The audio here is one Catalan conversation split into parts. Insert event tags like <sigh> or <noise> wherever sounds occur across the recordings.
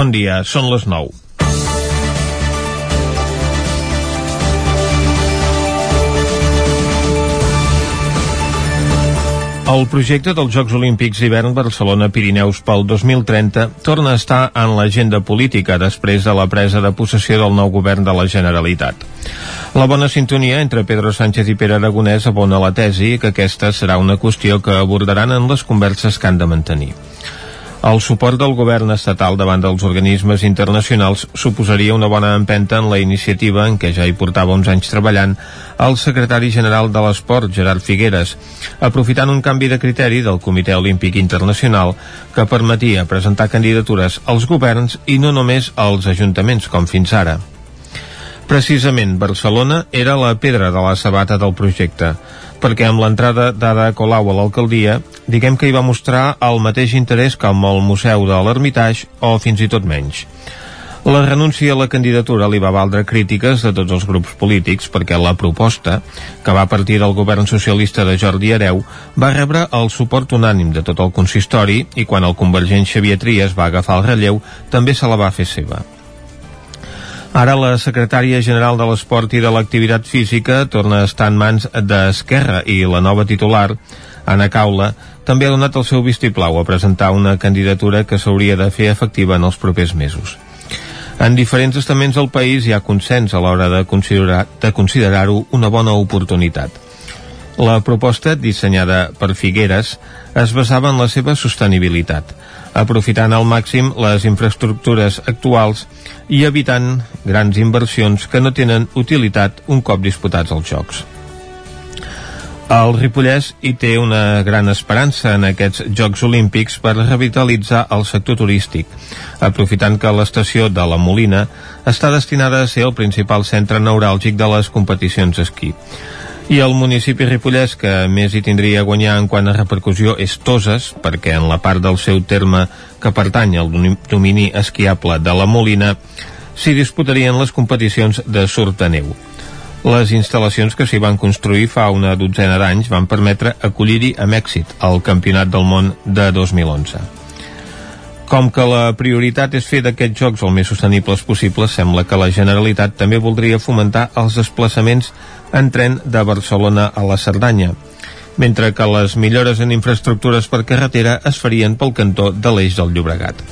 Bon dia, són les 9. El projecte dels Jocs Olímpics d'hivern Barcelona-Pirineus pel 2030 torna a estar en l'agenda política després de la presa de possessió del nou govern de la Generalitat. La bona sintonia entre Pedro Sánchez i Pere Aragonès abona la tesi que aquesta serà una qüestió que abordaran en les converses que han de mantenir. El suport del govern estatal davant dels organismes internacionals suposaria una bona empenta en la iniciativa en què ja hi portava uns anys treballant el secretari general de l'Esport, Gerard Figueres, aprofitant un canvi de criteri del Comitè Olímpic Internacional que permetia presentar candidatures als governs i no només als ajuntaments com fins ara. Precisament, Barcelona era la pedra de la sabata del projecte perquè amb l'entrada d'Ada Colau a l'alcaldia, diguem que hi va mostrar el mateix interès que amb el Museu de l'Ermitage o fins i tot menys. La renúncia a la candidatura li va valdre crítiques de tots els grups polítics perquè la proposta, que va partir del govern socialista de Jordi Hereu, va rebre el suport unànim de tot el consistori i quan el convergent Xavier Trias va agafar el relleu també se la va fer seva. Ara la secretària general de l'Esport i de l'Activitat Física torna a estar en mans d'Esquerra i la nova titular, Anna Caula, també ha donat el seu vistiplau a presentar una candidatura que s'hauria de fer efectiva en els propers mesos. En diferents estaments del país hi ha consens a l'hora de considerar-ho de considerar una bona oportunitat. La proposta, dissenyada per Figueres, es basava en la seva sostenibilitat, aprofitant al màxim les infraestructures actuals i evitant grans inversions que no tenen utilitat un cop disputats els Jocs. El Ripollès hi té una gran esperança en aquests Jocs Olímpics per revitalitzar el sector turístic, aprofitant que l'estació de la Molina està destinada a ser el principal centre neuràlgic de les competicions esquí. I el municipi ripollès que més hi tindria a guanyar en quant a repercussió és Toses, perquè en la part del seu terme que pertany al domini esquiable de la Molina s'hi disputarien les competicions de neu. Les instal·lacions que s'hi van construir fa una dotzena d'anys van permetre acollir-hi amb èxit el Campionat del Món de 2011. Com que la prioritat és fer d'aquests jocs el més sostenibles possibles, sembla que la Generalitat també voldria fomentar els desplaçaments en tren de Barcelona a la Cerdanya, mentre que les millores en infraestructures per carretera es farien pel cantó de l'eix del Llobregat.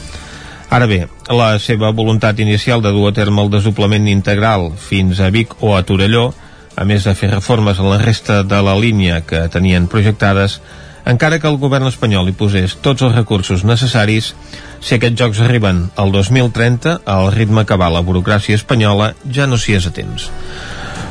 Ara bé, la seva voluntat inicial de dur a terme el desoblament integral fins a Vic o a Torelló, a més de fer reformes a la resta de la línia que tenien projectades, encara que el govern espanyol hi posés tots els recursos necessaris, si aquests jocs arriben al 2030, al ritme que va la burocràcia espanyola, ja no s'hi és a temps.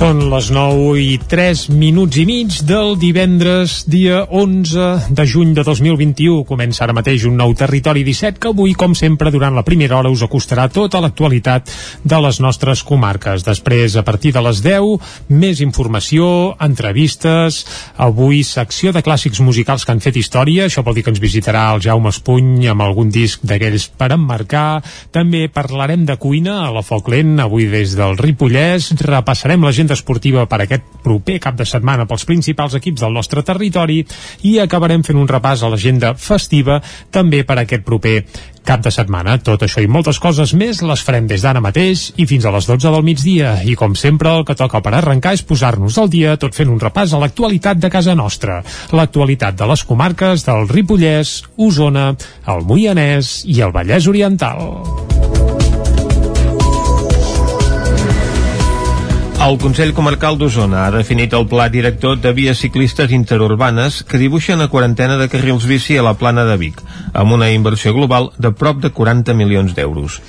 Són les 9 i 3 minuts i mig del divendres, dia 11 de juny de 2021. Comença ara mateix un nou Territori 17 que avui, com sempre, durant la primera hora us acostarà tota l'actualitat de les nostres comarques. Després, a partir de les 10, més informació, entrevistes, avui secció de clàssics musicals que han fet història, això vol dir que ens visitarà el Jaume Espuny amb algun disc d'aquells per emmarcar. També parlarem de cuina a la Foc Lent, avui des del Ripollès. Repassarem la gent l'agenda esportiva per aquest proper cap de setmana pels principals equips del nostre territori i acabarem fent un repàs a l'agenda festiva també per aquest proper cap de setmana. Tot això i moltes coses més les farem des d'ara mateix i fins a les 12 del migdia. I com sempre, el que toca per arrencar és posar-nos al dia tot fent un repàs a l'actualitat de casa nostra. L'actualitat de les comarques del Ripollès, Osona, el Moianès i el Vallès Oriental. El Consell Comarcal d'Osona ha definit el pla director de vies ciclistes interurbanes que dibuixa una quarantena de carrils bici a la plana de Vic, amb una inversió global de prop de 40 milions d'euros.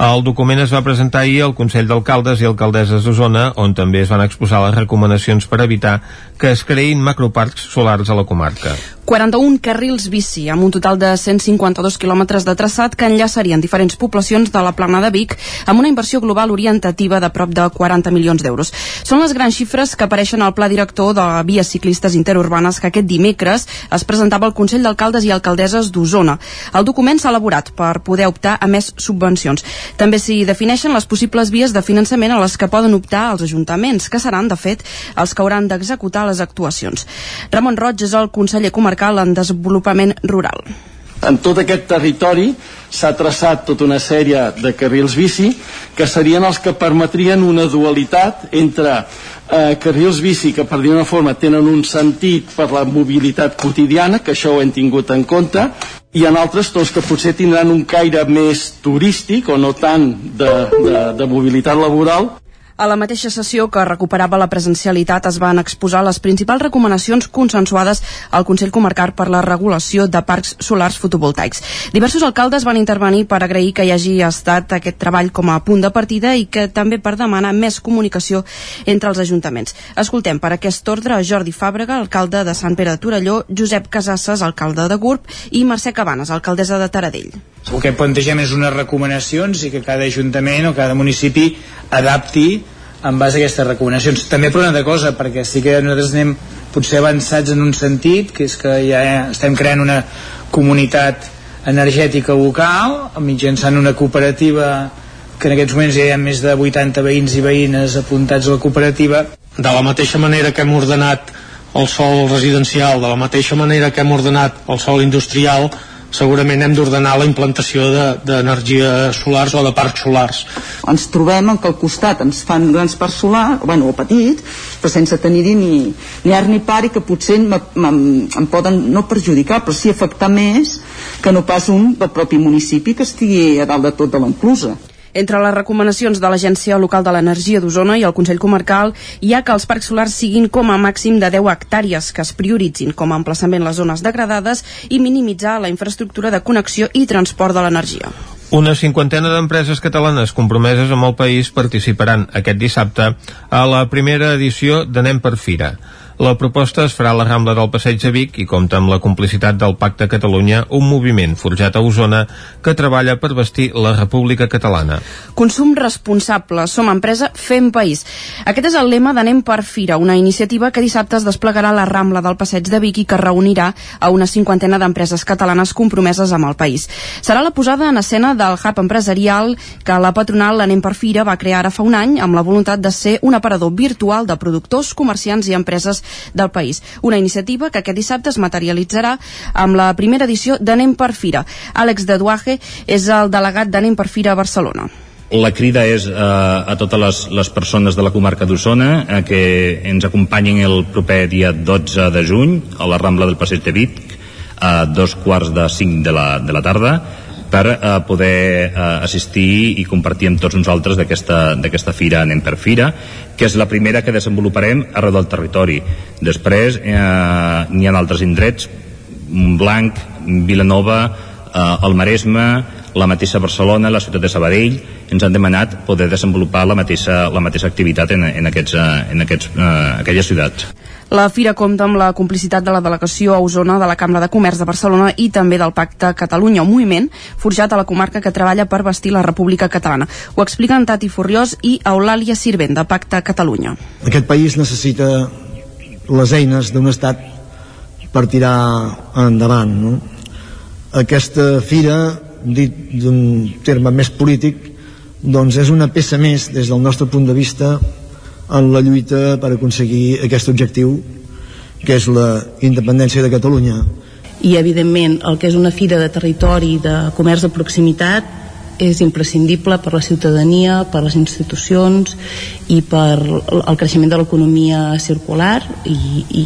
El document es va presentar ahir al Consell d'Alcaldes i Alcaldesses d'Osona, on també es van exposar les recomanacions per evitar que es creïn macroparcs solars a la comarca. 41 carrils bici, amb un total de 152 quilòmetres de traçat que enllaçarien diferents poblacions de la plana de Vic amb una inversió global orientativa de prop de 40 milions d'euros. Són les grans xifres que apareixen al pla director de vies ciclistes interurbanes que aquest dimecres es presentava al Consell d'Alcaldes i Alcaldesses d'Osona. El document s'ha elaborat per poder optar a més subvencions. També s'hi defineixen les possibles vies de finançament a les que poden optar els ajuntaments, que seran, de fet, els que hauran d'executar les actuacions. Ramon Roig és el conseller comarcal en desenvolupament rural. En tot aquest territori s'ha traçat tota una sèrie de carrils bici que serien els que permetrien una dualitat entre eh, carrils bici que per dir una forma tenen un sentit per la mobilitat quotidiana, que això ho hem tingut en compte, i en altres doncs, que potser tindran un caire més turístic o no tant de, de, de mobilitat laboral a la mateixa sessió que recuperava la presencialitat es van exposar les principals recomanacions consensuades al Consell Comarcal per la regulació de parcs solars fotovoltaics. Diversos alcaldes van intervenir per agrair que hi hagi estat aquest treball com a punt de partida i que també per demanar més comunicació entre els ajuntaments. Escoltem per aquest ordre Jordi Fàbrega, alcalde de Sant Pere de Torelló, Josep Casasses, alcalde de Gurb i Mercè Cabanes, alcaldessa de Taradell. El que plantegem és unes recomanacions i que cada ajuntament o cada municipi adapti en base a aquestes recomanacions. També per una altra cosa, perquè sí que nosaltres anem potser avançats en un sentit, que és que ja estem creant una comunitat energètica local, mitjançant una cooperativa que en aquests moments ja hi ha més de 80 veïns i veïnes apuntats a la cooperativa. De la mateixa manera que hem ordenat el sol residencial, de la mateixa manera que hem ordenat el sol industrial, segurament hem d'ordenar la implantació d'energies de, solars o de parcs solars. Ens trobem en que al costat ens fan grans parcs solars, bueno, o petits, però sense tenir-hi ni, ni art ni par i que potser em poden no perjudicar, però sí afectar més que no pas un del propi municipi que estigui a dalt de tot de l'enclusa. Entre les recomanacions de l'Agència Local de l'Energia d'Osona i el Consell Comarcal hi ha que els parcs solars siguin com a màxim de 10 hectàrees, que es prioritzin com a emplaçament les zones degradades i minimitzar la infraestructura de connexió i transport de l'energia. Una cinquantena d'empreses catalanes compromeses amb el país participaran aquest dissabte a la primera edició d'Anem per Fira. La proposta es farà a la Rambla del Passeig de Vic i compta amb la complicitat del Pacte Catalunya, un moviment forjat a Osona que treballa per vestir la República Catalana. Consum responsable, som empresa, fem país. Aquest és el lema d'Anem per Fira, una iniciativa que dissabte es desplegarà a la Rambla del Passeig de Vic i que reunirà a una cinquantena d'empreses catalanes compromeses amb el país. Serà la posada en escena del hub empresarial que la patronal l'Anem per Fira va crear ara fa un any amb la voluntat de ser un aparador virtual de productors, comerciants i empreses del país. Una iniciativa que aquest dissabte es materialitzarà amb la primera edició d'Anem per Fira. Àlex de Duaje és el delegat d'Anem per Fira a Barcelona. La crida és eh, a totes les, les persones de la comarca d'Osona eh, que ens acompanyin el proper dia 12 de juny a la Rambla del Passeig de Vic a dos quarts de cinc de la, de la tarda per eh, poder eh, assistir i compartir amb tots nosaltres d'aquesta fira Anem per Fira, que és la primera que desenvoluparem arreu del territori. Després eh, n'hi ha altres indrets, Montblanc, Vilanova, eh, el Maresme, la mateixa Barcelona, la ciutat de Sabadell, ens han demanat poder desenvolupar la mateixa, la mateixa activitat en, en, aquests, eh, en aquests, eh, aquelles ciutats. La fira compta amb la complicitat de la delegació a Osona de la Cambra de Comerç de Barcelona i també del Pacte Catalunya, un moviment forjat a la comarca que treballa per vestir la República Catalana. Ho expliquen Tati Furriós i Eulàlia Sirvent, de Pacte Catalunya. Aquest país necessita les eines d'un estat per tirar endavant. No? Aquesta fira, dit d'un terme més polític, doncs és una peça més des del nostre punt de vista en la lluita per aconseguir aquest objectiu que és la independència de Catalunya i evidentment el que és una fira de territori de comerç de proximitat és imprescindible per la ciutadania, per les institucions i per el creixement de l'economia circular i, i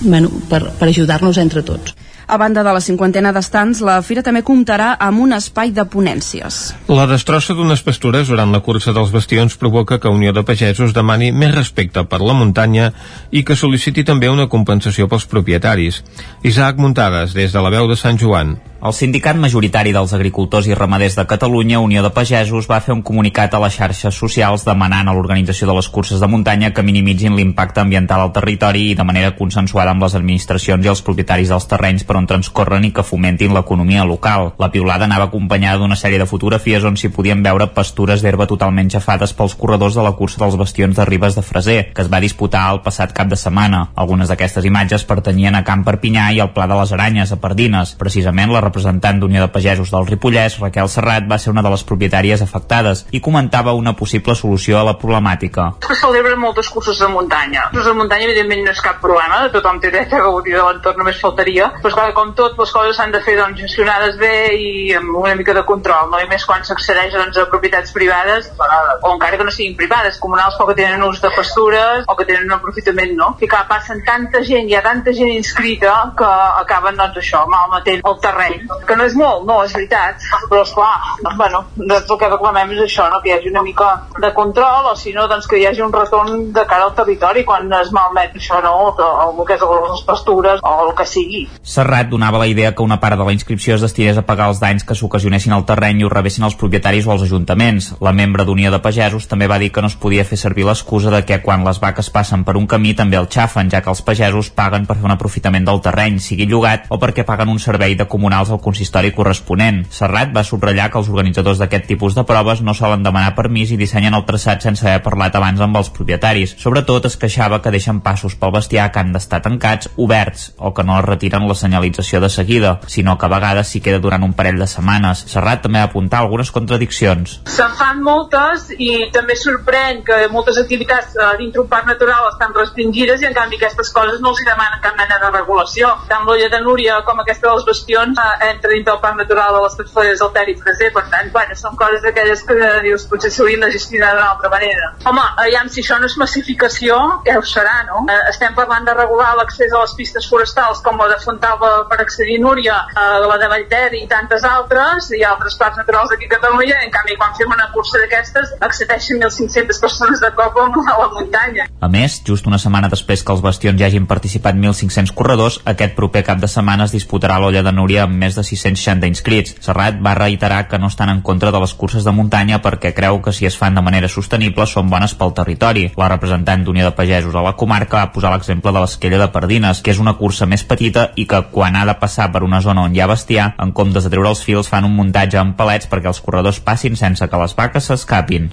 bueno, per, per ajudar-nos entre tots. A banda de la cinquantena d'estants, la fira també comptarà amb un espai de ponències. La destrossa d'unes pastures durant la cursa dels bastions provoca que Unió de Pagesos demani més respecte per la muntanya i que sol·liciti també una compensació pels propietaris. Isaac Muntades, des de la veu de Sant Joan. El sindicat majoritari dels agricultors i ramaders de Catalunya, Unió de Pagesos, va fer un comunicat a les xarxes socials demanant a l'organització de les curses de muntanya que minimitzin l'impacte ambiental al territori i de manera consensuada amb les administracions i els propietaris dels terrenys per on transcorren i que fomentin l'economia local. La piulada anava acompanyada d'una sèrie de fotografies on s'hi podien veure pastures d'herba totalment xafades pels corredors de la cursa dels bastions de Ribes de Freser, que es va disputar el passat cap de setmana. Algunes d'aquestes imatges pertanyien a Camp Perpinyà i al Pla de les Aranyes, a Pardines. Precisament la representant d'Unió de Pagesos del Ripollès, Raquel Serrat, va ser una de les propietàries afectades i comentava una possible solució a la problemàtica. Es que celebren moltes curses de muntanya. Curses de muntanya, evidentment, no és cap problema, tothom té dret a gaudir de l'entorn, només faltaria. Però, clar, com tot, les coses s'han de fer doncs, gestionades bé i amb una mica de control, no? I més quan s'accedeix doncs, a propietats privades, o encara que no siguin privades, comunals, però que tenen ús de pastures o que tenen un aprofitament, no? I clar, passen tanta gent, hi ha tanta gent inscrita que acaben, doncs, això, malmetent el terreny, que no és molt, no, és veritat, però esclar, bueno, doncs el que reclamem és això, no? que hi hagi una mica de control, o si no, doncs que hi hagi un retorn de cara al territori quan es malmet això, no? el, el que és les pastures o el que sigui. Serrat donava la idea que una part de la inscripció es destinés a pagar els danys que s'ocasionessin al terreny i ho rebessin els propietaris o els ajuntaments. La membre d'Unió de Pagesos també va dir que no es podia fer servir l'excusa de que quan les vaques passen per un camí també el xafen, ja que els pagesos paguen per fer un aprofitament del terreny, sigui llogat o perquè paguen un servei de comunals al consistori corresponent. Serrat va subratllar que els organitzadors d'aquest tipus de proves no solen demanar permís i dissenyen el traçat sense haver parlat abans amb els propietaris. Sobretot es queixava que deixen passos pel bestiar que han d'estar tancats, oberts, o que no es retiren la senyalització de seguida, sinó que a vegades s'hi queda durant un parell de setmanes. Serrat també va apuntar algunes contradiccions. Se'n fan moltes i també sorprèn que moltes activitats eh, dintre un parc natural estan restringides i en canvi aquestes coses no els demanen cap mena de regulació. Tant l'olla de Núria com aquesta dels bastions eh, entra dintre del parc natural de les Tafaderes del Ter Freser, per tant, bueno, són coses d'aquelles que dius potser s'haurien de gestionar d'una altra manera. Home, aviam, si això no és massificació, què ho serà, no? Eh, estem parlant de regular l'accés a les pistes forestals com la de Fontalba per accedir a Núria, eh, la de Vallter i tantes altres, i altres parcs naturals d'aquí a Catalunya, en canvi, quan fem una cursa d'aquestes, accedeixen 1.500 persones de cop a la muntanya. A més, just una setmana després que els bastions ja hagin participat 1.500 corredors, aquest proper cap de setmana es disputarà l'olla de Núria amb més de 660 inscrits. Serrat va reiterar que no estan en contra de les curses de muntanya perquè creu que si es fan de manera sostenible són bones pel territori. La representant d'Unió de Pagesos a la comarca va posar l'exemple de l'esquella de Pardines, que és una cursa més petita i que quan ha de passar per una zona on hi ha bestiar, en comptes de treure els fils fan un muntatge amb palets perquè els corredors passin sense que les vaques s'escapin.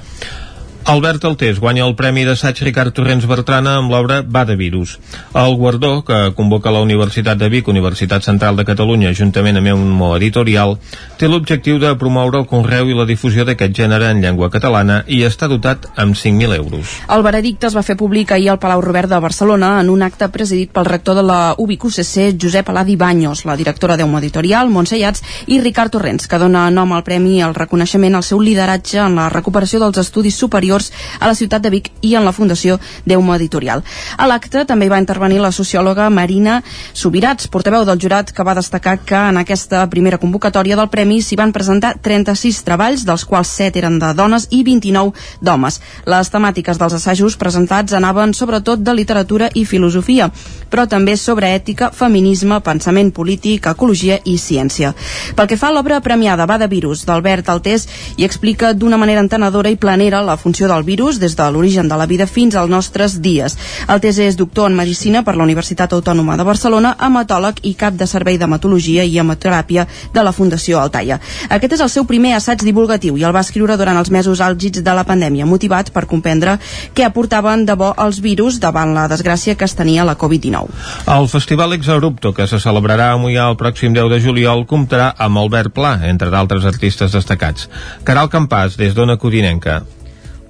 Albert Altés guanya el Premi d'Assaig Ricard Torrents Bertrana amb l'obra Va de virus. El guardó, que convoca la Universitat de Vic, Universitat Central de Catalunya, juntament amb un mo editorial, té l'objectiu de promoure el conreu i la difusió d'aquest gènere en llengua catalana i està dotat amb 5.000 euros. El veredicte es va fer públic ahir al Palau Robert de Barcelona en un acte presidit pel rector de la UBIC UCC, Josep Aladi Banyos, la directora d'Eumo Editorial, Montse Iats, i Ricard Torrents, que dona nom al premi al reconeixement al seu lideratge en la recuperació dels estudis superiors a la ciutat de Vic i en la Fundació Deumo Editorial. A l'acte també hi va intervenir la sociòloga Marina Subirats, portaveu del jurat, que va destacar que en aquesta primera convocatòria del Premi s'hi van presentar 36 treballs, dels quals 7 eren de dones i 29 d'homes. Les temàtiques dels assajos presentats anaven sobretot de literatura i filosofia, però també sobre ètica, feminisme, pensament polític, ecologia i ciència. Pel que fa a l'obra premiada Va de virus d'Albert Altés, hi explica d'una manera entenedora i planera la funció del virus des de l'origen de la vida fins als nostres dies. Altés és doctor en Medicina per la Universitat Autònoma de Barcelona, hematòleg i cap de servei d'hematologia i hemoteràpia de la Fundació Altaia. Aquest és el seu primer assaig divulgatiu i el va escriure durant els mesos àlgids de la pandèmia, motivat per comprendre què aportaven de bo els virus davant la desgràcia que es tenia la Covid-19. El Festival Exabrupto, que se celebrarà a Mollà el pròxim 10 de juliol, comptarà amb Albert Pla, entre d'altres artistes destacats. Caral Campàs, des d'Ona Codinenca.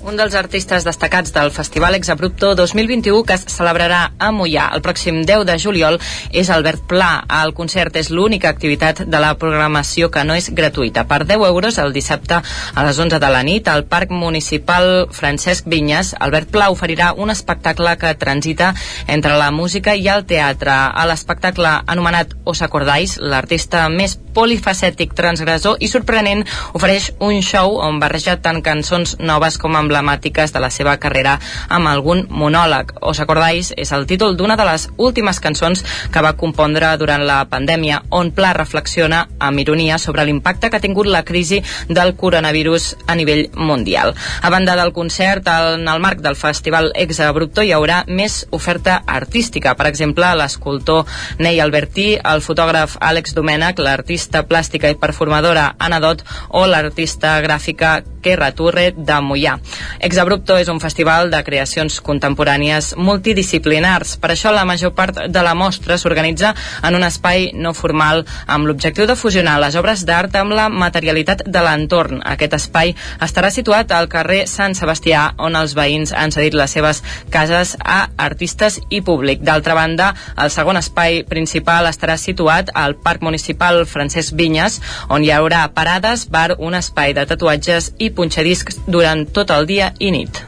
Un dels artistes destacats del Festival Exabrupto 2021 que es celebrarà a Mollà el pròxim 10 de juliol és Albert Pla. El concert és l'única activitat de la programació que no és gratuïta. Per 10 euros el dissabte a les 11 de la nit al Parc Municipal Francesc Vinyes, Albert Pla oferirà un espectacle que transita entre la música i el teatre. A l'espectacle anomenat Os Acordais, l'artista més polifacètic, transgressor i sorprenent, ofereix un show on barreja tant cançons noves com emblemàtiques de la seva carrera amb algun monòleg. Os acordáis és el títol d'una de les últimes cançons que va compondre durant la pandèmia, on Pla reflexiona amb ironia sobre l'impacte que ha tingut la crisi del coronavirus a nivell mundial. A banda del concert, en el marc del festival Ex Abrupto hi haurà més oferta artística. Per exemple, l'escultor Ney Albertí, el fotògraf Àlex Domènech, l'artista plàstica i performadora Anna Dot o l'artista gràfica Kerra Turre de Mollà. Ex Abrupto és un festival de creacions contemporànies multidisciplinars. Per això la major part de la mostra s'organitza en un espai no formal amb l'objectiu de fusionar les obres d'art amb la materialitat de l'entorn. Aquest espai estarà situat al carrer Sant Sebastià, on els veïns han cedit les seves cases a artistes i públic. D'altra banda, el segon espai principal estarà situat al Parc Municipal Francesc Vinyes, on hi haurà parades, bar, un espai de tatuatges i punxadiscs durant tot el dia i nit.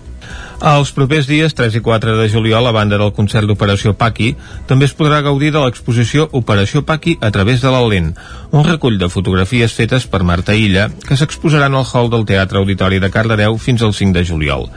Els propers dies 3 i 4 de juliol, a banda del concert d'Operació Paqui, també es podrà gaudir de l'exposició Operació Paqui a través de la lent, un recull de fotografies fetes per Marta Illa, que s'exposaran al hall del Teatre Auditori de Cardedeu fins al 5 de juliol.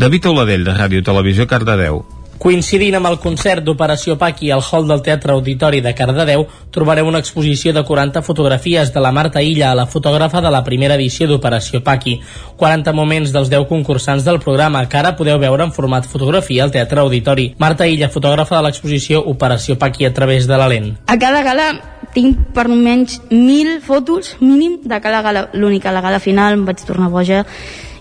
David Oladell, de Ràdio Televisió Cardedeu. Coincidint amb el concert d'Operació Paqui al hall del Teatre Auditori de Cardedeu, trobareu una exposició de 40 fotografies de la Marta Illa, la fotògrafa de la primera edició d'Operació Paqui. 40 moments dels 10 concursants del programa, que ara podeu veure en format fotografia al Teatre Auditori. Marta Illa, fotògrafa de l'exposició Operació Paqui a través de la lent. A cada gala tinc per almenys 1.000 fotos mínim de cada gala. L'única, la gala final em vaig tornar boja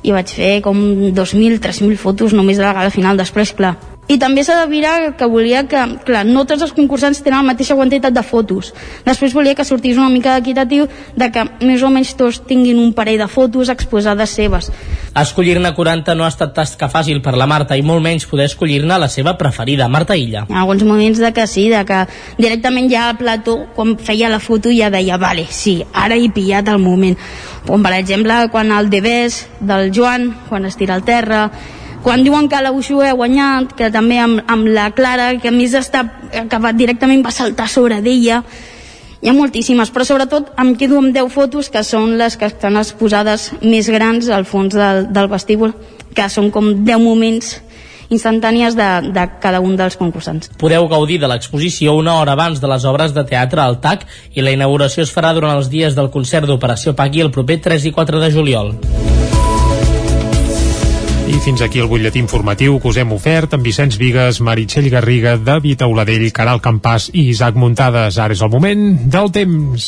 i vaig fer com 2.000, 3.000 fotos només de la gala final. Després, clar, i també s'ha de mirar que volia que, clar, no tots els concursants tenen la mateixa quantitat de fotos. Després volia que sortís una mica equitatiu de que més o menys tots tinguin un parell de fotos exposades seves. Escollir-ne 40 no ha estat tasca fàcil per la Marta i molt menys poder escollir-ne la seva preferida, Marta Illa. Ha alguns moments de que sí, de que directament ja al plató, quan feia la foto ja deia, vale, sí, ara he pillat el moment. Com per exemple, quan el Debés del Joan, quan es tira al terra, quan diuen que la Uxu ha guanyat, que també amb, amb la Clara, que a més està, va, directament va saltar sobre d'ella, hi ha moltíssimes, però sobretot em quedo amb 10 fotos que són les que estan exposades més grans al fons del, del vestíbul, que són com 10 moments instantànies de, de cada un dels concursants. Podeu gaudir de l'exposició una hora abans de les obres de teatre al TAC i la inauguració es farà durant els dies del concert d'Operació Pagui el proper 3 i 4 de juliol. Fins aquí el butlletí informatiu que us hem ofert amb Vicenç Vigues, Meritxell Garriga, David Auladell, Caral Campàs i Isaac Muntades. Ara és el moment del temps.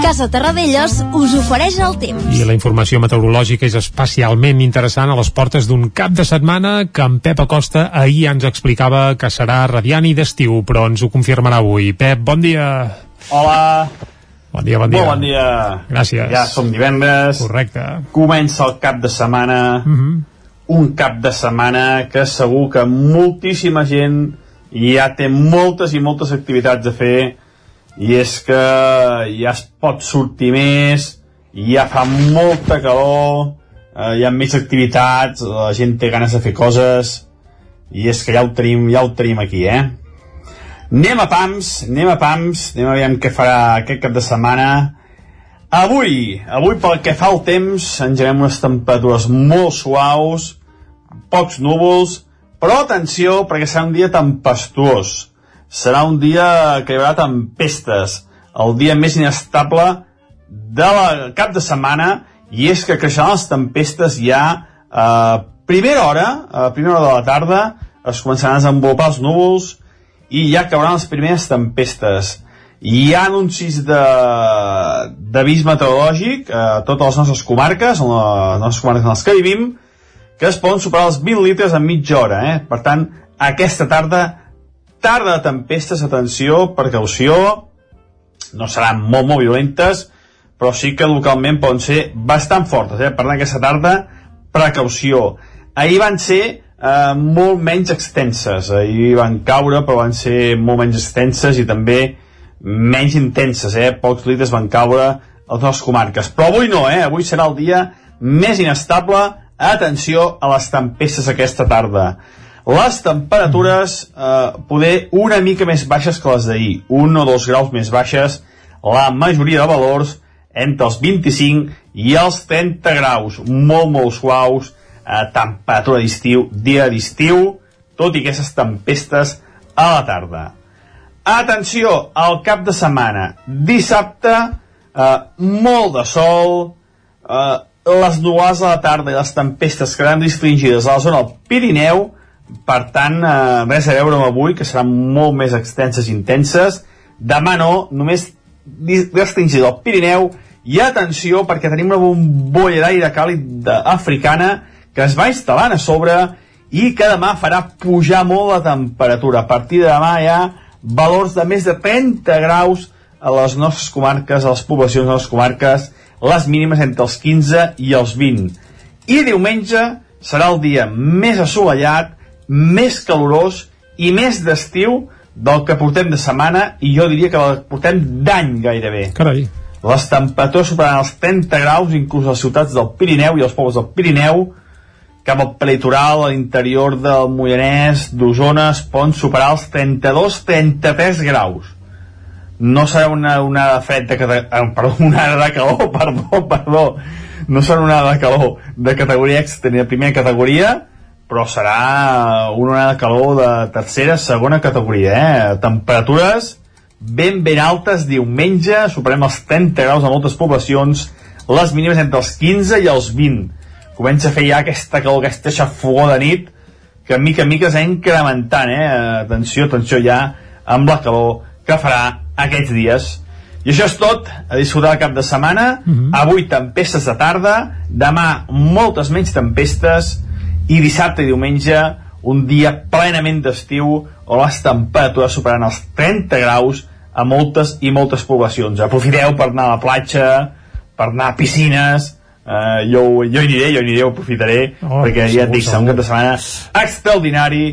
Casa Terradellos us ofereix el temps. I la informació meteorològica és especialment interessant a les portes d'un cap de setmana que en Pep Acosta ahir ens explicava que serà radiant i d'estiu, però ens ho confirmarà avui. Pep, bon dia. Hola. Bon dia, bon dia. Molt bon dia. Gràcies. Ja som divendres. Correcte. Comença el cap de setmana. Mm -hmm. Un cap de setmana que segur que moltíssima gent ja té moltes i moltes activitats a fer i és que ja es pot sortir més, ja fa molta calor, eh, hi ha més activitats, la gent té ganes de fer coses, i és que ja ho tenim, ja ho tenim aquí, eh? Anem a pams, anem a pams, anem a veure què farà aquest cap de setmana. Avui, avui pel que fa al temps, engeguem unes temperatures molt suaus, pocs núvols, però atenció, perquè serà un dia tempestuós serà un dia que hi haurà tempestes, el dia més inestable de la cap de setmana, i és que creixeran les tempestes ja a primera hora, a primera hora de la tarda, es començaran a desenvolupar els núvols i ja cauran les primeres tempestes. Hi ha anuncis d'avís meteorològic a totes les nostres comarques, en les nostres comarques en les que vivim, que es poden superar els 20 litres en mitja hora. Eh? Per tant, aquesta tarda tarda de tempestes, atenció, precaució, no seran molt, molt violentes, però sí que localment poden ser bastant fortes, eh? per tant aquesta tarda, precaució. Ahir van ser eh, molt menys extenses, ahir van caure però van ser molt menys extenses i també menys intenses, eh? pocs litres van caure a les nostres comarques. Però avui no, eh? avui serà el dia més inestable, atenció a les tempestes aquesta tarda. Les temperatures eh, poder una mica més baixes que les d'ahir, un o dos graus més baixes, la majoria de valors entre els 25 i els 30 graus, molt molt suaus, eh, temperatura d'estiu, dia d'estiu, tot i aquestes tempestes a la tarda. Atenció, al cap de setmana, dissabte, eh, molt de sol, eh, les nuades a la tarda i les tempestes quedaran restringides a la zona del Pirineu, per tant, eh, res a veure amb avui, que seran molt més extenses i intenses. Demà no, només restringida al Pirineu, i atenció, perquè tenim una bombolla d'aire càlid africana que es va instal·lant a sobre i que demà farà pujar molt la temperatura. A partir de demà hi ha valors de més de 30 graus a les nostres comarques, a les poblacions de les comarques, les mínimes entre els 15 i els 20. I diumenge serà el dia més assolellat, més calorós i més d'estiu del que portem de setmana i jo diria que el portem d'any gairebé. Carai. Les temperatures superaran els 30 graus inclús a les ciutats del Pirineu i els pobles del Pirineu cap al prelitoral, a l'interior del Moianès, d'Osona, es poden superar els 32-33 graus. No serà una onada fred de categoria... Perdó, una de calor, <laughs> perdó, perdó. No serà una de calor de categoria ni de primera categoria, però serà una onada de calor de tercera, segona categoria, eh? Temperatures ben ben altes diumenge, superem els 30 graus a moltes poblacions, les mínimes entre els 15 i els 20 comença a fer ja aquesta calor, aquesta xafogó de nit, que mica en mica s'ha incrementant, eh? Atenció, atenció ja amb la calor que farà aquests dies. I això és tot, a disfrutar el cap de setmana, uh -huh. avui tempestes de tarda, demà moltes menys tempestes, i dissabte i diumenge un dia plenament d'estiu on les temperatures superaran els 30 graus a moltes i moltes poblacions. Aprofiteu per anar a la platja, per anar a piscines, Uh, jo, jo hi aniré, jo hi aniré, ho aprofitaré oh, perquè ja et dic, serà un cap de setmana extraordinari,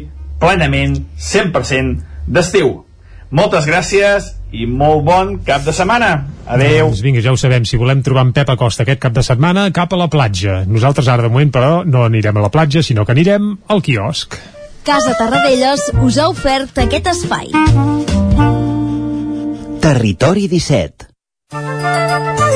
plenament 100% d'estiu. Moltes gràcies i molt bon cap de setmana. Adeu doncs vinga, ja ho sabem, si volem trobar en Pep Acosta aquest cap de setmana, cap a la platja. Nosaltres ara de moment però no anirem a la platja sinó que anirem al quiosc. Casa Tarradellas us ha ofert aquest espai. Territori 17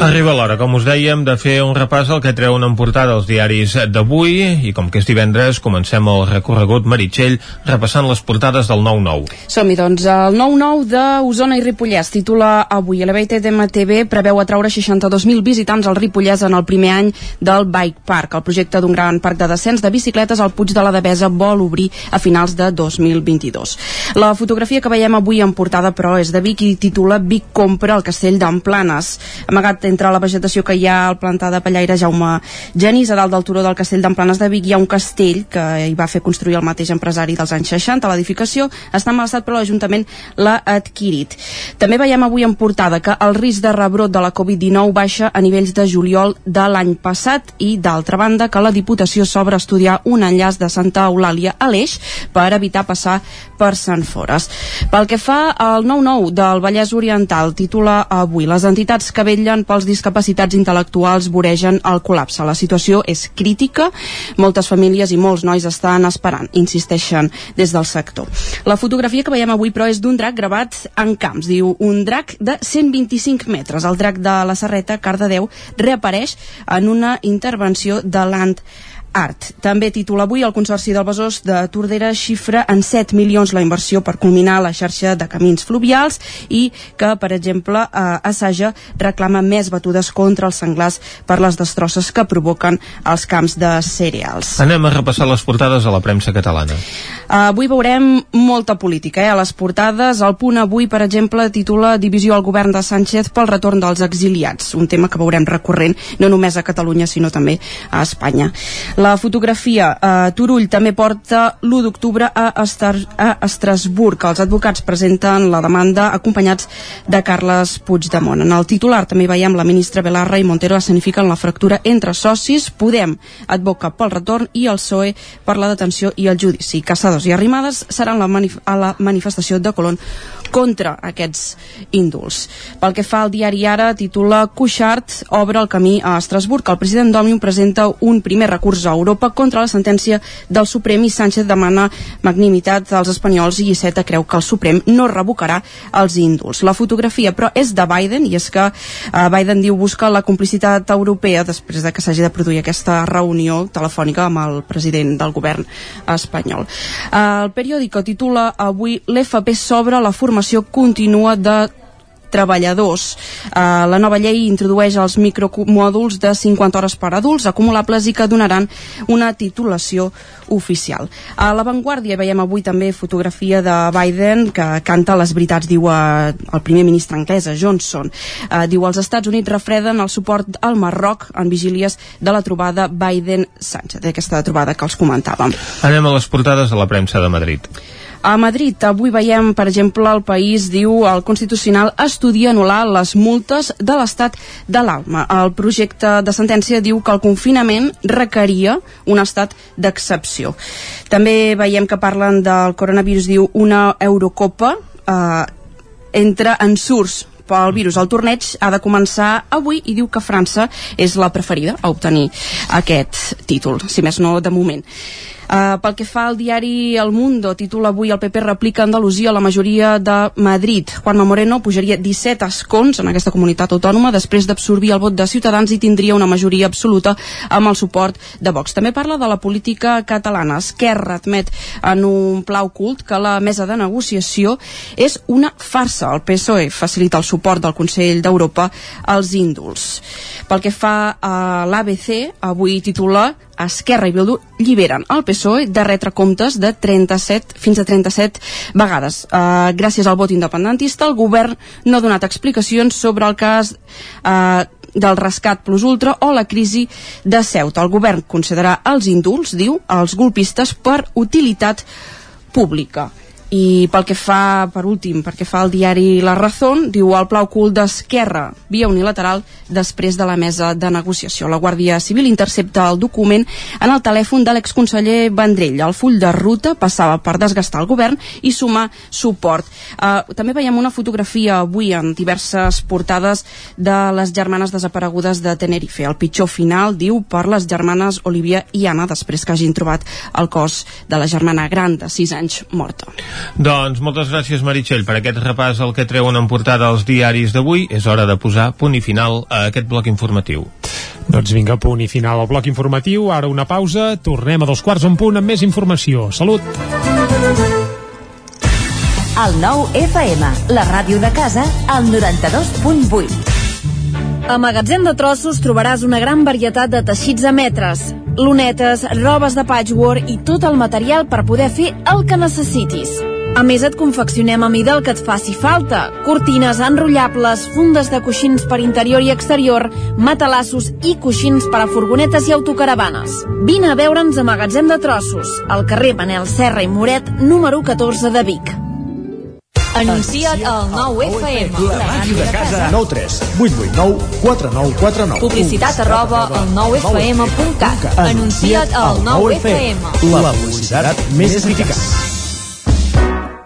Arriba l'hora, com us dèiem, de fer un repàs al que treuen en portada els diaris d'avui i com que és divendres comencem el recorregut Meritxell repassant les portades del 9-9. Som-hi, doncs. El 9-9 d'Osona i Ripollès titula avui Elevated MTV preveu atraure 62.000 visitants al Ripollès en el primer any del Bike Park. El projecte d'un gran parc de descens de bicicletes al Puig de la Devesa vol obrir a finals de 2022. La fotografia que veiem avui en portada, però, és de Vic i titula Vic compra el castell d'Amplanes. Amagat entre la vegetació que hi ha al plantar de Pallaire Jaume Genís, a dalt del turó del castell d'Amplanes de Vic hi ha un castell que hi va fer construir el mateix empresari dels anys 60. L'edificació està mal estat però l'Ajuntament l'ha adquirit. També veiem avui en portada que el risc de rebrot de la Covid-19 baixa a nivells de juliol de l'any passat i d'altra banda que la Diputació s'obre a estudiar un enllaç de Santa Eulàlia a l'Eix per evitar passar per Sant Fores. Pel que fa al 9-9 del Vallès Oriental, titula avui les entitats que vetllen pel els discapacitats intel·lectuals voregen el col·lapse. La situació és crítica, moltes famílies i molts nois estan esperant, insisteixen des del sector. La fotografia que veiem avui, però, és d'un drac gravat en camps. Diu, un drac de 125 metres. El drac de la Serreta, Cardedeu, reapareix en una intervenció de l'Ant Art. També titula avui el Consorci del Besòs de Tordera xifra en 7 milions la inversió per culminar la xarxa de camins fluvials i que, per exemple, eh, Assaja reclama més batudes contra els senglars per les destrosses que provoquen els camps de cereals. Anem a repassar les portades a la premsa catalana. Avui veurem molta política, eh? A les portades, el punt avui, per exemple, titula Divisió al govern de Sánchez pel retorn dels exiliats, un tema que veurem recorrent no només a Catalunya, sinó també a Espanya. La fotografia, eh, Turull també porta l'1 d'octubre a, Estar a Estrasburg. Els advocats presenten la demanda acompanyats de Carles Puigdemont. En el titular també veiem la ministra Belarra i Montero escenifiquen la fractura entre socis. Podem advoca pel retorn i el PSOE per la detenció i el judici. Caçadors i Arrimades seran la a la manifestació de Colón contra aquests índols. Pel que fa al diari Ara, titula Cuixart obre el camí a Estrasburg. El president d'Òmnium presenta un primer recurs a Europa contra la sentència del Suprem i Sánchez demana magnimitat als espanyols i Iceta creu que el Suprem no revocarà els índolls. La fotografia, però, és de Biden i és que eh, Biden diu busca la complicitat europea després de que s'hagi de produir aquesta reunió telefònica amb el president del govern espanyol. Eh, el periòdico titula avui l'FP sobre la formació contínua de treballadors. Uh, la nova llei introdueix els micromòduls de 50 hores per adults acumulables i que donaran una titulació oficial. A l'avantguàrdia veiem avui també fotografia de Biden que canta les veritats, diu uh, el primer ministre anglès, Johnson. Uh, diu els Estats Units refreden el suport al Marroc en vigílies de la trobada Biden-Sánchez, aquesta trobada que els comentàvem. Anem a les portades de la premsa de Madrid. A Madrid avui veiem, per exemple, el país diu el Constitucional estudia anul·lar les multes de l'estat de l'Alma. El projecte de sentència diu que el confinament requeria un estat d'excepció. També veiem que parlen del coronavirus, diu una Eurocopa eh, entre ensurts pel virus. El torneig ha de començar avui i diu que França és la preferida a obtenir aquest títol, si més no de moment. Uh, pel que fa al diari El Mundo, títula avui el PP replica Andalusia la majoria de Madrid. Juanma Moreno pujaria 17 escons en aquesta comunitat autònoma després d'absorbir el vot de Ciutadans i tindria una majoria absoluta amb el suport de Vox. També parla de la política catalana. Esquerra admet en un pla ocult que la mesa de negociació és una farsa. El PSOE facilita el suport del Consell d'Europa als índols. Pel que fa a l'ABC, avui titula Esquerra i Bildu lliberen el PSOE de retre comptes de 37 fins a 37 vegades. Uh, gràcies al vot independentista, el govern no ha donat explicacions sobre el cas uh, del rescat plus ultra o la crisi de Ceuta. El govern considerarà els indults, diu, als golpistes per utilitat pública i pel que fa, per últim, perquè fa el diari La Razón, diu el pla ocult d'Esquerra, via unilateral, després de la mesa de negociació. La Guàrdia Civil intercepta el document en el telèfon de l'exconseller Vendrell. El full de ruta passava per desgastar el govern i sumar suport. Uh, també veiem una fotografia avui en diverses portades de les germanes desaparegudes de Tenerife. El pitjor final, diu, per les germanes Olivia i Anna, després que hagin trobat el cos de la germana gran de 6 anys morta. Doncs moltes gràcies Meritxell per aquest repàs al que treuen en portada els diaris d'avui. És hora de posar punt i final a aquest bloc informatiu. Doncs vinga, punt i final al bloc informatiu. Ara una pausa, tornem a dos quarts en punt amb més informació. Salut! El nou FM, la ràdio de casa, al 92.8. A Magatzem de Trossos trobaràs una gran varietat de teixits a metres, lunetes, robes de patchwork i tot el material per poder fer el que necessitis. A més, et confeccionem a mida el que et faci falta. Cortines enrotllables, fundes de coixins per interior i exterior, matalassos i coixins per a furgonetes i autocaravanes. Vine a veure'ns a Magatzem de Trossos, al carrer Manel Serra i Moret, número 14 de Vic. Anuncia't al 9FM. La màquina de casa. 9 3 8 8 9 4 9 4 9. Publicitat arroba al 9FM.cat. Anuncia't al 9FM. La publicitat més eficaç.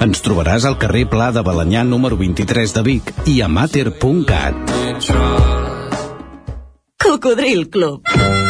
Ens trobaràs al carrer Pla de Balanyà número 23 de Vic i a mater.cat. Cocodril Club.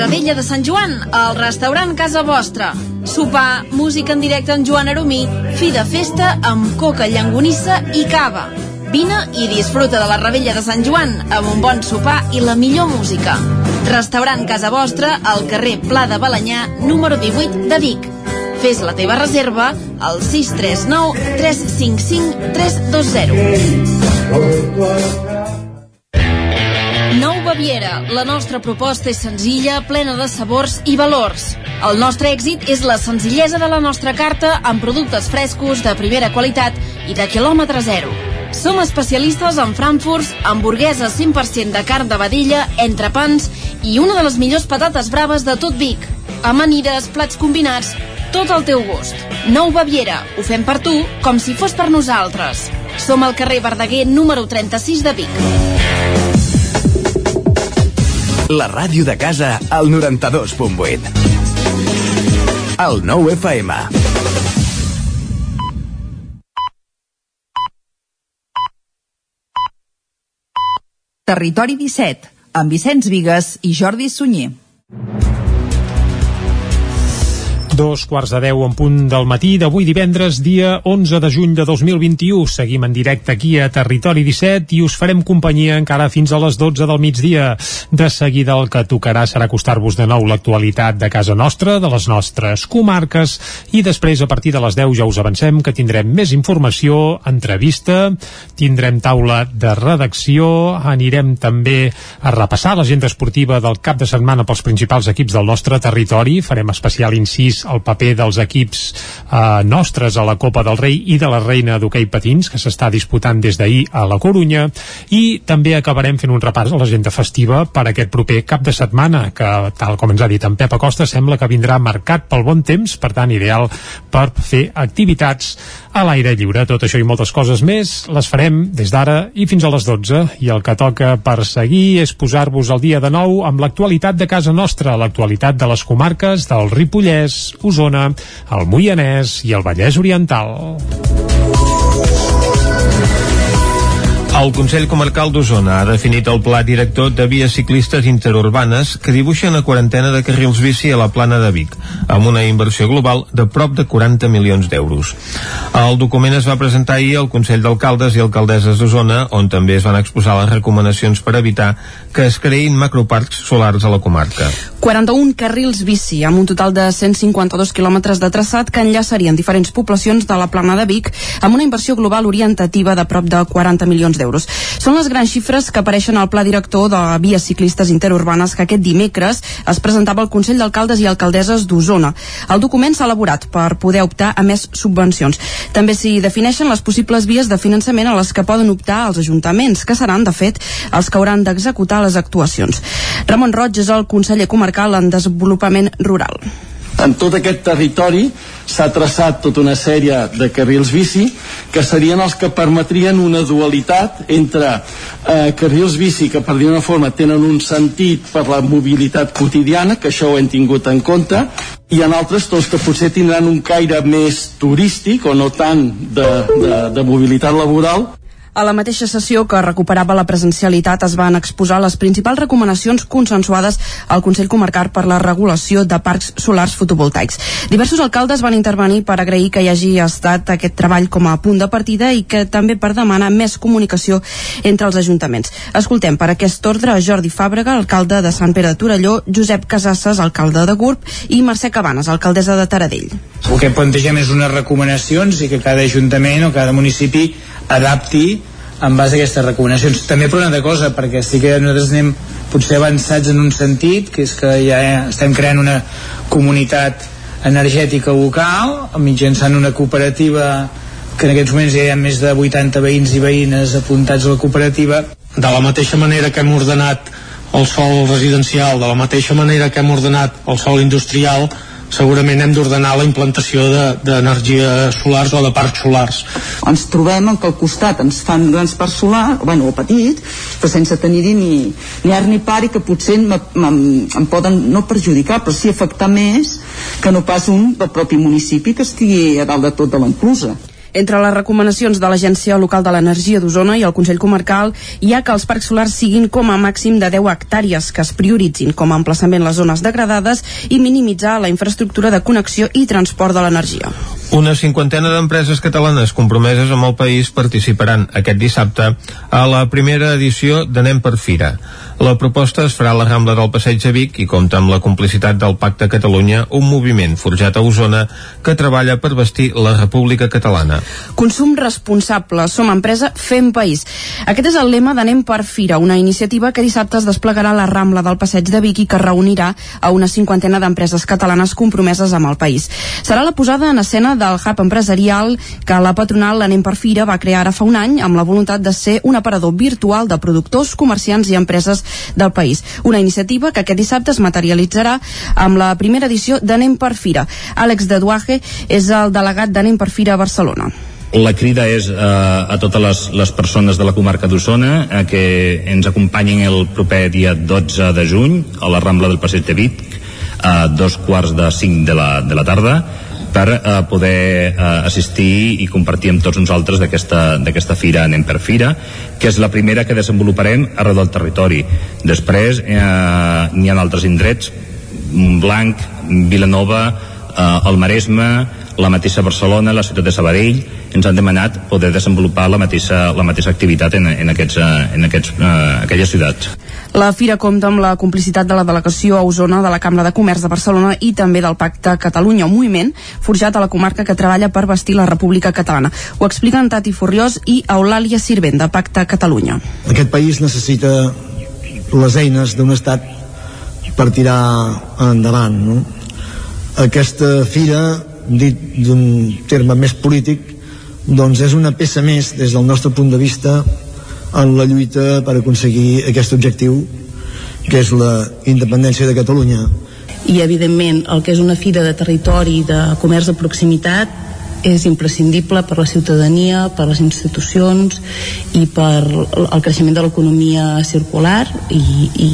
Ravella de Sant Joan, al restaurant Casa Vostra. Sopar, música en directe amb Joan Aromí, fi de festa amb coca, llangonissa i cava. Vine i disfruta de la Ravella de Sant Joan amb un bon sopar i la millor música. Restaurant Casa Vostra al carrer Pla de Balanyà, número 18 de Vic. Fes la teva reserva al 639 355 320. Baviera. La nostra proposta és senzilla, plena de sabors i valors. El nostre èxit és la senzillesa de la nostra carta amb productes frescos, de primera qualitat i de quilòmetre zero. Som especialistes en frankfurts, hamburgueses 100% de carn de vedella, entrepans i una de les millors patates braves de tot Vic. Amanides, plats combinats, tot al teu gust. Nou Baviera. Ho fem per tu, com si fos per nosaltres. Som al carrer Verdaguer número 36 de Vic. La ràdio de casa al 92.8. El 9 FM. Territori 17, amb Vicenç Vigues i Jordi Sunyer. Dos quarts de deu en punt del matí d'avui divendres, dia 11 de juny de 2021. Seguim en directe aquí a Territori 17 i us farem companyia encara fins a les 12 del migdia. De seguida el que tocarà serà acostar-vos de nou l'actualitat de casa nostra, de les nostres comarques, i després a partir de les 10 ja us avancem que tindrem més informació, entrevista, tindrem taula de redacció, anirem també a repassar l'agenda esportiva del cap de setmana pels principals equips del nostre territori, farem especial incís el paper dels equips eh, nostres a la Copa del Rei i de la Reina d'Hockey Patins, que s'està disputant des d'ahir a la Corunya, i també acabarem fent un repàs a l'agenda festiva per aquest proper cap de setmana, que, tal com ens ha dit en Pep Acosta, sembla que vindrà marcat pel bon temps, per tant, ideal per fer activitats a l'aire lliure. Tot això i moltes coses més les farem des d'ara i fins a les 12. I el que toca per seguir és posar-vos al dia de nou amb l'actualitat de casa nostra, l'actualitat de les comarques del Ripollès, Osona, el Moianès i el Vallès Oriental. El Consell Comarcal d'Osona ha definit el pla director de vies ciclistes interurbanes que dibuixa una quarantena de carrils bici a la plana de Vic, amb una inversió global de prop de 40 milions d'euros. El document es va presentar ahir al Consell d'Alcaldes i Alcaldesses d'Osona, on també es van exposar les recomanacions per evitar que es creïn macroparcs solars a la comarca. 41 carrils bici, amb un total de 152 quilòmetres de traçat que enllaçarien diferents poblacions de la plana de Vic amb una inversió global orientativa de prop de 40 milions d'euros. Són les grans xifres que apareixen al pla director de vies ciclistes interurbanes que aquest dimecres es presentava al Consell d'Alcaldes i Alcaldesses d'Osona. El document s'ha elaborat per poder optar a més subvencions. També s'hi defineixen les possibles vies de finançament a les que poden optar els ajuntaments, que seran, de fet, els que hauran d'executar les actuacions. Ramon Roig és el conseller comarcal en desenvolupament rural. En tot aquest territori s'ha traçat tota una sèrie de carrils bici que serien els que permetrien una dualitat entre eh, carrils bici que per dir una forma tenen un sentit per la mobilitat quotidiana, que això ho hem tingut en compte, i en altres tots que potser tindran un caire més turístic o no tant de, de, de mobilitat laboral a la mateixa sessió que recuperava la presencialitat es van exposar les principals recomanacions consensuades al Consell Comarcal per la regulació de parcs solars fotovoltaics. Diversos alcaldes van intervenir per agrair que hi hagi estat aquest treball com a punt de partida i que també per demanar més comunicació entre els ajuntaments. Escoltem per aquest ordre Jordi Fàbrega, alcalde de Sant Pere de Torelló, Josep Casasses, alcalde de Gurb i Mercè Cabanes, alcaldessa de Taradell. El que plantegem és unes recomanacions i que cada ajuntament o cada municipi adapti en base a aquestes recomanacions. També per una altra cosa, perquè sí que nosaltres anem potser avançats en un sentit, que és que ja estem creant una comunitat energètica local, mitjançant una cooperativa que en aquests moments ja hi ha més de 80 veïns i veïnes apuntats a la cooperativa. De la mateixa manera que hem ordenat el sol residencial, de la mateixa manera que hem ordenat el sol industrial, segurament hem d'ordenar la implantació d'energia de, solars o de parcs solars. Ens trobem en que al costat ens fan grans parcs solars, bueno, o petits, però sense tenir-hi ni, ni art ni par i que potser em, em, em poden no perjudicar, però sí afectar més que no pas un del propi municipi que estigui a dalt de tot de l'enclusa. Entre les recomanacions de l'Agència Local de l'Energia d'Osona i el Consell Comarcal hi ha que els parcs solars siguin com a màxim de 10 hectàrees, que es prioritzin com a emplaçament les zones degradades i minimitzar la infraestructura de connexió i transport de l'energia. Una cinquantena d'empreses catalanes compromeses amb el país participaran aquest dissabte a la primera edició d'Anem per Fira. La proposta es farà a la Rambla del Passeig de Vic i compta amb la complicitat del Pacte Catalunya, un moviment forjat a Osona que treballa per vestir la República Catalana. Consum responsable, som empresa, fem país. Aquest és el lema d'Anem per Fira, una iniciativa que dissabte es desplegarà a la Rambla del Passeig de Vic i que reunirà a una cinquantena d'empreses catalanes compromeses amb el país. Serà la posada en escena del hub empresarial que la patronal l'Anem per Fira va crear ara fa un any amb la voluntat de ser un aparador virtual de productors, comerciants i empreses del país. Una iniciativa que aquest dissabte es materialitzarà amb la primera edició d'Anem per Fira. Àlex de Duaje és el delegat d'Anem per Fira a Barcelona. La crida és eh, a totes les, les persones de la comarca d'Osona eh, que ens acompanyin el proper dia 12 de juny a la Rambla del Passeig de Vic a dos quarts de cinc de la, de la tarda per eh, poder eh, assistir i compartir amb tots nosaltres d'aquesta fira Anem per Fira, que és la primera que desenvoluparem arreu del territori. Després eh, n'hi ha altres indrets, Blanc, Vilanova, eh, el Maresme, la mateixa Barcelona, la ciutat de Sabadell, ens han demanat poder desenvolupar la mateixa, la mateixa activitat en, en, aquests, eh, en aquests, uh, aquelles ciutats. La fira compta amb la complicitat de la delegació a Osona de la Cambra de Comerç de Barcelona i també del Pacte Catalunya, un moviment forjat a la comarca que treballa per vestir la República Catalana. Ho expliquen Tati Furriós i Eulàlia Sirvent, de Pacte Catalunya. Aquest país necessita les eines d'un estat per tirar endavant. No? Aquesta fira dit d'un terme més polític doncs és una peça més des del nostre punt de vista en la lluita per aconseguir aquest objectiu que és la independència de Catalunya i evidentment el que és una fira de territori de comerç de proximitat és imprescindible per la ciutadania, per les institucions i per el creixement de l'economia circular i, i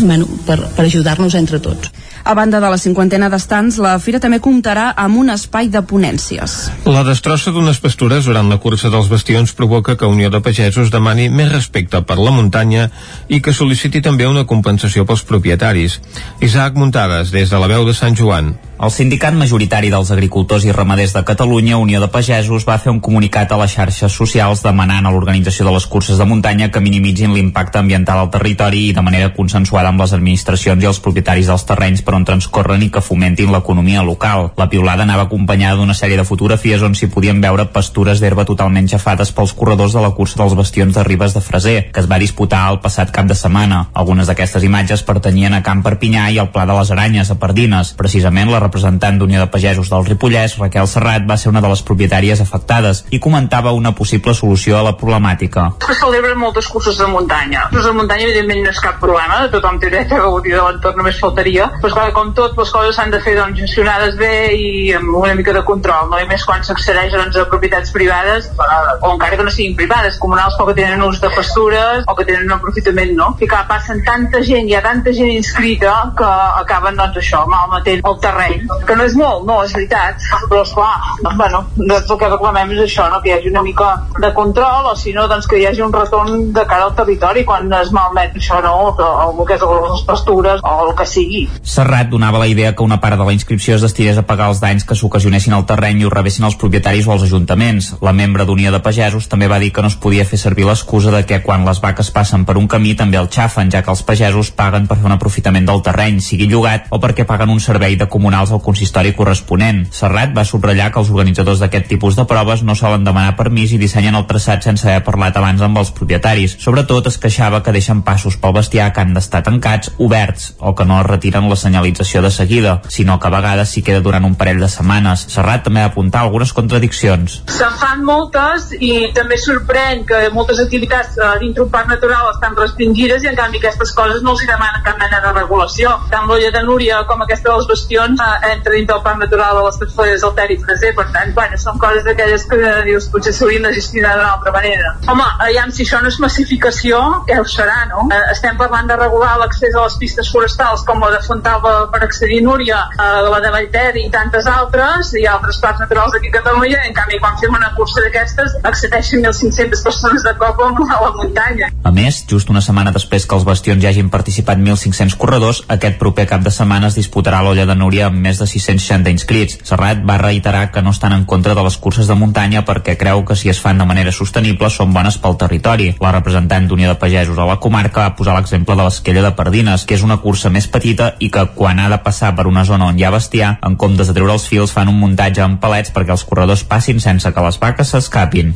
bueno, per, per ajudar-nos entre tots. A banda de la cinquantena d'estants, la fira també comptarà amb un espai de ponències. La destrossa d'unes pastures durant la cursa dels bastions provoca que Unió de Pagesos demani més respecte per la muntanya i que sol·liciti també una compensació pels propietaris. Isaac Muntades, des de la veu de Sant Joan. El sindicat majoritari dels agricultors i ramaders de Catalunya, Unió de Pagesos, va fer un comunicat a les xarxes socials demanant a l'organització de les curses de muntanya que minimitzin l'impacte ambiental al territori i de manera consensuada amb les administracions i els propietaris dels terrenys per on transcorren i que fomentin l'economia local. La piulada anava acompanyada d'una sèrie de fotografies on s'hi podien veure pastures d'herba totalment xafades pels corredors de la cursa dels bastions de Ribes de Freser, que es va disputar el passat cap de setmana. Algunes d'aquestes imatges pertanyien a Camp Perpinyà i al Pla de les Aranyes, a Pardines. Precisament la representant d'Unió de Pagesos del Ripollès, Raquel Serrat, va ser una de les propietàries afectades i comentava una possible solució a la problemàtica. Es celebren moltes curses de muntanya. Les de muntanya, evidentment, no és cap problema, tothom té dret a gaudir de l'entorn, només faltaria. Però, clar, com tot, les coses s'han de fer doncs, gestionades bé i amb una mica de control, no? I més quan s'accedeix doncs, a propietats privades, o encara que no siguin privades, comunals, però que tenen ús de pastures o que tenen un aprofitament, no? I clar, passen tanta gent, hi ha tanta gent inscrita que acaben, doncs, això, malmetent el terreny que no és molt, no, és veritat, però esclar, bueno, doncs el que reclamem és això, no? que hi hagi una mica de control, o si no, doncs que hi hagi un retorn de cara al territori quan es malmet això, no? el, el que és les pastures o el que sigui. Serrat donava la idea que una part de la inscripció es destinés a pagar els danys que s'ocasionessin al terreny i ho rebessin els propietaris o els ajuntaments. La membre d'Unió de Pagesos també va dir que no es podia fer servir l'excusa de que quan les vaques passen per un camí també el xafen, ja que els pagesos paguen per fer un aprofitament del terreny, sigui llogat o perquè paguen un servei de comunals al consistori corresponent. Serrat va subratllar que els organitzadors d'aquest tipus de proves no solen demanar permís i dissenyen el traçat sense haver parlat abans amb els propietaris. Sobretot es queixava que deixen passos pel bestiar que han d'estar tancats, oberts, o que no retiren la senyalització de seguida, sinó que a vegades s'hi queda durant un parell de setmanes. Serrat també va apuntar algunes contradiccions. Se'n fan moltes i també sorprèn que moltes activitats eh, dintre un parc natural estan restringides i en canvi aquestes coses no els demanen cap mena de regulació. Tant l'olla de Núria com aquesta dels bastions eh, entra dintre del parc natural de les Tafoles del Ter i Freser, per tant, bueno, són coses d'aquelles que dius, potser s'haurien de gestionar d'una altra manera. Home, aviam, si això no és massificació, què ho serà, no? Eh, estem parlant de regular l'accés a les pistes forestals com la de Fontalba per accedir a Núria, eh, la de Vallter i tantes altres, i altres parcs naturals d'aquí a Catalunya, en canvi, quan fem una cursa d'aquestes, accedeixen 1.500 persones de cop a la muntanya. A més, just una setmana després que els bastions ja hagin participat 1.500 corredors, aquest proper cap de setmana es disputarà l'olla de Núria amb més de 660 inscrits. Serrat va reiterar que no estan en contra de les curses de muntanya perquè creu que si es fan de manera sostenible són bones pel territori. La representant d'Unió de Pagesos a la comarca va posar l'exemple de l'esquella de Pardines, que és una cursa més petita i que quan ha de passar per una zona on hi ha bestiar, en comptes de treure els fils fan un muntatge amb palets perquè els corredors passin sense que les vaques s'escapin.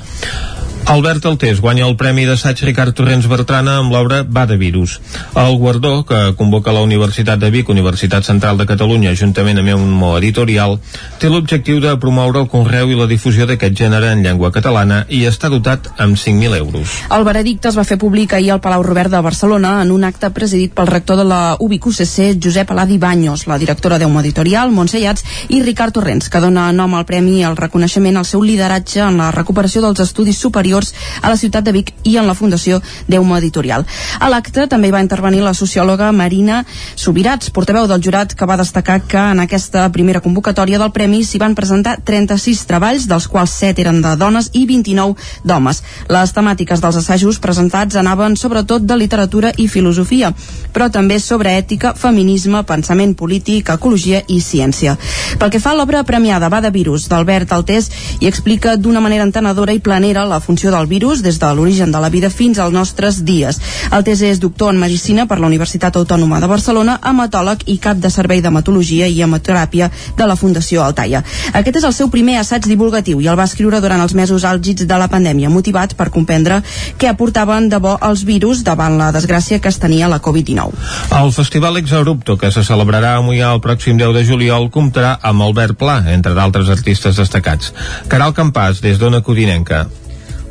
Albert Altés guanya el Premi d'Assaig Ricard Torrents Bertrana amb l'obra Va de virus. El guardó, que convoca la Universitat de Vic, Universitat Central de Catalunya, juntament amb un mo editorial, té l'objectiu de promoure el conreu i la difusió d'aquest gènere en llengua catalana i està dotat amb 5.000 euros. El veredicte es va fer públic ahir al Palau Robert de Barcelona en un acte presidit pel rector de la UBIC UCC, Josep Aladi Baños, la directora d'Euma Editorial, Montse Iats, i Ricard Torrents, que dona nom al premi el reconeixement al seu lideratge en la recuperació dels estudis superiors superiors a la ciutat de Vic i en la Fundació Deuma Editorial. A l'acte també hi va intervenir la sociòloga Marina Subirats, portaveu del jurat, que va destacar que en aquesta primera convocatòria del Premi s'hi van presentar 36 treballs, dels quals 7 eren de dones i 29 d'homes. Les temàtiques dels assajos presentats anaven sobretot de literatura i filosofia, però també sobre ètica, feminisme, pensament polític, ecologia i ciència. Pel que fa a l'obra premiada Va de virus d'Albert Altés, hi explica d'una manera entenedora i planera la funció del virus des de l'origen de la vida fins als nostres dies. El TC és doctor en Medicina per la Universitat Autònoma de Barcelona, hematòleg i cap de servei d'hematologia i hemoteràpia de la Fundació Altaia. Aquest és el seu primer assaig divulgatiu i el va escriure durant els mesos àlgids de la pandèmia, motivat per comprendre què aportaven de bo els virus davant la desgràcia que es tenia la Covid-19. El Festival Exabrupto, que se celebrarà a Mollà el pròxim 10 de juliol, comptarà amb Albert Pla, entre d'altres artistes destacats. Caral Campàs, des d'Ona Codinenca.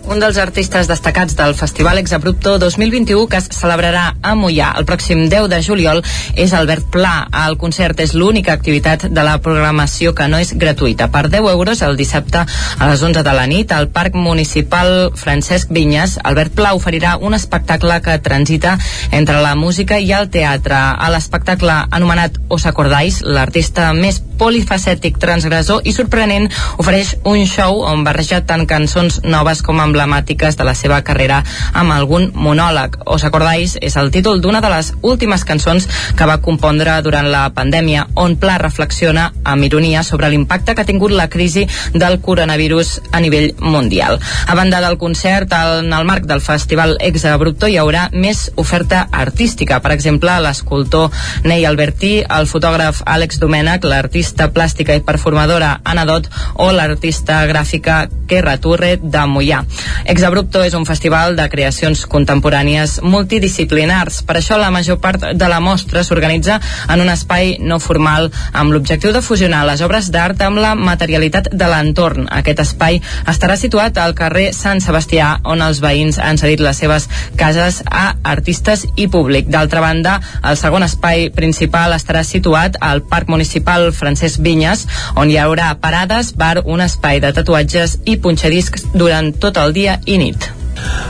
Un dels artistes destacats del Festival Exabrupto 2021 que es celebrarà a Mollà el pròxim 10 de juliol és Albert Pla. El concert és l'única activitat de la programació que no és gratuïta. Per 10 euros el dissabte a les 11 de la nit al Parc Municipal Francesc Vinyes, Albert Pla oferirà un espectacle que transita entre la música i el teatre. A l'espectacle anomenat Os Acordais, l'artista més polifacètic, transgressor i sorprenent ofereix un show on barreja tant cançons noves com emblemàtiques de la seva carrera amb algun monòleg. Os acordáis és el títol d'una de les últimes cançons que va compondre durant la pandèmia, on Pla reflexiona amb ironia sobre l'impacte que ha tingut la crisi del coronavirus a nivell mundial. A banda del concert, en el marc del festival Ex Abrupto hi haurà més oferta artística. Per exemple, l'escultor Ney Albertí, el fotògraf Àlex Domènech, l'artista plàstica i performadora Anna Dot o l'artista gràfica Kerra Turre de Mollà. Exabrupto és un festival de creacions contemporànies multidisciplinars. Per això la major part de la mostra s'organitza en un espai no formal amb l'objectiu de fusionar les obres d'art amb la materialitat de l'entorn. Aquest espai estarà situat al carrer Sant Sebastià, on els veïns han cedit les seves cases a artistes i públic. D'altra banda, el segon espai principal estarà situat al Parc Municipal Francesc Vinyes, on hi haurà parades, bar, un espai de tatuatges i punxadiscs durant tot el dia i nit.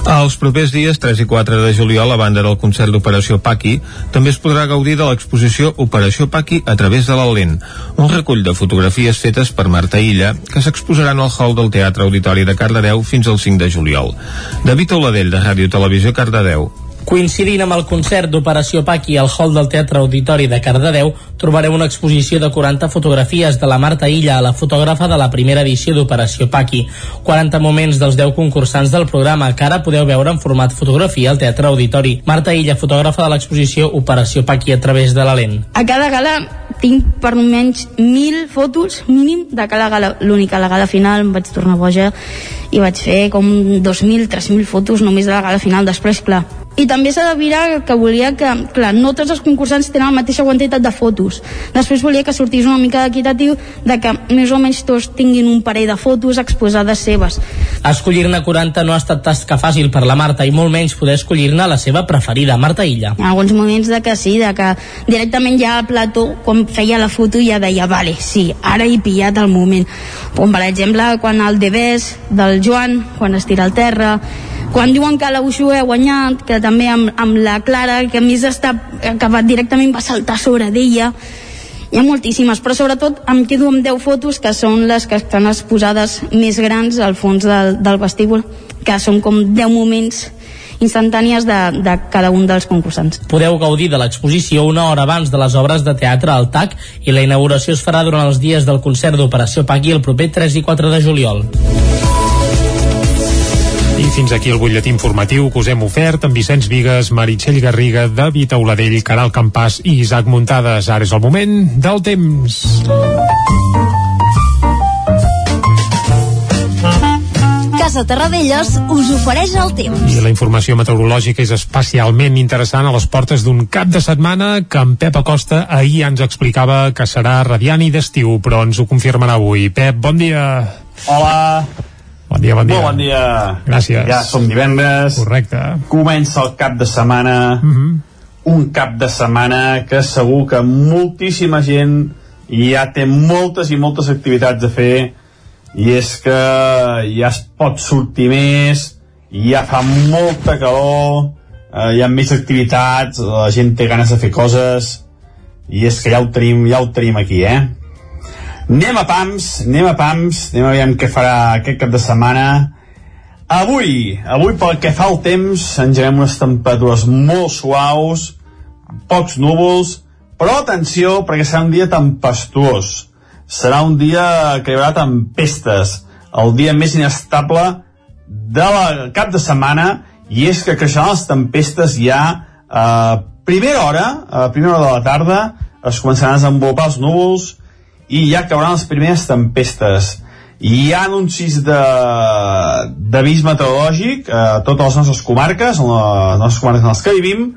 Els propers dies 3 i 4 de juliol, a banda del concert d'Operació Paqui, també es podrà gaudir de l'exposició Operació Paqui a través de la lent, un recull de fotografies fetes per Marta Illa, que s'exposaran al hall del Teatre Auditori de Cardedeu fins al 5 de juliol. David Oladell, de Ràdio Televisió Cardedeu. Coincidint amb el concert d'Operació Paqui al hall del Teatre Auditori de Cardedeu, trobareu una exposició de 40 fotografies de la Marta Illa, la fotògrafa de la primera edició d'Operació Paqui. 40 moments dels 10 concursants del programa que ara podeu veure en format fotografia al Teatre Auditori. Marta Illa, fotògrafa de l'exposició Operació Paqui a través de la lent. A cada gala tinc per almenys 1.000 fotos mínim de cada gala. L'única, la gala final em vaig tornar boja i vaig fer com 2.000, 3.000 fotos només de la gala final. Després, clar, i també s'ha de mirar que volia que, clar, no tots els concursants tenen la mateixa quantitat de fotos. Després volia que sortís una mica d'equitatiu de que més o menys tots tinguin un parell de fotos exposades seves. Escollir-ne 40 no ha estat tasca fàcil per la Marta i molt menys poder escollir-ne la seva preferida, Marta Illa. En alguns moments de que sí, de que directament ja al plató, quan feia la foto ja deia, vale, sí, ara he pillat el moment. Com per exemple, quan el debés del Joan, quan es tira al terra, quan diuen que l'Auxu ha guanyat, que també amb, amb la Clara, que a més està, va, directament va saltar sobre d'ella, hi ha moltíssimes, però sobretot em quedo amb 10 fotos que són les que estan exposades més grans al fons del, del vestíbul, que són com 10 moments instantànies de, de cada un dels concursants. Podeu gaudir de l'exposició una hora abans de les obres de teatre al TAC i la inauguració es farà durant els dies del concert d'Operació Pagui el proper 3 i 4 de juliol. Fins aquí el butlletí informatiu que us hem ofert amb Vicenç Vigues, Meritxell Garriga, David Auladell, Caral Campàs i Isaac Muntades. Ara és el moment del temps. Casa Terradellos us ofereix el temps. I la informació meteorològica és especialment interessant a les portes d'un cap de setmana que en Pep Acosta ahir ja ens explicava que serà radiant i d'estiu, però ens ho confirmarà avui. Pep, bon dia. Hola. Bon dia, bon dia. Molt bon dia. Gràcies. Ja som divendres. Correcte. Comença el cap de setmana. Mm -hmm. Un cap de setmana que segur que moltíssima gent ja té moltes i moltes activitats a fer i és que ja es pot sortir més, ja fa molta calor, eh, hi ha més activitats, la gent té ganes de fer coses, i és que ja ho tenim, ja ho tenim aquí, eh? Anem a PAMS, anem a PAMS, anem a veure què farà aquest cap de setmana. Avui, avui pel que fa al temps, engegem unes temperatures molt suaus, pocs núvols, però atenció, perquè serà un dia tempestuós serà un dia que hi haurà tempestes, el dia més inestable de la cap de setmana, i és que creixeran les tempestes ja a primera hora, a primera hora de la tarda, es començaran a desenvolupar els núvols i ja cauran les primeres tempestes. Hi ha anuncis d'avís meteorològic a totes les nostres comarques, en les nostres comarques en les que vivim,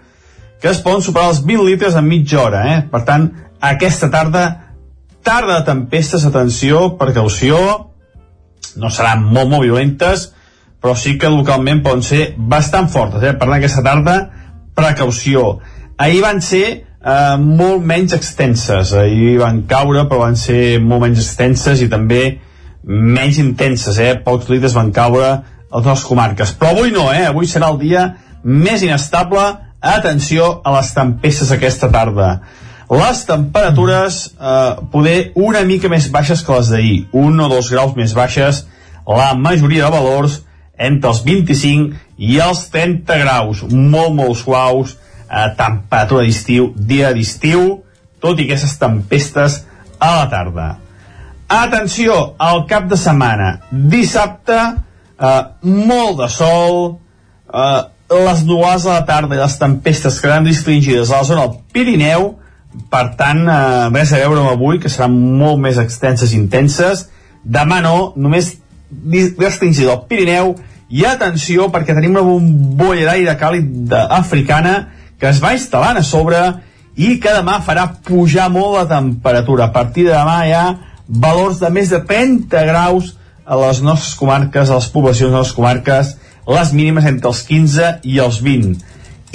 que es poden superar els 20 litres en mitja hora. Eh? Per tant, aquesta tarda tarda de tempestes, atenció, precaució, no seran molt, molt violentes, però sí que localment poden ser bastant fortes, eh? per tant aquesta tarda, precaució. Ahir van ser eh, molt menys extenses, ahir van caure però van ser molt menys extenses i també menys intenses, eh? pocs litres van caure a les comarques. Però avui no, eh? avui serà el dia més inestable, atenció a les tempestes aquesta tarda les temperatures eh, poder una mica més baixes que les d'ahir, un o dos graus més baixes, la majoria de valors entre els 25 i els 30 graus, molt, molt suaus, eh, temperatura d'estiu, dia d'estiu, tot i aquestes tempestes a la tarda. Atenció, al cap de setmana, dissabte, eh, molt de sol, eh, les nuades a la tarda i les tempestes quedaran restringides a la zona del Pirineu, per tant, eh, res a veure amb avui, que seran molt més extenses i intenses. Demà no, només restringida al Pirineu, i atenció, perquè tenim una bombolla d'aire càlid africana que es va instal·lant a sobre i que demà farà pujar molt la temperatura. A partir de demà hi ha valors de més de 30 graus a les nostres comarques, a les poblacions de les comarques, les mínimes entre els 15 i els 20.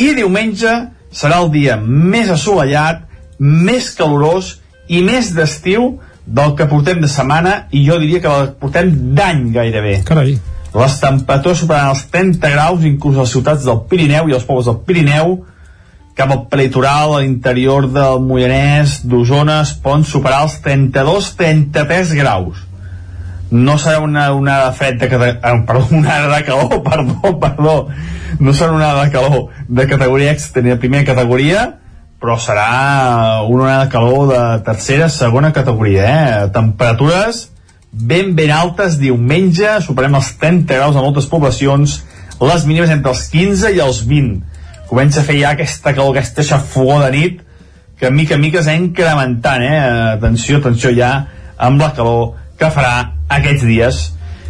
I diumenge serà el dia més assolellat, més calorós i més d'estiu del que portem de setmana i jo diria que el portem d'any gairebé. Carai. Les temperatures superaran els 30 graus inclús a les ciutats del Pirineu i els pobles del Pirineu cap al prelitoral, a l'interior del Moianès, d'Osona, es poden superar els 32-33 graus. No serà una onada fred de categoria... Perdó, una de calor, <laughs> perdó, perdó. No serà una de calor de categoria ni de primera categoria, però serà una onada de calor de tercera, segona categoria, eh? Temperatures ben ben altes diumenge, superem els 30 graus a moltes poblacions, les mínimes entre els 15 i els 20. Comença a fer ja aquesta calor, aquesta xafogó de nit, que mica en mica s'ha incrementant, eh? Atenció, atenció ja amb la calor que farà aquests dies.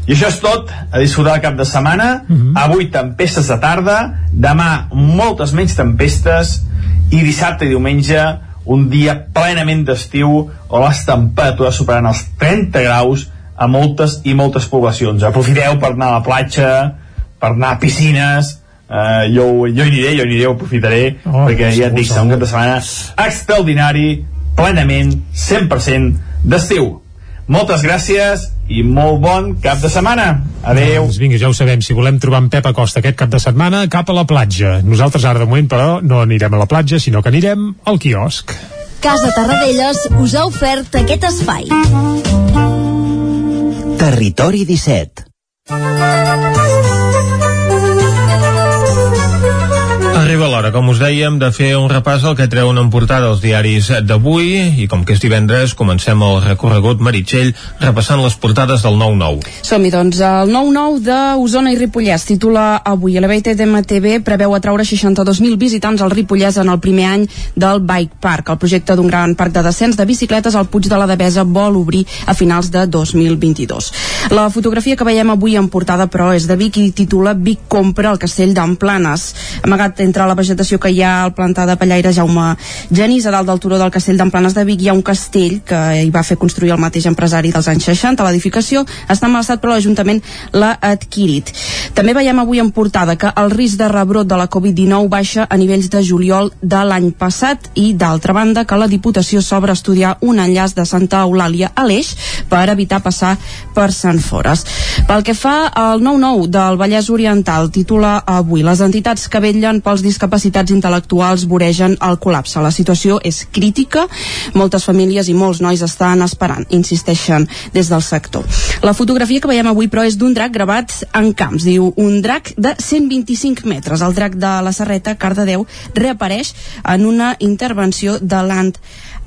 I això és tot, a disfrutar el cap de setmana, uh -huh. avui tempestes de tarda, demà moltes menys tempestes, i dissabte i diumenge un dia plenament d'estiu on les temperatures superaran els 30 graus a moltes i moltes poblacions. Aprofiteu per anar a la platja, per anar a piscines, uh, jo, jo hi aniré, jo hi aniré, ho aprofitaré, oh, perquè ja et dic, serà un cap de setmana extraordinari, plenament, 100% d'estiu. Moltes gràcies i molt bon cap de setmana. Adeu. Doncs vinga, ja ho sabem. Si volem trobar en Pep Acosta aquest cap de setmana, cap a la platja. Nosaltres ara de moment, però, no anirem a la platja, sinó que anirem al quiosc. Casa Tarradellas us ha ofert aquest espai. Territori 17 Arriba l'hora, com us dèiem, de fer un repàs al que treuen en portada els diaris d'avui i com que és divendres comencem el recorregut Meritxell repassant les portades del 9-9. Som-hi, doncs. El 9-9 d'Osona i Ripollès titula avui Elevated MTV preveu atraure 62.000 visitants al Ripollès en el primer any del Bike Park. El projecte d'un gran parc de descens de bicicletes al Puig de la Devesa vol obrir a finals de 2022. La fotografia que veiem avui en portada, però, és de Vic i titula Vic compra el castell d'Amplanes. Amagat entre la vegetació que hi ha al plantar de Pallaire Jaume Genís, a dalt del turó del castell d'Emplanes de Vic hi ha un castell que hi va fer construir el mateix empresari dels anys 60. L'edificació està en mal estat però l'Ajuntament l'ha adquirit. També veiem avui en portada que el risc de rebrot de la Covid-19 baixa a nivells de juliol de l'any passat i d'altra banda que la Diputació s'obre a estudiar un enllaç de Santa Eulàlia a l'Eix per evitar passar per Sant Fores. Pel que fa al 9-9 del Vallès Oriental, titula avui les entitats que vetllen pels els discapacitats intel·lectuals voregen el col·lapse. La situació és crítica, moltes famílies i molts nois estan esperant, insisteixen des del sector. La fotografia que veiem avui, però, és d'un drac gravat en camps. Diu, un drac de 125 metres. El drac de la Serreta, Cardedeu, reapareix en una intervenció de Land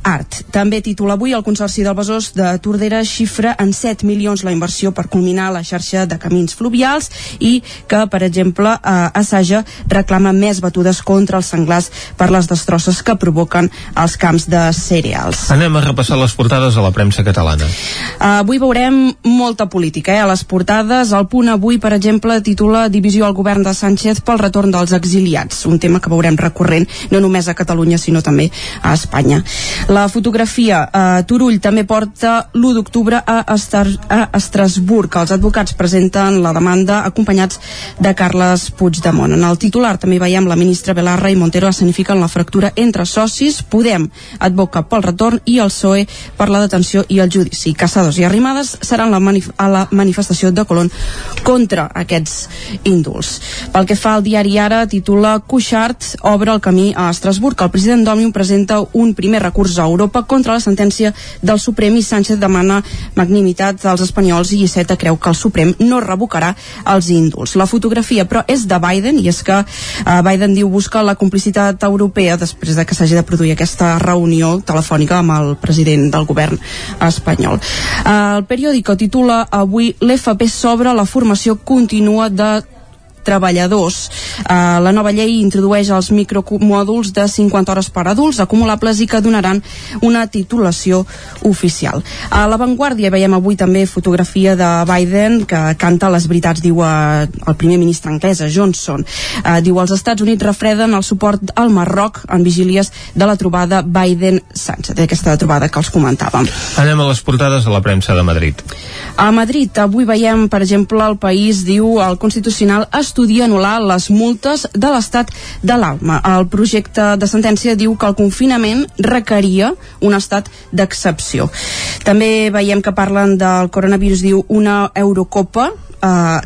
Art. També titula avui el Consorci del Besòs de Tordera xifra en 7 milions la inversió per culminar la xarxa de camins fluvials i que, per exemple, eh, Assaja reclama més batudes contra els senglars per les destrosses que provoquen els camps de cereals. Anem a repassar les portades a la premsa catalana. Uh, avui veurem molta política eh, a les portades. El punt avui, per exemple, titula Divisió al govern de Sánchez pel retorn dels exiliats, un tema que veurem recorrent no només a Catalunya sinó també a Espanya. La fotografia, eh, Turull també porta l'1 d'octubre a, Estar a Estrasburg. Els advocats presenten la demanda acompanyats de Carles Puigdemont. En el titular també veiem la ministra Belarra i Montero escenifiquen la fractura entre socis. Podem advoca pel retorn i el PSOE per la detenció i el judici. Caçadors i Arrimades seran la a la manifestació de Colón contra aquests índols. Pel que fa al diari Ara, titula Cuixart obre el camí a Estrasburg. El president d'Òmnium presenta un primer recurs a Europa contra la sentència del Suprem i Sánchez demana magnimitat dels espanyols i Iceta creu que el Suprem no revocarà els índols. La fotografia, però, és de Biden i és que eh, Biden diu busca la complicitat europea després de que s'hagi de produir aquesta reunió telefònica amb el president del govern espanyol. Eh, el periòdico titula avui l'FP sobre la formació contínua de treballadors. Uh, la nova llei introdueix els micromòduls de 50 hores per adults acumulables i que donaran una titulació oficial. A l'avantguàrdia veiem avui també fotografia de Biden que canta les veritats, diu uh, el primer ministre anglès, Johnson. Uh, diu els Estats Units refreden el suport al Marroc en vigílies de la trobada Biden-Sánchez, d'aquesta trobada que els comentàvem. Anem a les portades de la premsa de Madrid. A Madrid avui veiem, per exemple, el país diu el Constitucional estudia anul·lar les multes de l'estat de l'Alma. El projecte de sentència diu que el confinament requeria un estat d'excepció. També veiem que parlen del coronavirus, diu una Eurocopa eh,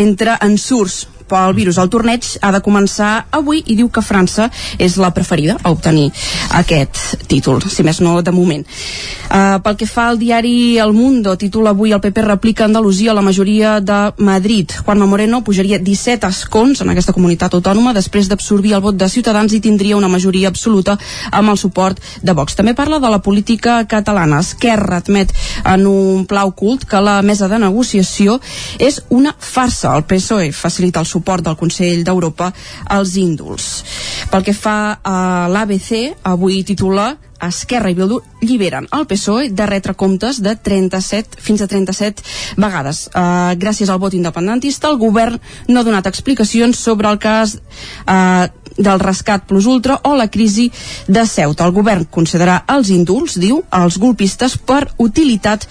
entre ensurts pel virus. El torneig ha de començar avui i diu que França és la preferida a obtenir aquest títol, si més no de moment. Uh, pel que fa al diari El Mundo, títol avui el PP replica Andalusia la majoria de Madrid. Juanma Moreno pujaria 17 escons en aquesta comunitat autònoma després d'absorbir el vot de Ciutadans i tindria una majoria absoluta amb el suport de Vox. També parla de la política catalana. Esquerra admet en un pla ocult que la mesa de negociació és una farsa. El PSOE facilita el suport del Consell d'Europa als índols. Pel que fa a l'ABC, avui titula Esquerra i Bildu lliberen el PSOE de retre comptes de 37 fins a 37 vegades. Uh, gràcies al vot independentista, el govern no ha donat explicacions sobre el cas uh, del rescat plus ultra o la crisi de Ceuta. El govern considerarà els indults, diu, als golpistes per utilitat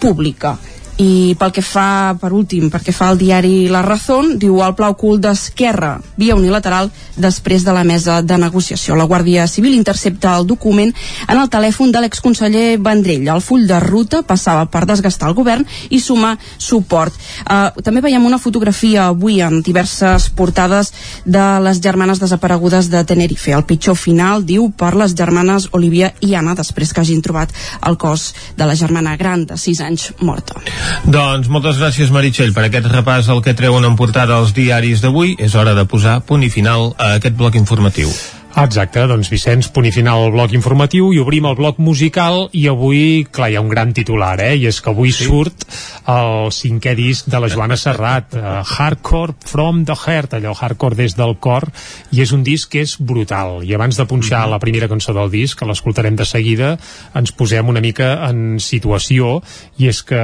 pública i pel que fa, per últim, perquè fa el diari La Razón, diu el pla ocult d'Esquerra, via unilateral després de la mesa de negociació. La Guàrdia Civil intercepta el document en el telèfon de l'exconseller Vendrell. El full de ruta passava per desgastar el govern i sumar suport. Uh, també veiem una fotografia avui en diverses portades de les germanes desaparegudes de Tenerife. El pitjor final, diu, per les germanes Olivia i Anna, després que hagin trobat el cos de la germana gran de 6 anys morta. Doncs moltes gràcies Meritxell per aquest repàs al que treuen en portada els diaris d'avui. És hora de posar punt i final a aquest bloc informatiu. Exacte, doncs Vicenç, punt i final al bloc informatiu i obrim el bloc musical i avui, clar, hi ha un gran titular, eh? I és que avui sí. surt el cinquè disc de la Joana Serrat, uh, Hardcore from the Heart, allò hardcore des del cor, i és un disc que és brutal. I abans de punxar mm -hmm. la primera cançó del disc, que l'escoltarem de seguida, ens posem una mica en situació, i és que,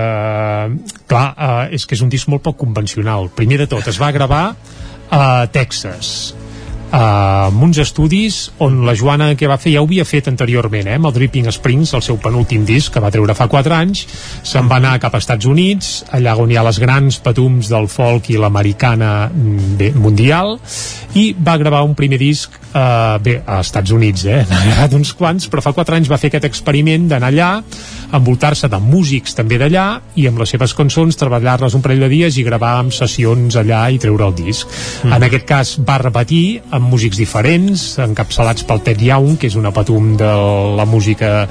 clar, uh, és que és un disc molt poc convencional. Primer de tot, es va gravar a Texas uh, amb uns estudis on la Joana que va fer ja ho havia fet anteriorment eh, amb el Dripping Springs, el seu penúltim disc que va treure fa 4 anys, se'n va anar cap a Estats Units, allà on hi ha les grans patums del folk i l'americana mm, mundial i va gravar un primer disc uh, bé, a Estats Units eh, n'ha gravat uns quants, però fa 4 anys va fer aquest experiment d'anar allà envoltar-se de músics també d'allà i amb les seves cançons treballar-les un parell de dies i gravar amb sessions allà i treure el disc. Mm. En aquest cas va repetir amb músics diferents, encapçalats pel Ted Young, que és una patum de la música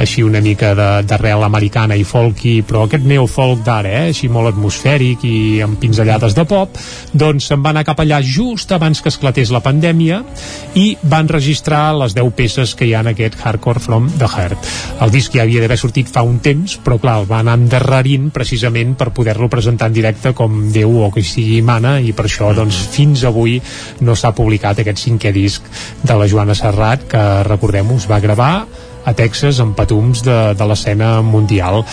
així una mica d'arrel americana i folky, però aquest neofolk d'ara, eh, així molt atmosfèric i amb pinzellades de pop, doncs se'n va anar cap allà just abans que esclatés la pandèmia i van registrar les 10 peces que hi ha en aquest Hardcore from the Heart. El disc ja havia d'haver sortit fa un temps, però clar, el va anar endarrerint precisament per poder-lo presentar en directe com Déu o que sigui mana i per això doncs fins avui no s'ha publicat publicat aquest cinquè disc de la Joana Serrat que recordem us va gravar a Texas amb patums de, de l'escena mundial.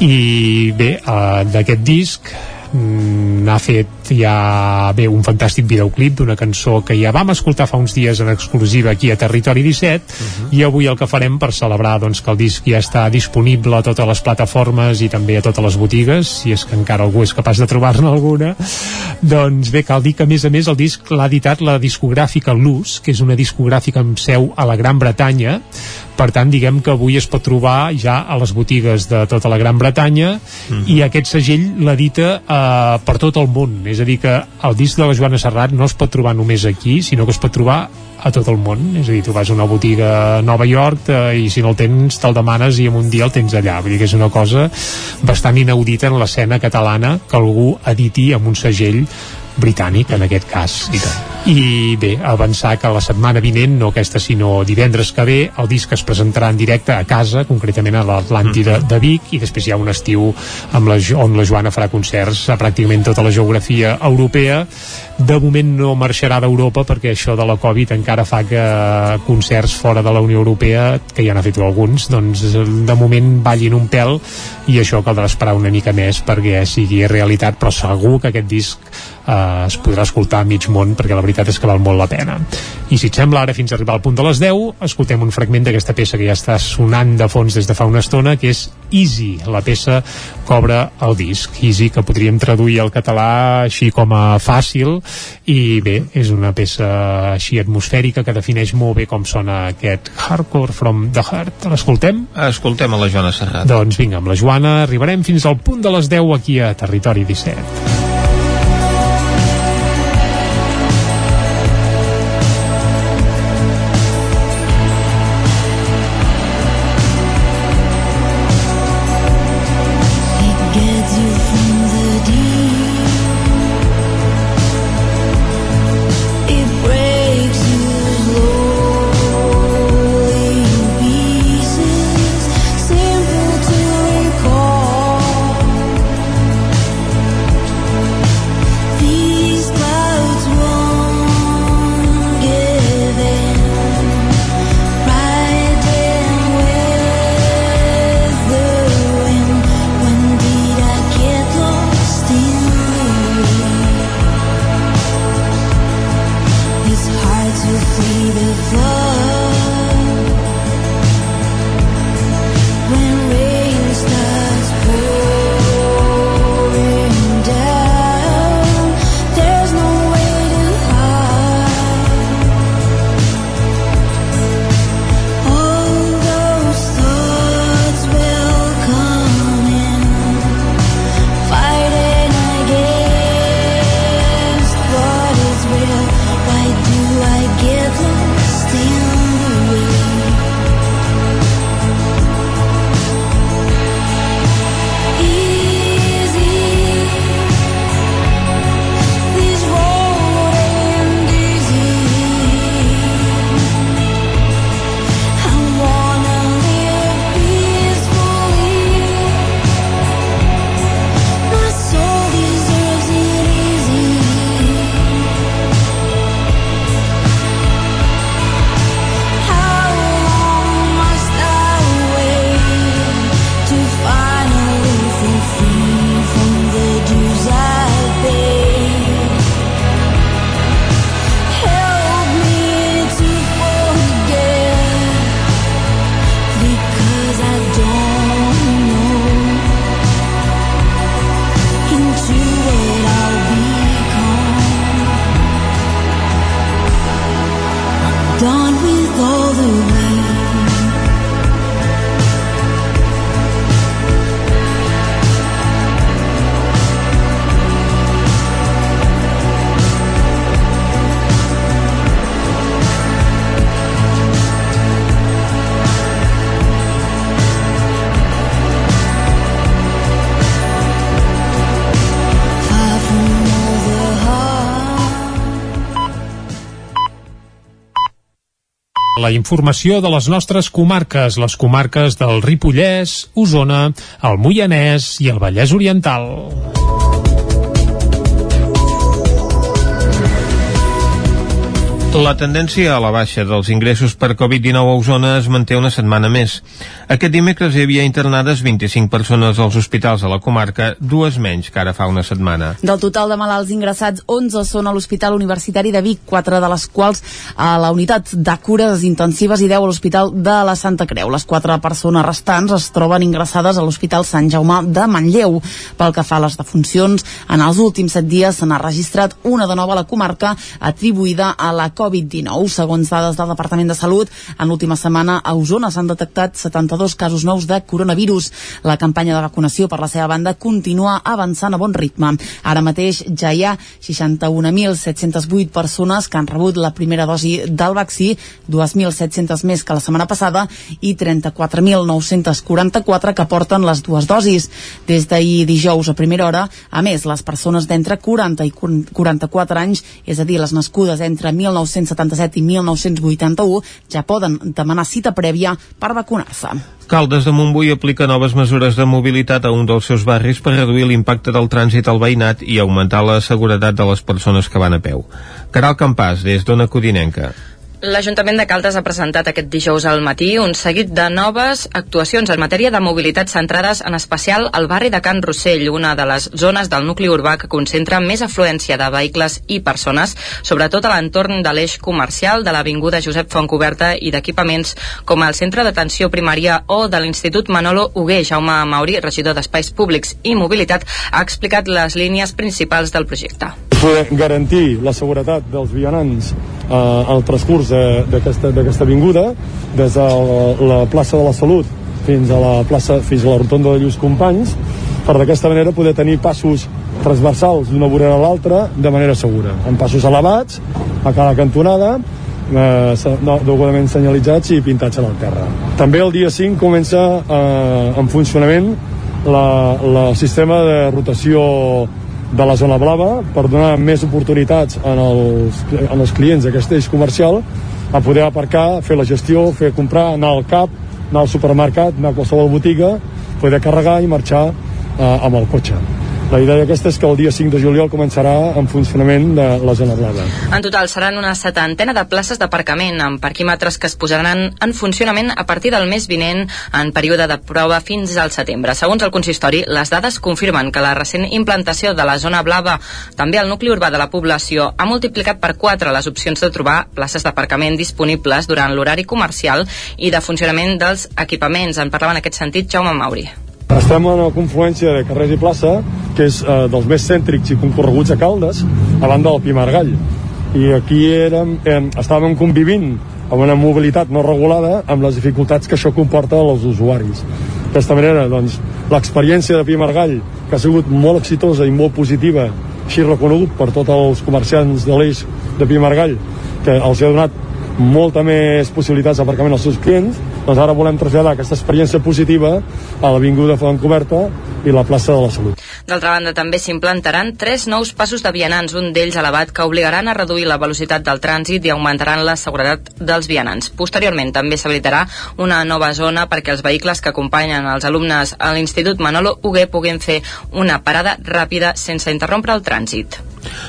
I bé, uh, d'aquest disc Mm, n'ha fet ja bé un fantàstic videoclip d'una cançó que ja vam escoltar fa uns dies en exclusiva aquí a Territori 17 uh -huh. i avui el que farem per celebrar doncs, que el disc ja està disponible a totes les plataformes i també a totes les botigues si és que encara algú és capaç de trobar-ne alguna doncs bé, cal dir que a més a més el disc l'ha editat la discogràfica Luz que és una discogràfica amb seu a la Gran Bretanya per tant diguem que avui es pot trobar ja a les botigues de tota la Gran Bretanya mm -hmm. i aquest segell l'edita eh, per tot el món. És a dir que el disc de la Joana Serrat no es pot trobar només aquí sinó que es pot trobar a tot el món, és a dir, tu vas a una botiga a Nova York eh, i si no el tens te'l demanes i en un dia el tens allà. Vull dir que és una cosa bastant inaudita en l'escena catalana que algú editi amb un segell britànic en aquest cas. I, i bé, avançar que la setmana vinent, no aquesta sinó divendres que ve, el disc es presentarà en directe a casa, concretament a l'Atlàntida mm -hmm. de Vic i després hi ha un estiu amb la, on la Joana farà concerts a pràcticament tota la geografia europea de moment no marxarà d'Europa perquè això de la Covid encara fa que concerts fora de la Unió Europea que ja n'ha fet alguns, doncs de moment ballin un pèl i això caldrà esperar una mica més perquè sigui realitat però segur que aquest disc eh, es podrà escoltar a mig món perquè la veritat és que val molt la pena. I si et sembla ara fins a arribar al punt de les 10 escoltem un fragment d'aquesta peça que ja està sonant de fons des de fa una estona que és Easy, la peça que obre el disc. Easy que podríem traduir al català així com a fàcil. I bé, és una peça així atmosfèrica que defineix molt bé com sona aquest Hardcore from the Heart. L'escoltem? Escoltem a la Joana Serrat. Doncs vinga, amb la Joana arribarem fins al punt de les 10 aquí a Territori 17 La informació de les nostres comarques, les comarques del Ripollès, Osona, el Moianès i el Vallès Oriental. La tendència a la baixa dels ingressos per Covid-19 a Osona es manté una setmana més. Aquest dimecres hi havia internades 25 persones als hospitals de la comarca, dues menys que ara fa una setmana. Del total de malalts ingressats, 11 són a l'Hospital Universitari de Vic, 4 de les quals a la unitat de cures intensives i 10 a l'Hospital de la Santa Creu. Les 4 persones restants es troben ingressades a l'Hospital Sant Jaume de Manlleu. Pel que fa a les defuncions, en els últims 7 dies se n'ha registrat una de nova a la comarca atribuïda a la Covid-19. Segons dades del Departament de Salut, en l'última setmana a Osona s'han detectat 72 casos nous de coronavirus. La campanya de vacunació, per la seva banda, continua avançant a bon ritme. Ara mateix ja hi ha 61.708 persones que han rebut la primera dosi del vaccí, 2.700 més que la setmana passada i 34.944 que porten les dues dosis. Des d'ahir dijous a primera hora, a més, les persones d'entre 40 i 44 anys, és a dir, les nascudes entre 1977 i 1981, ja poden demanar cita prèvia per vacunar-se. Caldes de Montbui aplica noves mesures de mobilitat a un dels seus barris per reduir l'impacte del trànsit al veïnat i augmentar la seguretat de les persones que van a peu. Caral Campàs, des d'Ona Codinenca. L'Ajuntament de Caldes ha presentat aquest dijous al matí un seguit de noves actuacions en matèria de mobilitat centrades en especial al barri de Can Rossell, una de les zones del nucli urbà que concentra més afluència de vehicles i persones, sobretot a l'entorn de l'eix comercial de l'Avinguda Josep Fontcoberta i d'equipaments com el Centre d'Atenció Primària o de l'Institut Manolo Hugué. Jaume Mauri, regidor d'Espais Públics i Mobilitat, ha explicat les línies principals del projecte. poder garantir la seguretat dels vianants eh, al transcurs d'aquesta avinguda des de la, la plaça de la Salut fins a la plaça fins a la rotonda de Lluís Companys per d'aquesta manera poder tenir passos transversals d'una vorera a l'altra de manera segura, amb passos elevats a cada cantonada eh, no, degudament senyalitzats i pintats a la terra. També el dia 5 comença eh, en funcionament la, el sistema de rotació de la zona blava per donar més oportunitats en els, en els clients d'aquest eix comercial a poder aparcar, fer la gestió, fer comprar, anar al CAP, anar al supermercat, anar a qualsevol botiga, poder carregar i marxar eh, amb el cotxe. La idea aquesta és que el dia 5 de juliol començarà en funcionament de la zona blava. En total seran una setantena de places d'aparcament amb parquímetres que es posaran en funcionament a partir del mes vinent en període de prova fins al setembre. Segons el consistori, les dades confirmen que la recent implantació de la zona blava, també al nucli urbà de la població, ha multiplicat per 4 les opcions de trobar places d'aparcament disponibles durant l'horari comercial i de funcionament dels equipaments. En parlava en aquest sentit Jaume Mauri. Estem en la confluència de carrers i plaça, que és eh, dels més cèntrics i concorreguts a Caldes, a banda del Pi Margall. I aquí érem, eh, estàvem convivint amb una mobilitat no regulada amb les dificultats que això comporta als usuaris. D'aquesta manera, doncs, l'experiència de Pi Margall, que ha sigut molt exitosa i molt positiva, així reconegut per tots els comerciants de l'eix de Pi Margall, que els ha donat molta més possibilitats d'aparcament als seus clients, doncs ara volem traslladar aquesta experiència positiva a l'Avinguda Fontcoberta i la plaça de la Salut. D'altra banda, també s'implantaran tres nous passos de vianants, un d'ells elevat, que obligaran a reduir la velocitat del trànsit i augmentaran la seguretat dels vianants. Posteriorment, també s'habilitarà una nova zona perquè els vehicles que acompanyen els alumnes a l'Institut Manolo Hugué puguin fer una parada ràpida sense interrompre el trànsit.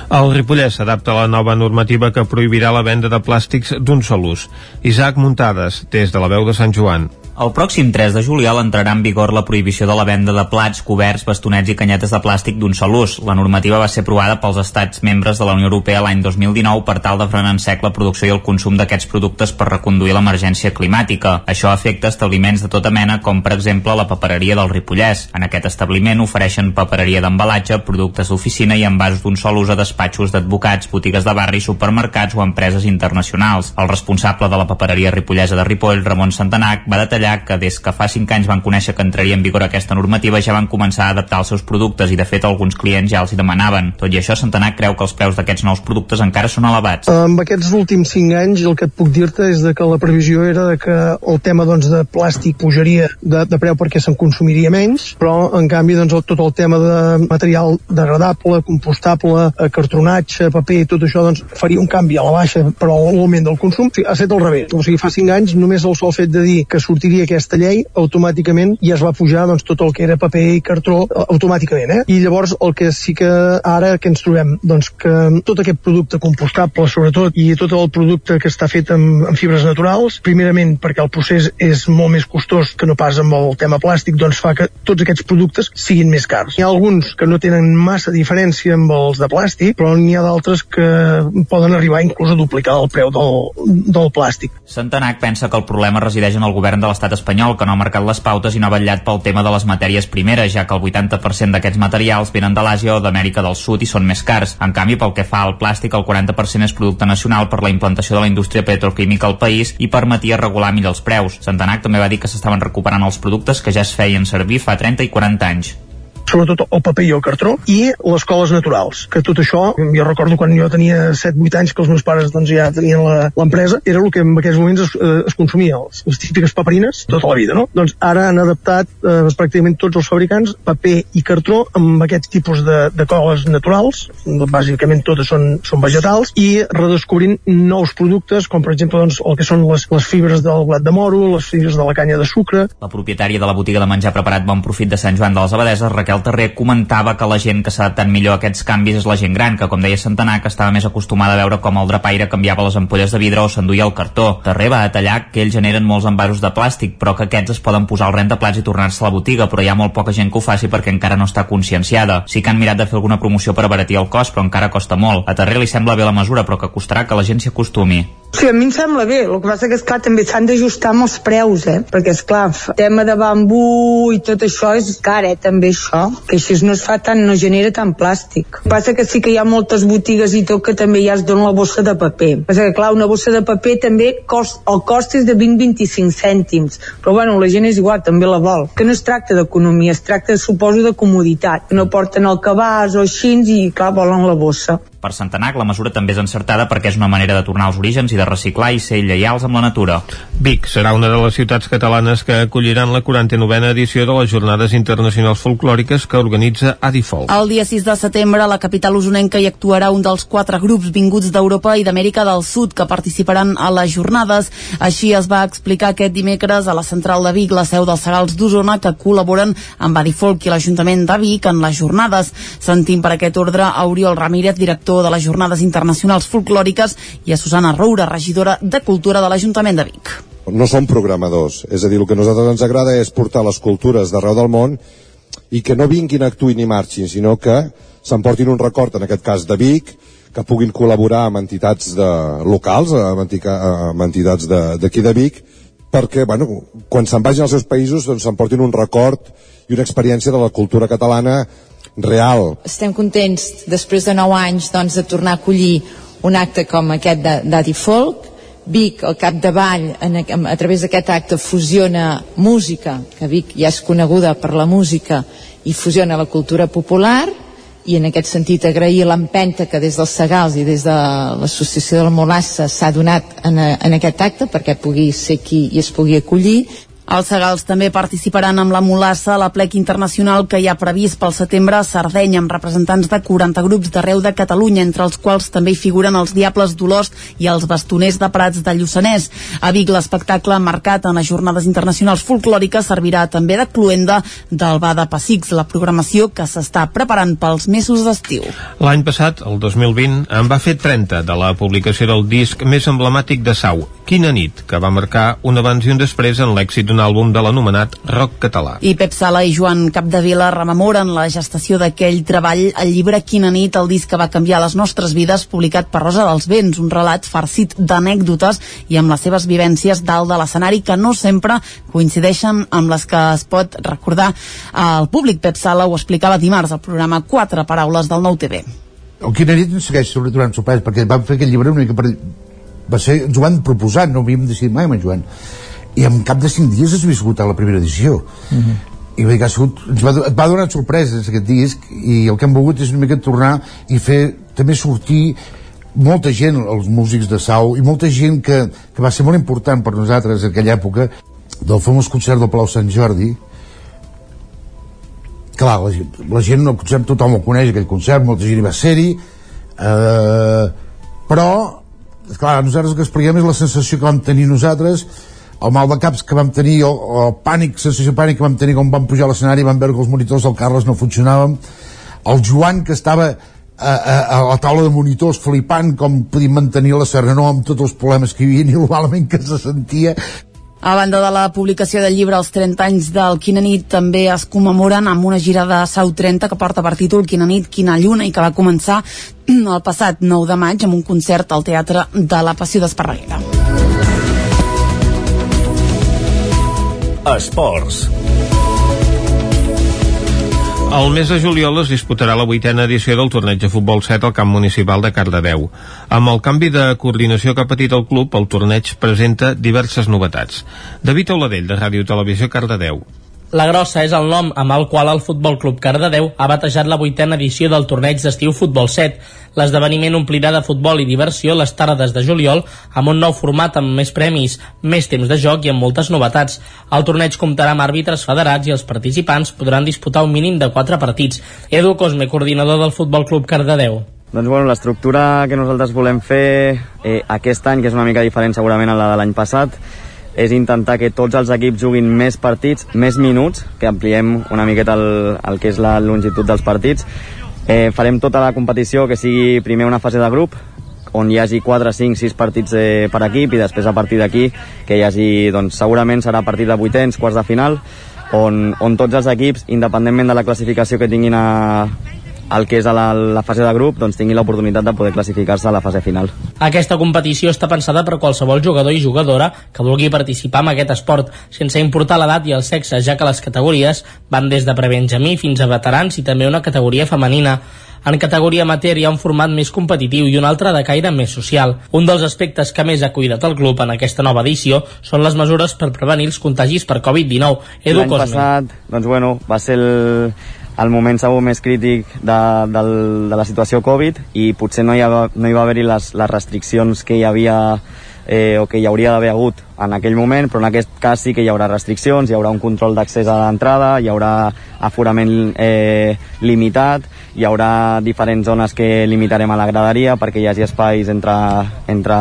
El Ripollès s'adapta a la nova normativa que prohibirà la venda de plàstics d'un sol ús. Isaac Muntades, des de la veu de Sant Joan. El pròxim 3 de juliol entrarà en vigor la prohibició de la venda de plats, coberts, bastonets i canyetes de plàstic d'un sol ús. La normativa va ser aprovada pels estats membres de la Unió Europea l'any 2019 per tal de frenar en sec la producció i el consum d'aquests productes per reconduir l'emergència climàtica. Això afecta establiments de tota mena, com per exemple la papereria del Ripollès. En aquest establiment ofereixen papereria d'embalatge, productes d'oficina i envasos d'un sol ús a despatxos d'advocats, botigues de barri, supermercats o empreses internacionals. El responsable de la papereria ripollesa de Ripoll, Ramon Santanac, va detallar que des que fa 5 anys van conèixer que entraria en vigor aquesta normativa ja van començar a adaptar els seus productes i de fet alguns clients ja els hi demanaven. Tot i això, Santanac creu que els preus d'aquests nous productes encara són elevats. Amb aquests últims 5 anys el que et puc dir-te és de que la previsió era de que el tema doncs, de plàstic pujaria de, de preu perquè se'n consumiria menys, però en canvi doncs, tot el tema de material degradable, compostable, eh, cartronatge, paper, tot això doncs, faria un canvi a la baixa però l'augment del consum ha estat al revés. O sigui, fa 5 anys només el sol fet de dir que sortiria aquesta llei, automàticament ja es va pujar doncs, tot el que era paper i cartró eh, automàticament. Eh? I llavors el que sí que ara que ens trobem, doncs que tot aquest producte compostable sobretot i tot el producte que està fet amb, amb fibres naturals, primerament perquè el procés és molt més costós que no pas amb el tema plàstic, doncs fa que tots aquests productes siguin més cars. Hi ha alguns que no tenen massa diferència amb els de plàstic, però n'hi ha d'altres que poden arribar inclús a duplicar el preu del, del plàstic. Santanac pensa que el problema resideix en el govern de l'estat espanyol, que no ha marcat les pautes i no ha vetllat pel tema de les matèries primeres, ja que el 80% d'aquests materials venen de l'Àsia o d'Amèrica del Sud i són més cars. En canvi, pel que fa al plàstic, el 40% és producte nacional per la implantació de la indústria petroquímica al país i permetia regular millor els preus. Santanac també va dir que s'estaven recuperant els productes que ja es feien servir fa 30 i 40 anys sobretot el paper i el cartró, i les coles naturals, que tot això, jo recordo quan jo tenia 7-8 anys que els meus pares doncs, ja tenien l'empresa, era el que en aquells moments es, eh, es consumia, les, les típiques paperines, tota la vida, no? Doncs ara han adaptat eh, pràcticament tots els fabricants paper i cartró amb aquests tipus de, de coles naturals, bàsicament totes són, són vegetals, i redescobrint nous productes, com per exemple doncs, el que són les, les fibres del blat de moro, les fibres de la canya de sucre. La propietària de la botiga de menjar preparat Bon Profit de Sant Joan de les Abadeses, Raquel Terrer comentava que la gent que s'ha adaptat millor a aquests canvis és la gent gran, que com deia Centenar, que estava més acostumada a veure com el drapaire canviava les ampolles de vidre o s'enduia el cartó. Terrer va detallar que ells generen molts envasos de plàstic, però que aquests es poden posar al rentaplats i tornar-se a la botiga, però hi ha molt poca gent que ho faci perquè encara no està conscienciada. Sí que han mirat de fer alguna promoció per abaratir el cost, però encara costa molt. A Terrer li sembla bé la mesura, però que costarà que la gent s'hi acostumi. Sí, a mi em sembla bé, el que passa que, esclar, també s'han d'ajustar amb els preus, eh? Perquè, esclar, tema de bambú i tot això és car, eh, també això, que així no es fa tant, no genera tant plàstic. Passa que sí que hi ha moltes botigues i tot que també ja es dona la bossa de paper. Passa que, clar, una bossa de paper també cost, el cost és de 20-25 cèntims, però bueno, la gent és igual, també la vol. Que no es tracta d'economia, es tracta, suposo, de comoditat. No porten el cabàs o així i, clar, volen la bossa. Per Santanac, la mesura també és encertada perquè és una manera de tornar als orígens i de reciclar i ser lleials amb la natura. Vic serà una de les ciutats catalanes que acolliran la 49a edició de les Jornades Internacionals Folclòriques que organitza Adifolk. El dia 6 de setembre, a la capital usonenca hi actuarà un dels quatre grups vinguts d'Europa i d'Amèrica del Sud que participaran a les jornades. Així es va explicar aquest dimecres a la central de Vic, la seu dels Serals d'Osona, que col·laboren amb Adifolk i l'Ajuntament de Vic en les jornades. Sentim per aquest ordre a Oriol Ramírez, director director de les Jornades Internacionals Folclòriques, i a Susana Roura, regidora de Cultura de l'Ajuntament de Vic. No som programadors, és a dir, el que a nosaltres ens agrada és portar les cultures d'arreu del món i que no vinguin, actuïn i marxin, sinó que s'emportin un record, en aquest cas de Vic, que puguin col·laborar amb entitats de, locals, amb, entica, amb entitats d'aquí de, de Vic, perquè bueno, quan se'n vagin als seus països doncs s'emportin un record i una experiència de la cultura catalana real. Estem contents, després de 9 anys, doncs, de tornar a acollir un acte com aquest d'Adi Folk. Vic, al capdavall, en, a través d'aquest acte, fusiona música, que Vic ja és coneguda per la música, i fusiona la cultura popular, i en aquest sentit agrair l'empenta que des dels Segals i des de l'Associació del Molassa s'ha donat en, en aquest acte perquè pugui ser aquí i es pugui acollir els Segals també participaran amb la Molassa a la plec internacional que hi ha previst pel setembre a Sardenya amb representants de 40 grups d'arreu de Catalunya, entre els quals també hi figuren els Diables d'Olost i els Bastoners de Prats de Lluçanès. A Vic l'espectacle marcat en les jornades internacionals folclòriques servirà també de cluenda del Bada Pessics, la programació que s'està preparant pels mesos d'estiu. L'any passat, el 2020, en va fer 30 de la publicació del disc més emblemàtic de Sau, Quina nit, que va marcar un abans i un després en l'èxit d'un un àlbum de l'anomenat rock català. I Pep Sala i Joan Capdevila rememoren la gestació d'aquell treball al llibre Quina nit, el disc que va canviar les nostres vides, publicat per Rosa dels Vents, un relat farcit d'anècdotes i amb les seves vivències dalt de l'escenari que no sempre coincideixen amb les que es pot recordar al públic. Pep Sala ho explicava dimarts al programa Quatre Paraules del Nou TV. el Quina nit ens segueix donant sorpresa perquè vam fer aquest llibre una mica per... va ser, ens ho van proposar, no ho havíem decidit mai amb en Joan i en cap de cinc dies es havia sigut a la primera edició mm -hmm. i vull dir que ha sigut, ens va, va donar sorpreses aquest disc i el que hem volgut és una mica tornar i fer també sortir molta gent, els músics de Sau i molta gent que, que va ser molt important per nosaltres en aquella època del famós concert del Palau Sant Jordi clar, la, gent- la gent, el concert, tothom el coneix, aquell concert, molta gent hi va ser-hi, eh, però, clar, nosaltres el que expliquem és la sensació que vam tenir nosaltres, el mal de caps que vam tenir, el, el pànic, sensació pànic que vam tenir quan vam pujar a l'escenari, vam veure que els monitors del Carles no funcionaven, el Joan que estava a, a, a la taula de monitors flipant com podíem mantenir la serenor amb tots els problemes que hi havia <laughs> i malament que se sentia A banda de la publicació del llibre Els 30 anys del Quina nit també es commemoren amb una gira de Sau 30 que porta per títol Quina nit, quina lluna i que va començar <clears throat> el passat 9 de maig amb un concert al Teatre de la Passió d'Esparreguera. Esports. El mes de juliol es disputarà la vuitena edició del torneig de futbol 7 al camp municipal de Cardedeu. Amb el canvi de coordinació que ha patit el club, el torneig presenta diverses novetats. David Oladell, de Ràdio Televisió Cardedeu. La Grossa és el nom amb el qual el Futbol Club Cardedeu ha batejat la vuitena edició del torneig d'estiu Futbol 7. L'esdeveniment omplirà de futbol i diversió les tardes de juliol amb un nou format amb més premis, més temps de joc i amb moltes novetats. El torneig comptarà amb àrbitres federats i els participants podran disputar un mínim de 4 partits. Edu Cosme, coordinador del Futbol Club Cardedeu. Doncs bueno, l'estructura que nosaltres volem fer eh, aquest any, que és una mica diferent segurament a la de l'any passat, és intentar que tots els equips juguin més partits, més minuts, que ampliem una miqueta el, el que és la longitud dels partits. Eh, farem tota la competició que sigui primer una fase de grup, on hi hagi 4, 5, 6 partits eh, per equip i després a partir d'aquí que hi hagi, doncs segurament serà a partir de vuitens, quarts de final, on, on tots els equips, independentment de la classificació que tinguin a, el que és a la, la fase de grup doncs tinguin l'oportunitat de poder classificar-se a la fase final. Aquesta competició està pensada per qualsevol jugador i jugadora que vulgui participar en aquest esport, sense importar l'edat i el sexe, ja que les categories van des de prebenjamí fins a veterans i també una categoria femenina. En categoria amateur hi ha un format més competitiu i un altre de caire més social. Un dels aspectes que més ha cuidat el club en aquesta nova edició són les mesures per prevenir els contagis per Covid-19. Edu L'any passat, doncs bueno, va ser el, el moment segur més crític de, del, de la situació Covid i potser no hi, ha, no hi va haver-hi les, les restriccions que hi havia eh, o que hi hauria d'haver hagut en aquell moment, però en aquest cas sí que hi haurà restriccions, hi haurà un control d'accés a l'entrada, hi haurà aforament eh, limitat, hi haurà diferents zones que limitarem a la graderia perquè hi hagi espais entre, entre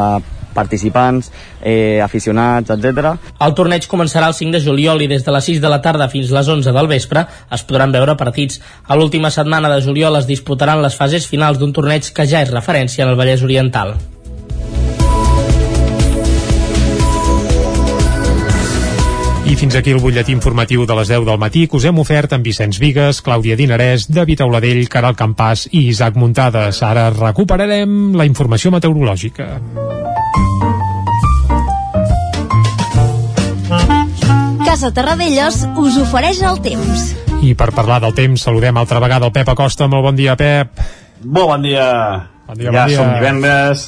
participants, eh, aficionats, etc. El torneig començarà el 5 de juliol i des de les 6 de la tarda fins les 11 del vespre es podran veure partits. A l'última setmana de juliol es disputaran les fases finals d'un torneig que ja és referència en el Vallès Oriental. I fins aquí el butlletí informatiu de les 10 del matí que us hem ofert amb Vicenç Vigues, Clàudia Dinarès, David Auladell, Caral Campàs i Isaac Muntades. Ara recuperarem la informació meteorològica. Casa Terradellos us ofereix el temps. I per parlar del temps saludem altra vegada el Pep Acosta. Molt bon dia, Pep. Molt bon dia. Bon dia, ja bon dia. som divendres,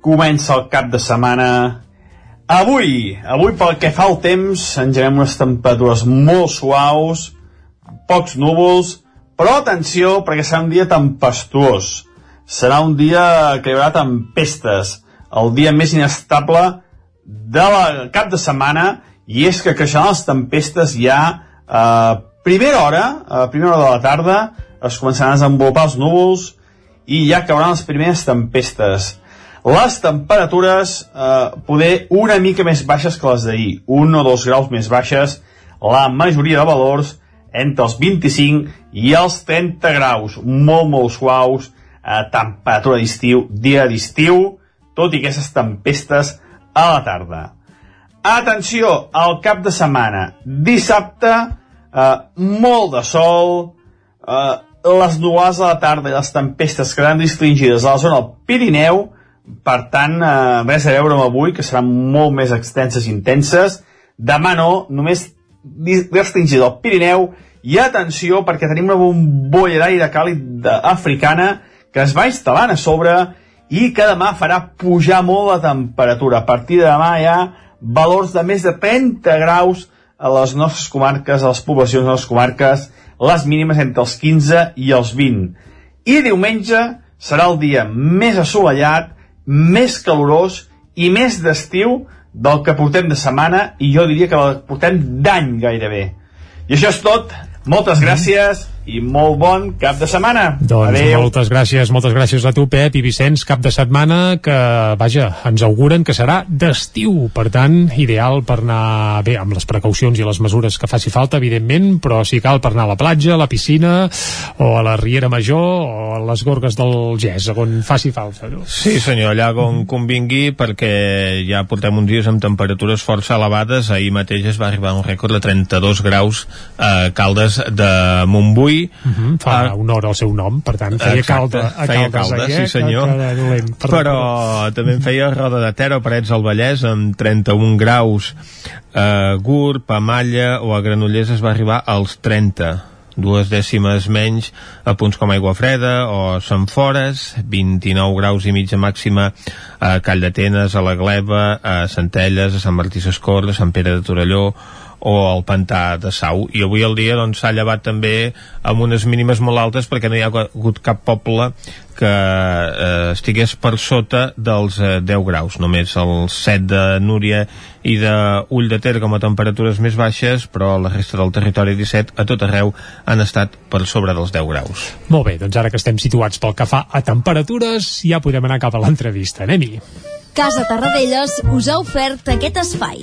comença el cap de setmana. Avui, avui pel que fa al temps, engeguem unes temperatures molt suaus, pocs núvols, però atenció, perquè serà un dia tempestuós. Serà un dia que hi haurà tempestes, el dia més inestable de la cap de setmana, i és que creixeran les tempestes ja a primera hora, a primera hora de la tarda, es començaran a desenvolupar els núvols i ja cauran les primeres tempestes. Les temperatures eh, poder una mica més baixes que les d'ahir, un o dos graus més baixes, la majoria de valors entre els 25 i els 30 graus, molt, molt suaus, eh, temperatura d'estiu, dia d'estiu, tot i aquestes tempestes a la tarda. Atenció, al cap de setmana. Dissabte, eh, molt de sol, eh, les nuades a la tarda i les tempestes quedaran restringides a la zona del Pirineu, per tant, eh, res a veure amb avui, que seran molt més extenses i intenses. Demà no, només restringida al Pirineu, i atenció, perquè tenim una bombolla d'aire càlid africana que es va instal·lant a sobre i que demà farà pujar molt la temperatura. A partir de demà ha valors de més de 30 graus a les nostres comarques, a les poblacions de les comarques, les mínimes entre els 15 i els 20. I diumenge serà el dia més assolellat, més calorós i més d'estiu del que portem de setmana i jo diria que el portem d'any gairebé. I això és tot. Moltes gràcies i molt bon cap de setmana. Doncs Adéu. moltes gràcies, moltes gràcies a tu, Pep i Vicenç, cap de setmana que, vaja, ens auguren que serà d'estiu, per tant, ideal per anar bé, amb les precaucions i les mesures que faci falta, evidentment, però si cal per anar a la platja, a la piscina, o a la Riera Major, o a les gorgues del Gès, on faci falta. No? Sí, senyor, allà on convingui, perquè ja portem uns dies amb temperatures força elevades. Ahir mateix es va arribar un rècord de 32 graus a Caldes de Montbui. Uh -huh, fa una hora el seu nom, per tant, feia Exacte, calda a feia calda, ahir, eh? sí senyor. Dolent, però també en feia Roda de Ter o Parets del Vallès amb 31 graus a Gurb, a Malla o a Granollers es va arribar als 30 dues dècimes menys a punts com Aigua Freda o Sant Fores 29 graus i mitja màxima a Call d'Atenes, a la Gleva a Centelles, a Sant Martí Sescorre a Sant Pere de Torelló o al pantà de Sau i avui el dia doncs, s'ha llevat també amb unes mínimes molt altes perquè no hi ha hagut cap poble que eh, estigués per sota dels eh, 10 graus només el 7 de Núria i de Ull de Ter com a temperatures més baixes però la resta del territori 17 a tot arreu han estat per sobre dels 10 graus Molt bé, doncs ara que estem situats pel que fa a temperatures, ja podem anar cap a l'entrevista. Anem-hi. Casa Tarradellas us ha ofert aquest espai.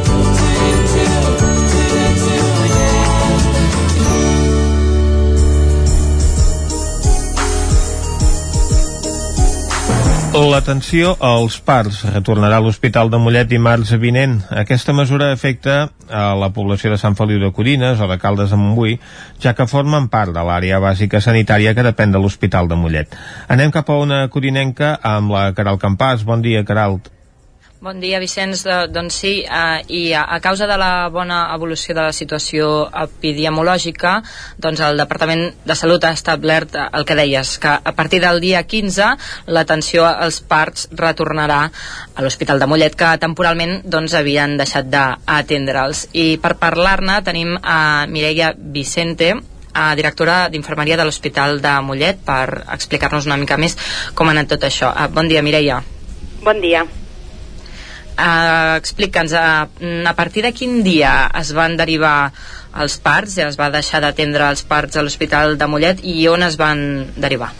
L'atenció als parts retornarà a l'Hospital de Mollet dimarts vinent. Aquesta mesura afecta a la població de Sant Feliu de Codines o de Caldes de Montbui, ja que formen part de l'àrea bàsica sanitària que depèn de l'Hospital de Mollet. Anem cap a una codinenca amb la Caral Campàs. Bon dia, Caral. Bon dia, Vicenç. Doncs sí, eh, i a, a causa de la bona evolució de la situació epidemiològica, doncs el Departament de Salut ha establert eh, el que deies, que a partir del dia 15 l'atenció als parts retornarà a l'Hospital de Mollet, que temporalment doncs, havien deixat d'atendre'ls. I per parlar-ne tenim a Mireia Vicente, a directora d'Infermeria de l'Hospital de Mollet per explicar-nos una mica més com ha anat tot això. Uh, bon dia, Mireia. Bon dia. Uh, Explica'ns, uh, a partir de quin dia es van derivar els parts, ja es va deixar d'atendre els parts a l'Hospital de Mollet i on es van derivar?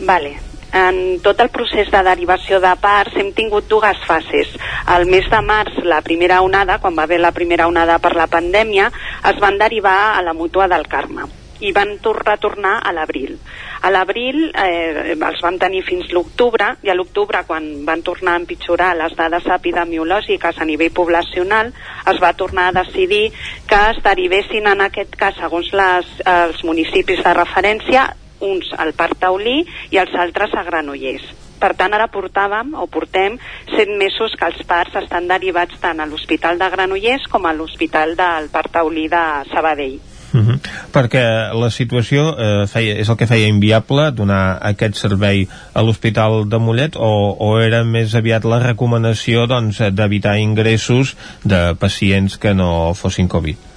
Vale. En tot el procés de derivació de parts hem tingut dues fases. Al mes de març, la primera onada, quan va haver la primera onada per la pandèmia, es van derivar a la mútua del Carme i van tor retornar a l'abril. A l'abril eh, els van tenir fins l'octubre i a l'octubre quan van tornar a empitjorar les dades epidemiològiques a nivell poblacional es va tornar a decidir que es derivessin en aquest cas segons les, els municipis de referència uns al Parc Taulí i els altres a Granollers. Per tant, ara portàvem o portem set mesos que els parts estan derivats tant a l'Hospital de Granollers com a l'Hospital del Parc Taulí de Sabadell. Uh -huh. Perquè la situació eh, feia, és el que feia inviable donar aquest servei a l'Hospital de Mollet o, o era més aviat la recomanació doncs, d'evitar ingressos de pacients que no fossin Covid?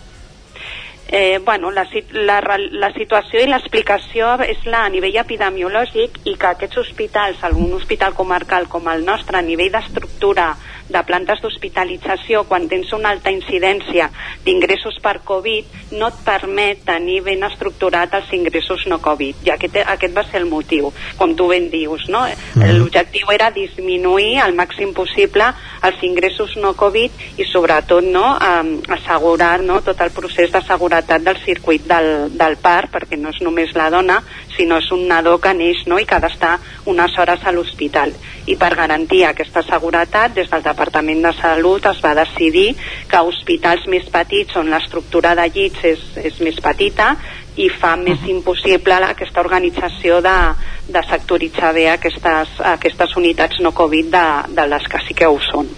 Eh, bueno, la, la, la situació i l'explicació és la a nivell epidemiològic i que aquests hospitals, algun hospital comarcal com el nostre, a nivell d'estructura de plantes d'hospitalització, quan tens una alta incidència d'ingressos per Covid, no et permet tenir ben estructurat els ingressos no Covid. I aquest, aquest va ser el motiu, com tu ben dius, no? L'objectiu era disminuir al màxim possible els ingressos no Covid i sobretot no, um, assegurar no, tot el procés de seguretat del circuit del, del parc, perquè no és només la dona, sinó és un nadó que neix no, i que ha d'estar unes hores a l'hospital. I per garantir aquesta seguretat, des del Departament de Salut es va decidir que hospitals més petits on l'estructura de llits és, és més petita i fa més impossible la- aquesta organització de, de sectoritzar bé aquestes, aquestes unitats no Covid de, de les que sí que ho són.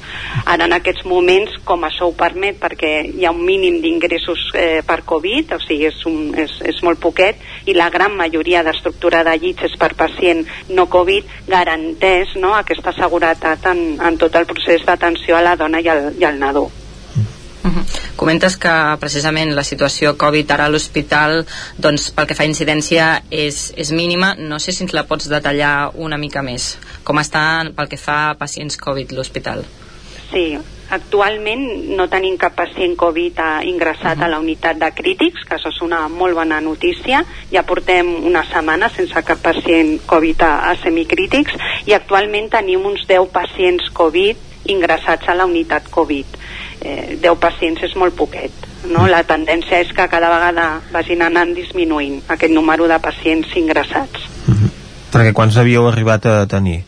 Ara en aquests moments, com això ho permet, perquè hi ha un mínim d'ingressos eh, per Covid, o sigui, és, un, és, és molt poquet, i la gran majoria d'estructura de llits és per pacient no Covid, garanteix no, aquesta seguretat en, en tot el procés d'atenció a la dona i al, i al nadó. Comentes que precisament la situació Covid ara a l'hospital doncs pel que fa a incidència és, és mínima, no sé si ens la pots detallar una mica més. Com està pel que fa a pacients Covid l'hospital? Sí, actualment no tenim cap pacient Covid eh, ingressat a la unitat de crítics, que això és una molt bona notícia. Ja portem una setmana sense cap pacient Covid a, a semicrítics i actualment tenim uns 10 pacients Covid ingressats a la unitat Covid. Eh, 10 pacients és molt poquet. No? La tendència és que cada vegada vagin anant disminuint aquest número de pacients ingressats. Perquè quants havíeu arribat a tenir?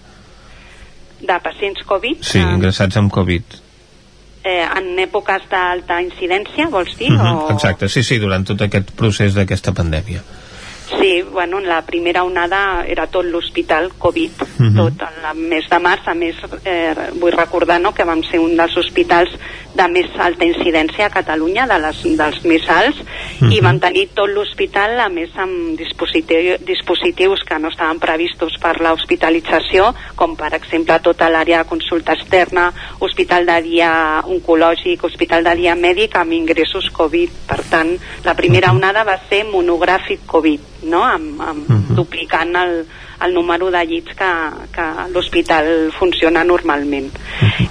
De pacients Covid, Sí, ingressats amb Covid. eh, en èpoques d'alta incidència, vols dir? Mhm, o... Exacte, sí, sí, durant tot aquest procés d'aquesta pandèmia. Sí, bueno, en la primera onada era tot l'hospital Covid, Mhm. tot el mes de març, a més eh, vull recordar no, que vam ser un dels hospitals de més alta incidència a Catalunya, de les, dels més alts, i vam tenir tot l'hospital, a més amb dispositiu, dispositius que no estaven previstos per l'hospitalització, com per exemple tota l'àrea de consulta externa, hospital de dia oncològic, hospital de dia mèdic amb ingressos Covid. Per tant, la primera onada va ser monogràfic Covid, no? amb, amb duplicant el, el número de llits que, que l'hospital funciona normalment.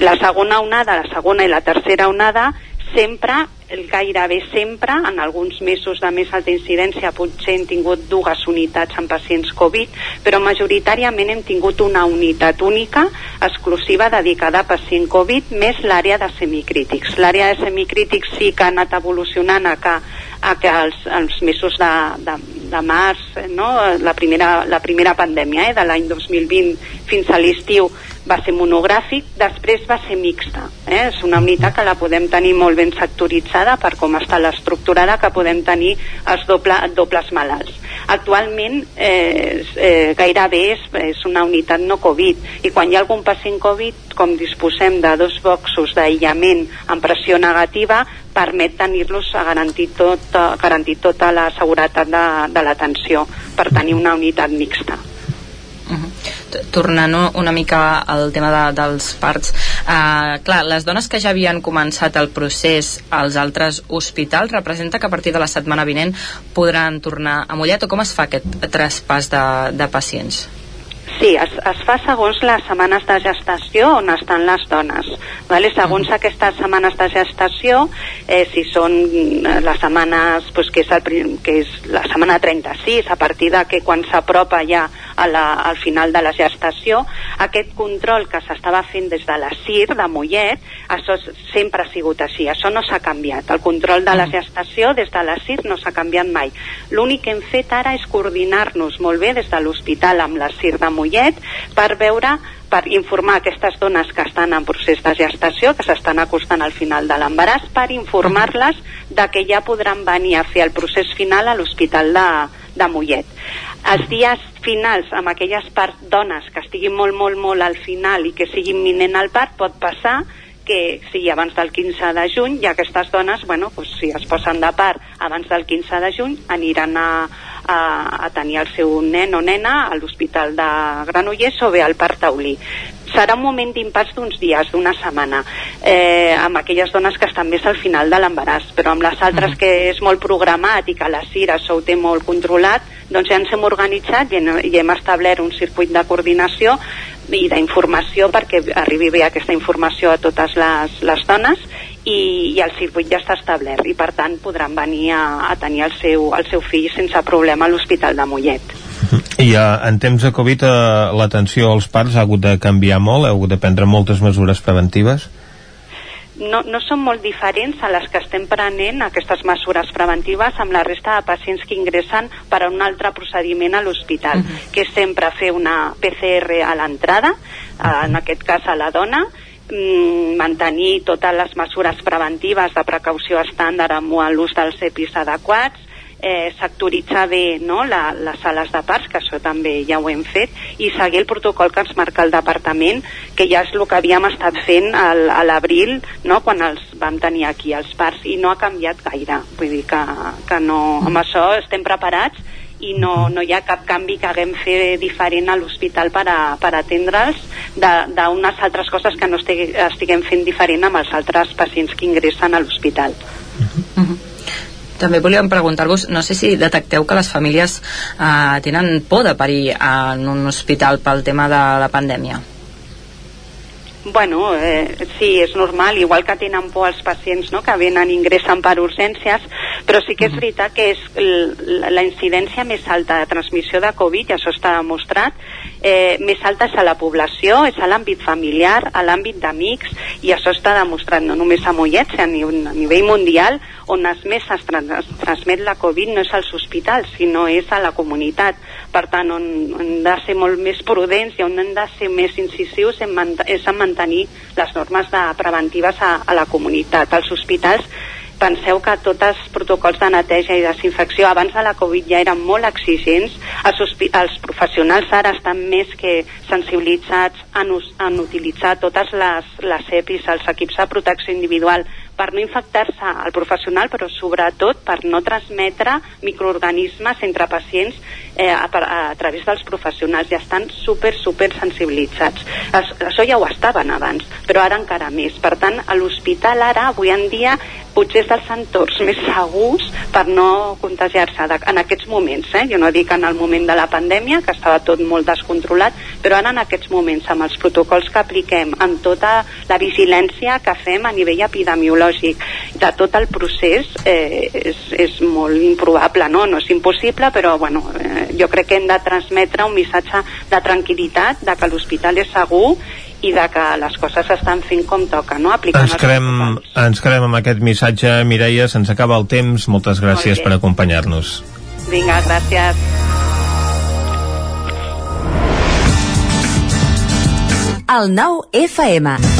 La segona onada, la segona i la tercera onada, sempre, gairebé sempre, en alguns mesos de més alta incidència potser hem tingut dues unitats amb pacients Covid, però majoritàriament hem tingut una unitat única, exclusiva, dedicada a pacient Covid, més l'àrea de semicrítics. L'àrea de semicrítics sí que ha anat evolucionant a que, a que els, els mesos de, de, de març, no? la, primera, la primera pandèmia eh, de l'any 2020 fins a l'estiu va ser monogràfic, després va ser mixta. Eh? És una unitat que la podem tenir molt ben sectoritzada per com està l'estructurada, que podem tenir els doble, dobles malalts. Actualment eh, eh, gairebé és, és una unitat no Covid i quan hi ha algun pacient Covid, com disposem de dos boxos d'aïllament amb pressió negativa, permet tenir-los a garantir, tot, a garantir tota la seguretat de, de l'atenció per tenir una unitat mixta. Tornant una mica al tema de, dels parts uh, clar, les dones que ja havien començat el procés als altres hospitals representa que a partir de la setmana vinent podran tornar a Mollet o com es fa aquest traspàs de, de pacients? Sí, es, es fa segons les setmanes de gestació on estan les dones. Vale? Segons aquestes setmanes de gestació, eh, si són eh, les setmanes, pues, que, és el, que és la setmana 36, a partir de que quan s'apropa ja a la, al final de la gestació, aquest control que s'estava fent des de la CIR de Mollet, això sempre ha sigut així, això no s'ha canviat. El control de la gestació des de la CIR no s'ha canviat mai. L'únic que hem fet ara és coordinar-nos molt bé des de l'hospital amb la CIR de Mollet per veure per informar aquestes dones que estan en procés de gestació, que s'estan acostant al final de l'embaràs, per informar-les de que ja podran venir a fer el procés final a l'hospital de, de Mollet. Els dies finals, amb aquelles part, dones que estiguin molt, molt, molt al final i que sigui imminent al part, pot passar que sigui abans del 15 de juny i aquestes dones, bueno, doncs, si es posen de part abans del 15 de juny aniran a, a, a tenir el seu nen o nena a l'Hospital de Granollers o bé al Parc Taulí serà un moment d'impàs d'uns dies, d'una setmana, eh, amb aquelles dones que estan més al final de l'embaràs, però amb les altres que és molt programat i que la CIRA això ho té molt controlat, doncs ja ens hem organitzat i, hem, i hem establert un circuit de coordinació i d'informació perquè arribi bé aquesta informació a totes les, les dones i, i el circuit ja està establert i per tant podran venir a, a tenir el seu, el seu fill sense problema a l'Hospital de Mollet. I uh, en temps de Covid uh, l'atenció als parts ha hagut de canviar molt, ha hagut de prendre moltes mesures preventives? no, no són molt diferents a les que estem prenent aquestes mesures preventives amb la resta de pacients que ingressen per a un altre procediment a l'hospital, uh -huh. que és sempre fer una PCR a l'entrada, uh, en aquest cas a la dona, mm, mantenir totes les mesures preventives de precaució estàndard amb l'ús dels EPIs adequats, eh, sectoritzar bé no, la, les sales de parts, que això també ja ho hem fet, i seguir el protocol que ens marca el departament, que ja és el que havíem estat fent al, a l'abril, no, quan els vam tenir aquí, els parts, i no ha canviat gaire. Vull dir que, que no, amb això estem preparats i no, no hi ha cap canvi que haguem fer diferent a l'hospital per, a, per atendre'ls d'unes altres coses que no estigui, estiguem fent diferent amb els altres pacients que ingressen a l'hospital. Uh -huh. També volíem preguntar-vos, no sé si detecteu que les famílies eh, tenen por de parir en un hospital pel tema de la pandèmia. Bueno, eh, sí, és normal, igual que tenen por els pacients no, que venen ingressen per urgències, però sí que és veritat que és la incidència més alta de transmissió de Covid, i això està demostrat, eh, més alta és a la població, és a l'àmbit familiar, a l'àmbit d'amics, i això està demostrat no només a Mollet, sinó a nivell mundial, on es més es transmet la Covid no és als hospitals, sinó és a la comunitat. Per tant, on, on hem de ser molt més prudents i on hem de ser més incisius en és en mantenir les normes de preventives a, a la comunitat. Als hospitals penseu que tots els protocols de neteja i desinfecció abans de la Covid ja eren molt exigents, els, els professionals ara estan més que sensibilitzats en, en utilitzar totes les, les EPIs, els equips de protecció individual per no infectar-se al professional, però sobretot per no transmetre microorganismes entre pacients eh, a, a, a través dels professionals. Ja estan super, super sensibilitzats. Es, això ja ho estaven abans, però ara encara més. Per tant, a l'hospital ara, avui en dia, potser és dels entorns més segurs per no contagiar-se en aquests moments. Eh? Jo no dic en el moment de la pandèmia, que estava tot molt descontrolat, però ara en aquests moments, amb els protocols que apliquem, amb tota la vigilància que fem a nivell epidemiològic, lògic de tot el procés eh, és, és molt improbable, no? No és impossible, però bueno, eh, jo crec que hem de transmetre un missatge de tranquil·litat, de que l'hospital és segur i de que les coses s'estan fent com toca, no? Aplicant ens quedem, ens quedem amb aquest missatge, Mireia, se'ns acaba el temps, moltes gràcies per acompanyar-nos. Vinga, gràcies. El nou FM.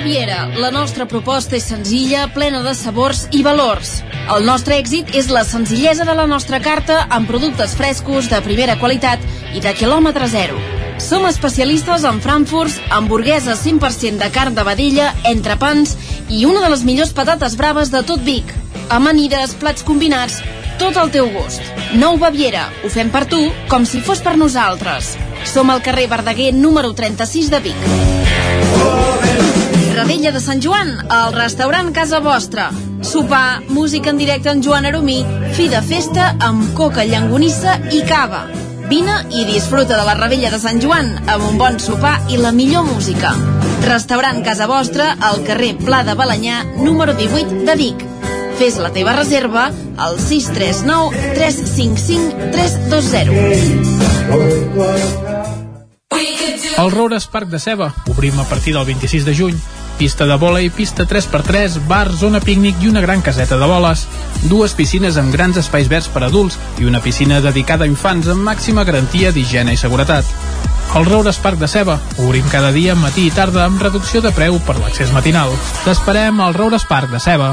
Baviera. La nostra proposta és senzilla, plena de sabors i valors. El nostre èxit és la senzillesa de la nostra carta amb productes frescos, de primera qualitat i de quilòmetre zero. Som especialistes en frankfurts, hamburgueses 100% de carn de vedella, entrepans i una de les millors patates braves de tot Vic. Amanides, plats combinats, tot al teu gust. Nou Baviera. Ho fem per tu com si fos per nosaltres. Som al carrer Verdaguer número 36 de Vic. Radella de Sant Joan, al restaurant Casa Vostra. Sopar, música en directe amb Joan Aromí, fi de festa amb coca, llangonissa i cava. Vine i disfruta de la Rebella de Sant Joan amb un bon sopar i la millor música. Restaurant Casa Vostra al carrer Pla de Balanyà, número 18 de Vic. Fes la teva reserva al 639 355 320. El Roures Parc de Ceba. Obrim a partir del 26 de juny. Pista de vòlei, pista 3x3, bar, zona pícnic i una gran caseta de boles. Dues piscines amb grans espais verds per adults i una piscina dedicada a infants amb màxima garantia d'higiene i seguretat. El Roures Parc de Ceba. Obrim cada dia, matí i tarda, amb reducció de preu per l'accés matinal. T'esperem al Roures Parc de Ceba.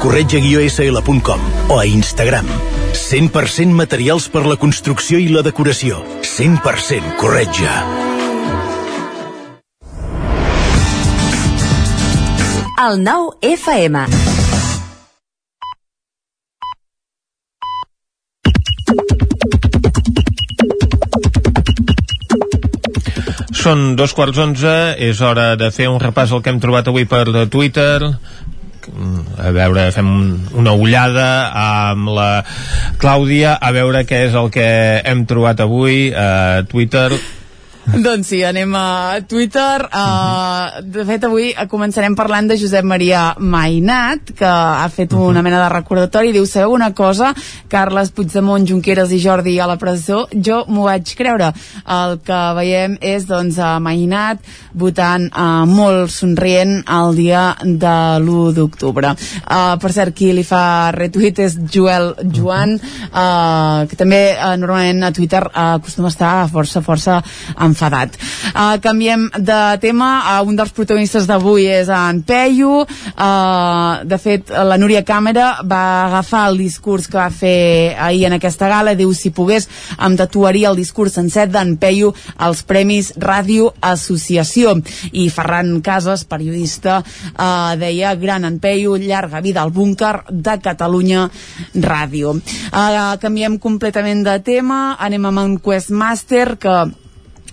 corretja-sl.com o a Instagram. 100% materials per la construcció i la decoració. 100% corretja. El nou FM. Són dos quarts onze, és hora de fer un repàs al que hem trobat avui per Twitter, a veure, fem una ullada amb la Clàudia a veure què és el que hem trobat avui a Twitter <laughs> doncs sí, anem a Twitter. Uh, de fet, avui començarem parlant de Josep Maria Mainat, que ha fet una mena de recordatori. Diu, sabeu una cosa? Carles Puigdemont, Junqueras i Jordi a la presó. Jo m'ho vaig creure. El que veiem és, doncs, a Mainat votant uh, molt somrient el dia de l'1 d'octubre. Uh, per cert, qui li fa retweet és Joel Joan, uh, que també uh, normalment a Twitter uh, acostuma a estar força, força enfadat. Uh, canviem de tema, uh, un dels protagonistes d'avui és en Peyu, uh, de fet la Núria Càmera va agafar el discurs que va fer ahir en aquesta gala, diu si pogués em tatuaria el discurs sencer d'en Peyu als Premis Ràdio Associació. I Ferran Casas, periodista uh, deia gran en Peyu, llarga vida al búnquer de Catalunya Ràdio. Uh, canviem completament de tema. Anem amb en Questmaster que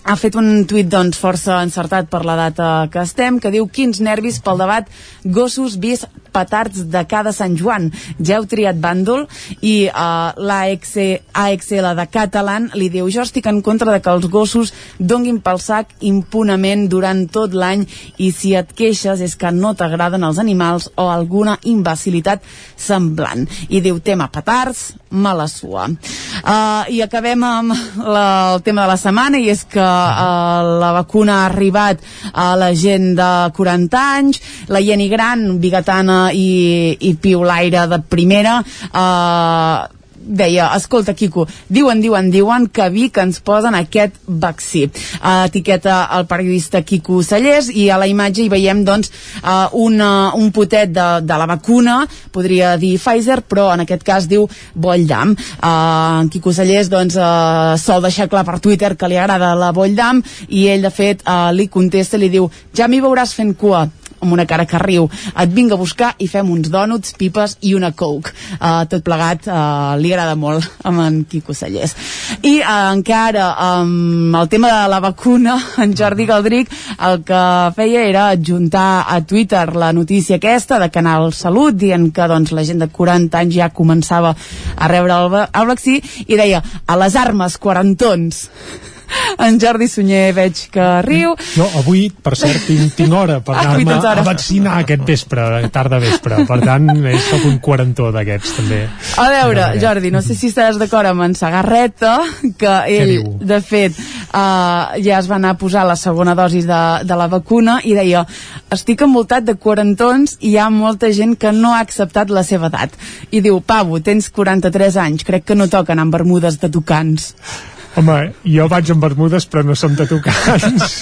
ha fet un tuit doncs, força encertat per la data que estem, que diu quins nervis pel debat gossos vis petards de cada Sant Joan. Ja heu triat bàndol i uh, l'AXL de Catalan li diu jo estic en contra de que els gossos donguin pel sac impunament durant tot l'any i si et queixes és que no t'agraden els animals o alguna imbecilitat semblant. I diu tema petards, mala sua. Uh, I acabem amb la, el tema de la setmana i és que uh, la vacuna ha arribat a la gent de 40 anys, la Jenny Gran, bigatana i, i piulaire de primera eh, deia, escolta Quico, diuen, diuen, diuen que a Vic ens posen aquest vaccí. Uh, etiqueta el periodista Quico Sallés i a la imatge hi veiem doncs uh, una, un potet de, de la vacuna, podria dir Pfizer, però en aquest cas diu Bolldam. Uh, en Quico Sallés doncs uh, sol deixar clar per Twitter que li agrada la Bolldam i ell de fet uh, li contesta, li diu ja m'hi veuràs fent cua amb una cara que riu. Et vinc a buscar i fem uns dònuts, pipes i una coke. Uh, tot plegat uh, li agrada molt amb en Quico Sallés. I uh, encara amb um, el tema de la vacuna, <laughs> en Jordi Galdric el que feia era adjuntar a Twitter la notícia aquesta de Canal Salut dient que doncs, la gent de 40 anys ja començava a rebre el, el vaccí i deia a les armes quarantons <laughs> en Jordi Sunyer veig que riu. No, avui, per cert, tinc, tinc hora per <laughs> Ah, anar-me a vaccinar aquest vespre, tarda vespre. Per tant, sóc un quarantó d'aquests, també. A veure, Jordi, no sé si estaràs d'acord amb en Sagarreta, que ell, de fet, uh, ja es va anar a posar la segona dosi de, de la vacuna i deia, estic envoltat de quarantons i hi ha molta gent que no ha acceptat la seva edat. I diu, Pavo, tens 43 anys, crec que no toquen amb bermudes de tocants. Home, jo vaig amb bermudes però no som de tocants.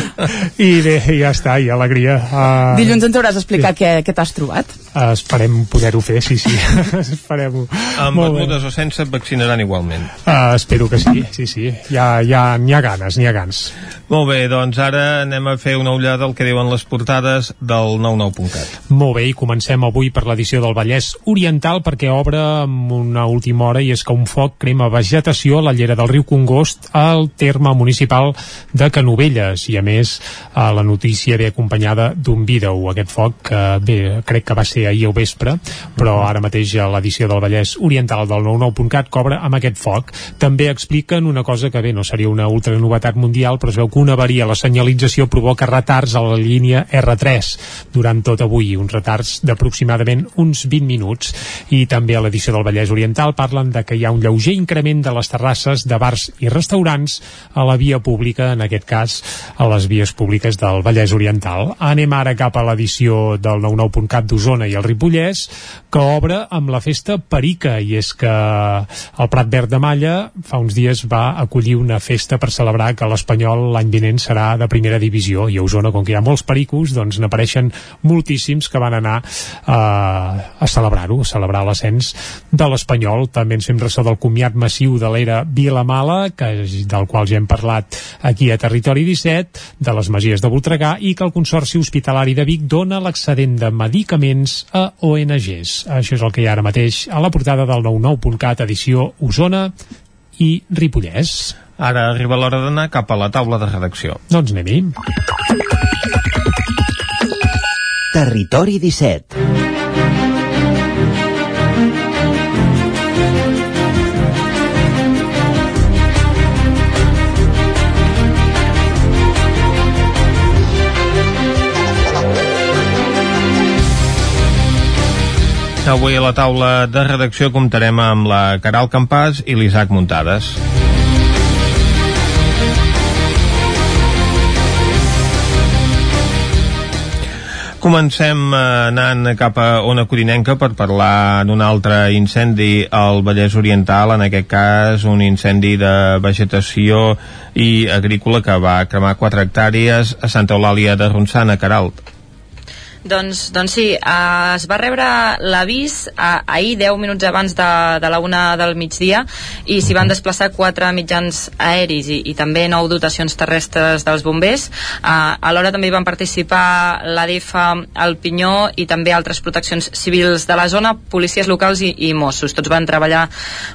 <laughs> I bé, ja està, i alegria. Uh, Dilluns ens hauràs d'explicar sí. què, què t'has trobat. Uh, esperem poder-ho fer, sí, sí. <laughs> Esperem-ho. Amb bermudes o sense et vaccinaran igualment. Uh, espero que sí, sí, sí. Ja, ja n'hi ha ganes, n'hi ha ganes. Molt bé, doncs ara anem a fer una ullada del que diuen les portades del 99.cat. Molt bé, i comencem avui per l'edició del Vallès Oriental perquè obre amb una última hora i és que un foc crema vegetació a la llera del riu Congost al terme municipal de Canovelles i a més la notícia ve acompanyada d'un vídeo. Aquest foc que bé, crec que va ser ahir al vespre però ara mateix a l'edició del Vallès Oriental del 99.cat cobra amb aquest foc. També expliquen una cosa que bé, no seria una ultra novetat mundial però es veu que una avaria a la senyalització provoca retards a la línia R3 durant tot avui, uns retards d'aproximadament uns 20 minuts i també a l'edició del Vallès Oriental parlen de que hi ha un lleuger increment de les terrasses de bars i restaurants a la via pública, en aquest cas a les vies públiques del Vallès Oriental. Anem ara cap a l'edició del 99.cat d'Osona i el Ripollès que obre amb la festa Perica i és que el Prat Verd de Malla fa uns dies va acollir una festa per celebrar que l'Espanyol l'any vinent serà de primera divisió i a Osona, com que hi ha molts pericos doncs n'apareixen moltíssims que van anar uh, a celebrar-ho, a celebrar l'ascens de l'Espanyol. També ens fem ressò del comiat massiu de l'era Vilamala, que, del qual ja hem parlat aquí a Territori 17, de les Masies de Voltregà i que el Consorci Hospitalari de Vic dona l'excedent de medicaments a ONGs. Això és el que hi ha ara mateix a la portada del 99.cat edició Osona i Ripollès. Ara arriba l'hora d'anar cap a la taula de redacció. Doncs anem-hi. Territori 17 Avui a la taula de redacció comptarem amb la Caral Campàs i l'Isaac Muntades. Comencem eh, anant cap a Ona Codinenca per parlar d'un altre incendi al Vallès Oriental, en aquest cas un incendi de vegetació i agrícola que va cremar 4 hectàrees a Santa Eulàlia de Ronçana, Caralt. Doncs, doncs sí, eh, es va rebre l'avís eh, ahir, 10 minuts abans de, de la una del migdia, i s'hi van desplaçar quatre mitjans aeris i, i també nou dotacions terrestres dels bombers. Eh, alhora també hi van participar l'ADF, el Pinyó i també altres proteccions civils de la zona, policies locals i, i Mossos. Tots van treballar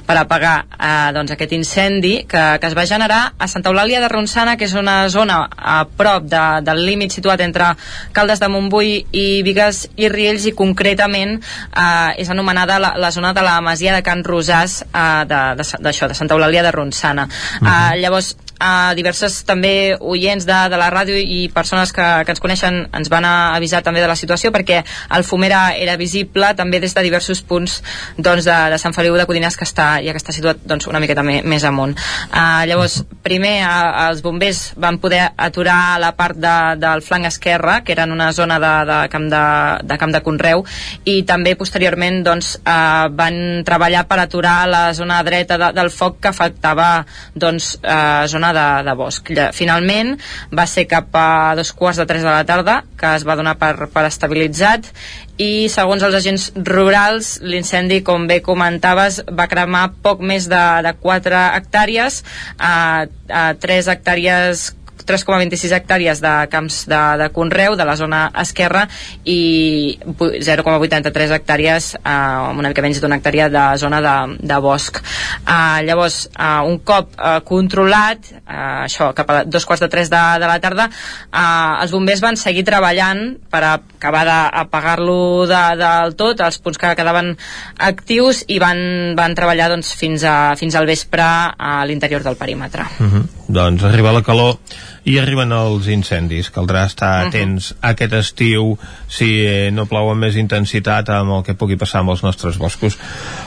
per apagar eh, doncs, aquest incendi que, que es va generar a Santa Eulàlia de Ronçana, que és una zona a prop de, del límit situat entre Caldes de Montbui i Vigues i Riells i concretament eh, és anomenada la, la zona de la Masia de Can Rosàs eh, d'això, de, de, de Santa Eulàlia de Ronçana. Uh -huh. eh, llavors, a diverses també oients de, de la ràdio i persones que, que ens coneixen ens van avisar també de la situació perquè el fum era, era visible també des de diversos punts doncs, de, de Sant Feliu de Codinàs que està, ja que està situat doncs, una miqueta més, amunt. Uh, llavors primer uh, els bombers van poder aturar la part de, del flanc esquerre que era en una zona de, de, camp, de, de camp de Conreu i també posteriorment doncs, uh, van treballar per aturar la zona dreta de, del foc que afectava doncs, uh, zona zona de, de bosc. Finalment va ser cap a dos quarts de tres de la tarda que es va donar per, per estabilitzat i segons els agents rurals l'incendi com bé comentaves va cremar poc més de, de 4 hectàrees a, a 3 hectàrees 3,26 hectàrees de camps de, de conreu de la zona esquerra i 0,83 hectàrees eh, una mica menys d'una hectàrea de zona de, de bosc eh, llavors eh, un cop eh, controlat eh, això cap a dos quarts de tres de, de la tarda eh, els bombers van seguir treballant per acabar d'apagar-lo de, del tot els punts que quedaven actius i van, van treballar doncs, fins, a, fins al vespre a l'interior del perímetre uh mhm. -huh. Doncs arriba la calor i arriben els incendis. Caldrà estar uh -huh. atents aquest estiu si eh, no plou amb més intensitat amb el que pugui passar amb els nostres boscos.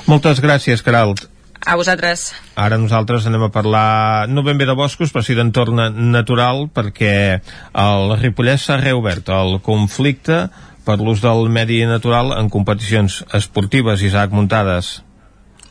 Moltes gràcies, Caralt. A vosaltres. Ara nosaltres anem a parlar no ben bé de boscos, però sí d'entorn natural, perquè el Ripollès s'ha reobert el conflicte per l'ús del medi natural en competicions esportives, Isaac Muntades.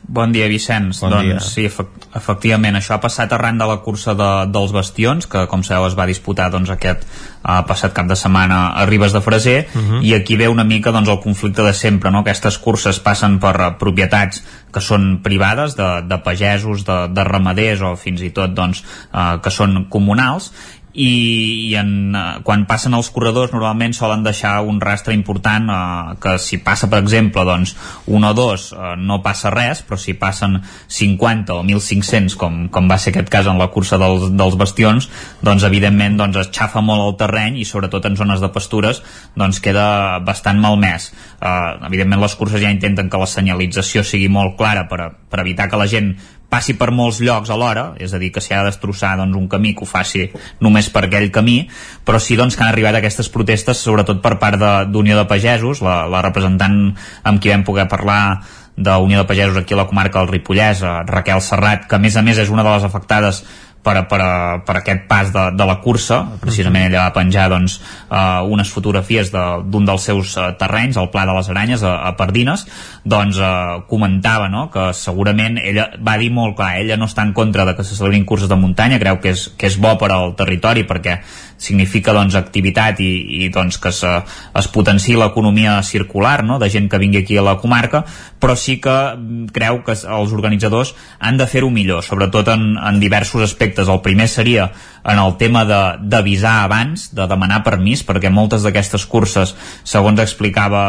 Bon dia, Vicenç. Bon doncs dia. sí, efec efectivament, això ha passat arran de la cursa de, dels Bastions, que com sabeu es va disputar doncs, aquest uh, passat cap de setmana a Ribes de Freser, Mhm. uh -huh. i aquí ve una mica doncs, el conflicte de sempre, no? Aquestes curses passen per uh, propietats que són privades, de, de pagesos, de, de ramaders o fins i tot doncs, uh, que són comunals, i, i en, eh, quan passen els corredors normalment solen deixar un rastre important eh, que si passa per exemple doncs, un o dos eh, no passa res però si passen 50 o 1.500 com, com va ser aquest cas en la cursa dels, dels bastions doncs evidentment doncs, es xafa molt el terreny i sobretot en zones de pastures doncs queda bastant malmès. Eh, evidentment les curses ja intenten que la senyalització sigui molt clara per, a, per evitar que la gent passi per molts llocs alhora, és a dir, que si ha de destrossar doncs, un camí que ho faci només per aquell camí, però sí doncs, que han arribat aquestes protestes, sobretot per part de- d'Unió de, Pagesos, la, la representant amb qui vam poder parlar d'Unió de Pagesos aquí a la comarca del Ripollès, eh, Raquel Serrat, que a més a més és una de les afectades per, per, per aquest pas de, de la cursa precisament ella va penjar doncs, uh, unes fotografies d'un de, dels seus uh, terrenys, al Pla de les Aranyes a, a Pardines doncs uh, comentava no? que segurament ella va dir molt clar ella no està en contra de que se celebrin curses de muntanya creu que és, que és bo per al territori perquè significa doncs, activitat i, i doncs, que se, es potenciï l'economia circular no? de gent que vingui aquí a la comarca però sí que creu que els organitzadors han de fer-ho millor sobretot en, en diversos aspectes el primer seria en el tema d'avisar abans, de demanar permís perquè moltes d'aquestes curses segons explicava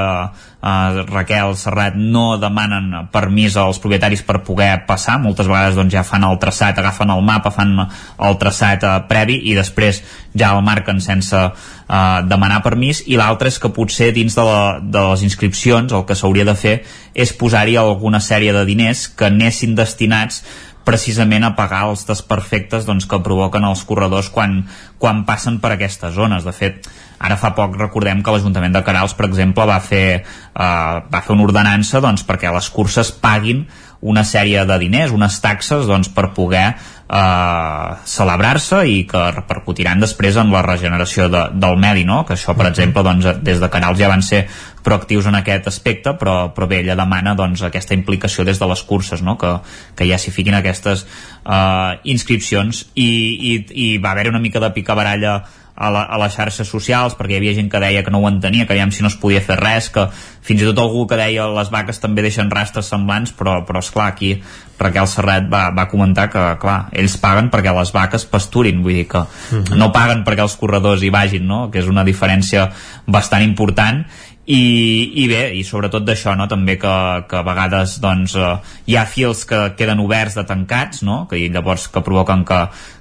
eh, Raquel Serrat no demanen permís als propietaris per poder passar. Moltes vegades doncs, ja fan el traçat, agafen el mapa fan el traçat eh, previ i després ja el marquen sense eh, demanar permís. I l'altre és que potser dins de, la, de les inscripcions el que s'hauria de fer és posar-hi alguna sèrie de diners que anessin destinats precisament a pagar els desperfectes doncs, que provoquen els corredors quan, quan passen per aquestes zones. De fet, ara fa poc recordem que l'Ajuntament de Carals, per exemple, va fer, eh, va fer una ordenança doncs, perquè les curses paguin una sèrie de diners, unes taxes doncs, per poder eh, celebrar-se i que repercutiran després en la regeneració de, del medi, no? que això, per exemple, doncs, des de Canals ja van ser proactius en aquest aspecte, però, però bé, ella demana doncs, aquesta implicació des de les curses, no? que, que ja s'hi fiquin aquestes eh, inscripcions i, i, i va haver una mica de picabaralla a, la, a les xarxes socials perquè hi havia gent que deia que no ho entenia, que aviam si no es podia fer res, que fins i tot algú que deia les vaques també deixen rastres semblants, però, però esclar, aquí Raquel Serret va, va comentar que, clar, ells paguen perquè les vaques pasturin, vull dir que Mhm. no paguen perquè els corredors hi vagin, no? que és una diferència bastant important i, i bé, i sobretot d'això no? també que, que a vegades doncs, eh, hi ha fils que queden oberts de tancats no? que llavors que provoquen que,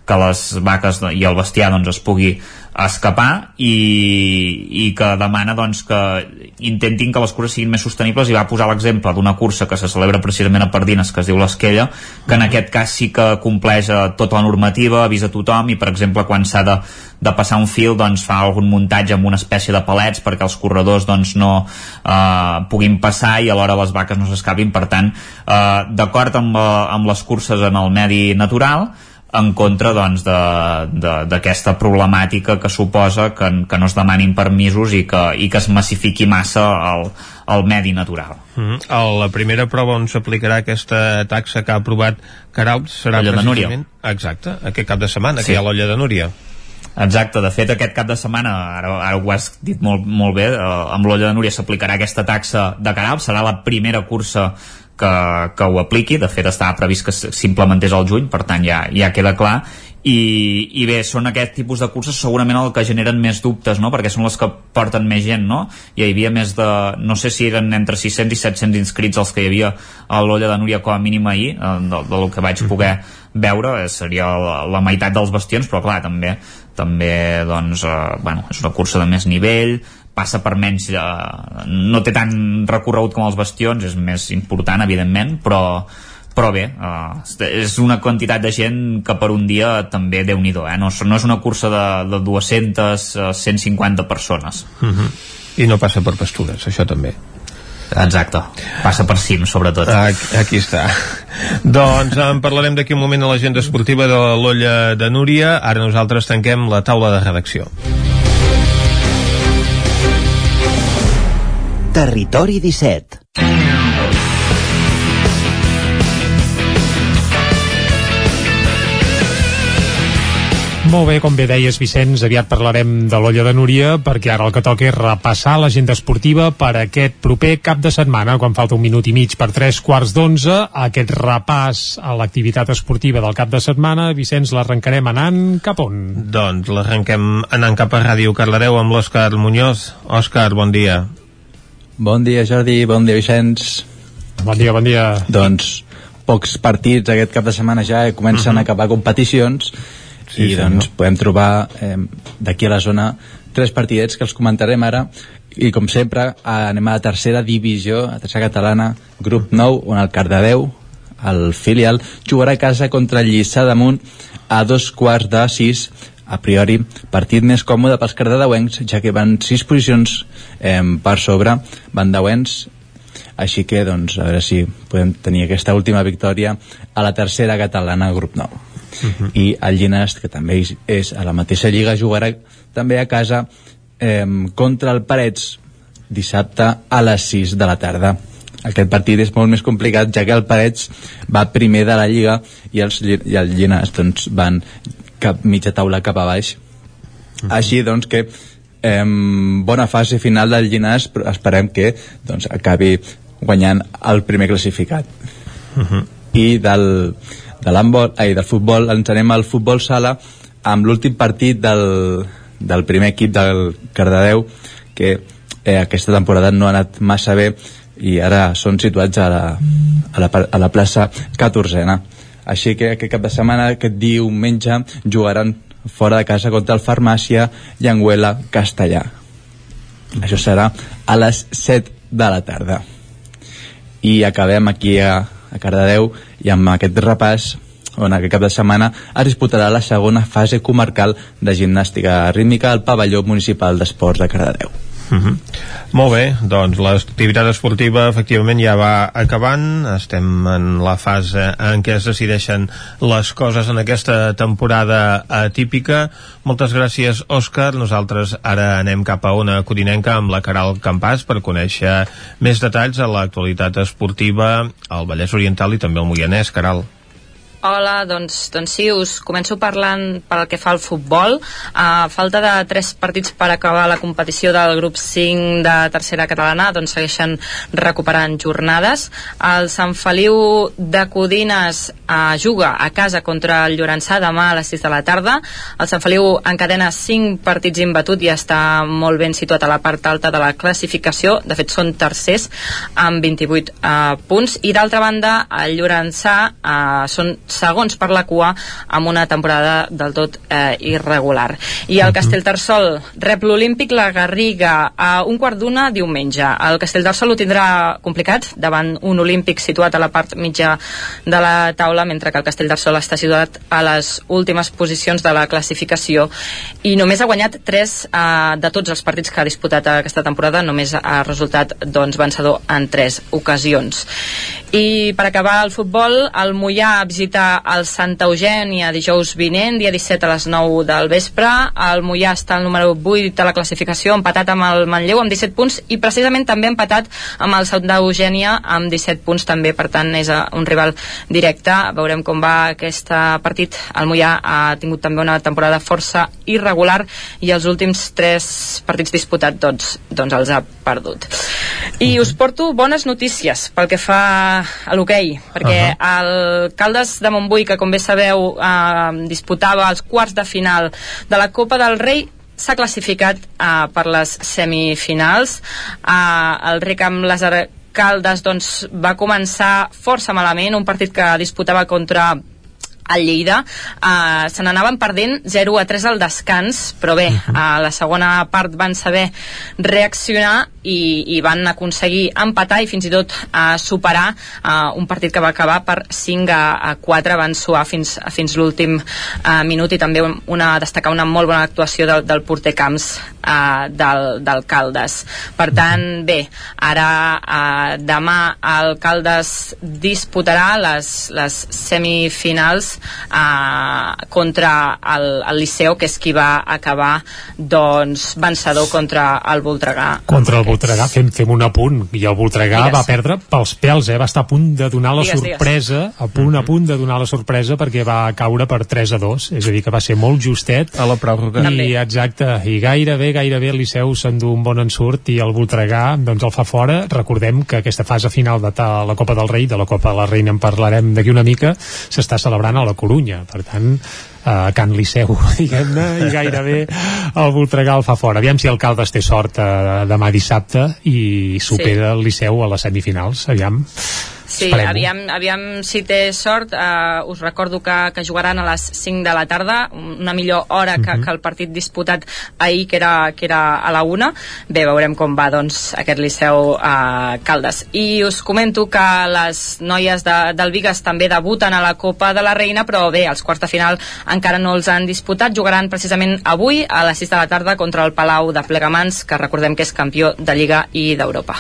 que les vaques i el bestiar doncs, es pugui escapar i, i que demana doncs, que intentin que les curses siguin més sostenibles i va posar l'exemple d'una cursa que se celebra precisament a Pardines que es diu l'Esquella que en aquest cas sí que compleix eh, tota la normativa, avisa tothom i per exemple quan s'ha de, de passar un fil doncs fa algun muntatge amb una espècie de palets perquè els corredors doncs no eh, puguin passar i alhora les vaques no s'escapin. Per tant eh, d'acord amb, la, amb les curses en el medi natural en contra doncs, de- de- d'aquesta problemàtica que suposa que, que no es demanin permisos i que, i que es massifiqui massa el, el medi natural. Mm A la primera prova on s'aplicarà aquesta taxa que ha aprovat Carauts serà L'Olla de Núria. precisament... Exacte, aquest cap de setmana, Sí. que hi ha l'olla de Núria. Exacte, de fet aquest cap de setmana, ara, ara ho has dit molt, molt bé, eh, amb l'Olla de Núria s'aplicarà aquesta taxa de Carauts, serà la primera cursa que, que ho apliqui, de fet estava previst que s'implementés al juny, per tant ja, ja queda clar, i, i bé, són aquest tipus de curses segurament el que generen més dubtes, no? perquè són les que porten més gent, no? Hi havia més de, no sé si eren entre 600 i 700 inscrits els que hi havia a l'olla de Núria com a mínim ahir, eh, de, del que vaig poder veure, eh, seria la, la meitat dels bastions, però clar, també també doncs, eh, bueno, és una cursa de més nivell passa per menys eh, no té tant recorregut com els bastions és més important evidentment però, però bé eh, és una quantitat de gent que per un dia també déu nhi eh? no, no és una cursa de, de 200 eh, 150 persones. Mm I no passa per pastures, això també. Exacte, passa per cim sobretot. Aquí, aquí està. <laughs> Doncs en parlarem d'aquí un moment a l'agenda esportiva de l'Olla de Núria. Ara nosaltres tanquem la taula de redacció Territori 17 Molt bé, com bé deies, Vicenç, aviat parlarem de l'olla de Núria, perquè ara el que toca és repassar l'agenda esportiva per aquest proper cap de setmana, quan falta un minut i mig per tres quarts d'onze. Aquest repàs a l'activitat esportiva del cap de setmana, Vicenç, l'arrencarem anant cap on? Doncs l'arrenquem anant cap a Ràdio Carladeu amb l'Òscar Muñoz. Òscar, bon dia. Bon dia, Jordi, bon dia, Vicenç. Bon dia, bon dia. Doncs pocs partits aquest cap de setmana ja comencen uh -huh. a acabar competicions sí, i doncs senyor. podem trobar eh, d'aquí a la zona tres partidets que els comentarem ara i com sempre anem a la tercera divisió, a la tercera catalana grup 9, on el Cardedeu el filial jugarà a casa contra el Lliçà damunt a dos quarts de sis a priori partit més còmode pels cardedeuencs ja que van sis posicions eh, per sobre bandeuens així que doncs a veure si podem tenir aquesta última victòria a la tercera catalana grup 9 uh -huh. i el Llinast, que també és a la mateixa lliga, jugarà també a casa eh, contra el Parets dissabte a les 6 de la tarda. Aquest partit és molt més complicat ja que el Parets va primer de la Lliga i, els, i el Llinast doncs, van cap, mitja taula cap a baix uh -huh. així doncs que eh, bona fase final del Llinast però esperem que doncs, acabi guanyant el primer classificat uh -huh. i del, de l'handbol, ai, del futbol, ens anem al futbol sala amb l'últim partit del, del primer equip del Cardedeu que eh, aquesta temporada no ha anat massa bé i ara són situats a la, a la, a la plaça 14a així que aquest cap de setmana, aquest diumenge jugaran fora de casa contra el Farmàcia Llenguela Castellà això serà a les 7 de la tarda i acabem aquí a, a Cardedeu i amb aquest repàs on aquest cap de setmana es disputarà la segona fase comarcal de gimnàstica rítmica al pavelló municipal d'esports de Cardedeu. Uh mhm. -huh. Molt bé, doncs l'activitat esportiva efectivament ja va acabant, estem en la fase en què es decideixen les coses en aquesta temporada atípica. Moltes gràcies, Òscar. Nosaltres ara anem cap a una codinenca amb la Caral Campàs per conèixer més detalls a l'actualitat esportiva al Vallès Oriental i també al Moianès, Caral. Hola, doncs, doncs sí, us començo parlant pel que fa al futbol. A falta de tres partits per acabar la competició del grup 5 de tercera catalana, doncs segueixen recuperant jornades. El Sant Feliu de Codines eh, juga a casa contra el Llorençà demà a les 6 de la tarda. El Sant Feliu encadena 5 partits imbatut i està molt ben situat a la part alta de la classificació. De fet, són tercers amb 28 eh, punts. I d'altra banda, el Llorençà eh, són segons per la cua amb una temporada del tot eh, irregular. I el Castellterçol rep l'Olímpic la Garriga a un quart d'una diumenge. El Castellterçol ho tindrà complicat davant un Olímpic situat a la part mitja de la taula, mentre que el Castellterçol està situat a les últimes posicions de la classificació i només ha guanyat 3 eh, de tots els partits que ha disputat aquesta temporada, només ha resultat doncs, vencedor en 3 ocasions. I per acabar el futbol, el Mollà visita el Santa Eugènia dijous vinent, dia 17 a les 9 del vespre. El Mollà està al número 8 de la classificació, empatat amb el Manlleu amb 17 punts i precisament també empatat amb el Santa Eugènia amb 17 punts també, per tant és eh, un rival directe. Veurem com va aquest partit. El Mollà ha tingut també una temporada força irregular i els últims 3 partits disputats doncs, doncs els ha perdut. I us porto bones notícies pel que fa a l'hoquei, perquè uh -huh. el Caldes de Montbui, que com bé sabeu eh, disputava els quarts de final de la Copa del Rei, s'ha classificat eh, per les semifinals. Eh, el rec amb les Caldes doncs, va començar força malament, un partit que disputava contra al Lleida uh, se n'anaven perdent 0 a 3 al descans però bé, a la segona part van saber reaccionar i, i van aconseguir empatar i fins i tot uh, superar uh, un partit que va acabar per 5 a, a 4 van suar fins, fins l'últim uh, minut i també una, destacar una molt bona actuació del, del porter Camps uh, del, del Caldes per tant, bé, ara uh, demà el Caldes disputarà les, les semifinals eh, contra el, el Liceu, que és qui va acabar doncs, vencedor contra el Voltregà. Contra el Voltregà, fem, fem un apunt, i el Voltregà Digues. va perdre pels pèls, eh? va estar a punt de donar la Digues, sorpresa, a punt, a punt de donar la sorpresa perquè va caure per 3 a 2, és a dir, que va ser molt justet. A la pròrroga. I exacte, i gairebé, gairebé el Liceu s'endú un bon ensurt i el Voltregà doncs el fa fora. Recordem que aquesta fase final de la Copa del Rei, de la Copa de la Reina en parlarem d'aquí una mica, s'està celebrant a la Corunya, per tant a Can Liceu, <laughs> diguem-ne, i gairebé el Voltregà el fa fora. Aviam si el Caldes té sort eh, demà dissabte i supera el Liceu a les semifinals, aviam. Sí, aviam, aviam si té sort. Uh, us recordo que, que jugaran a les 5 de la tarda, una millor hora que, Mhm. que el partit disputat ahir, que era, que era a la 1. Bé, veurem com va doncs, aquest Liceu uh, Caldes. I us comento que les noies de, del Vigas també debuten a la Copa de la Reina, però bé, els quarts de final encara no els han disputat. Jugaran precisament avui a les 6 de la tarda contra el Palau de Plegamans, que recordem que és campió de Lliga i d'Europa.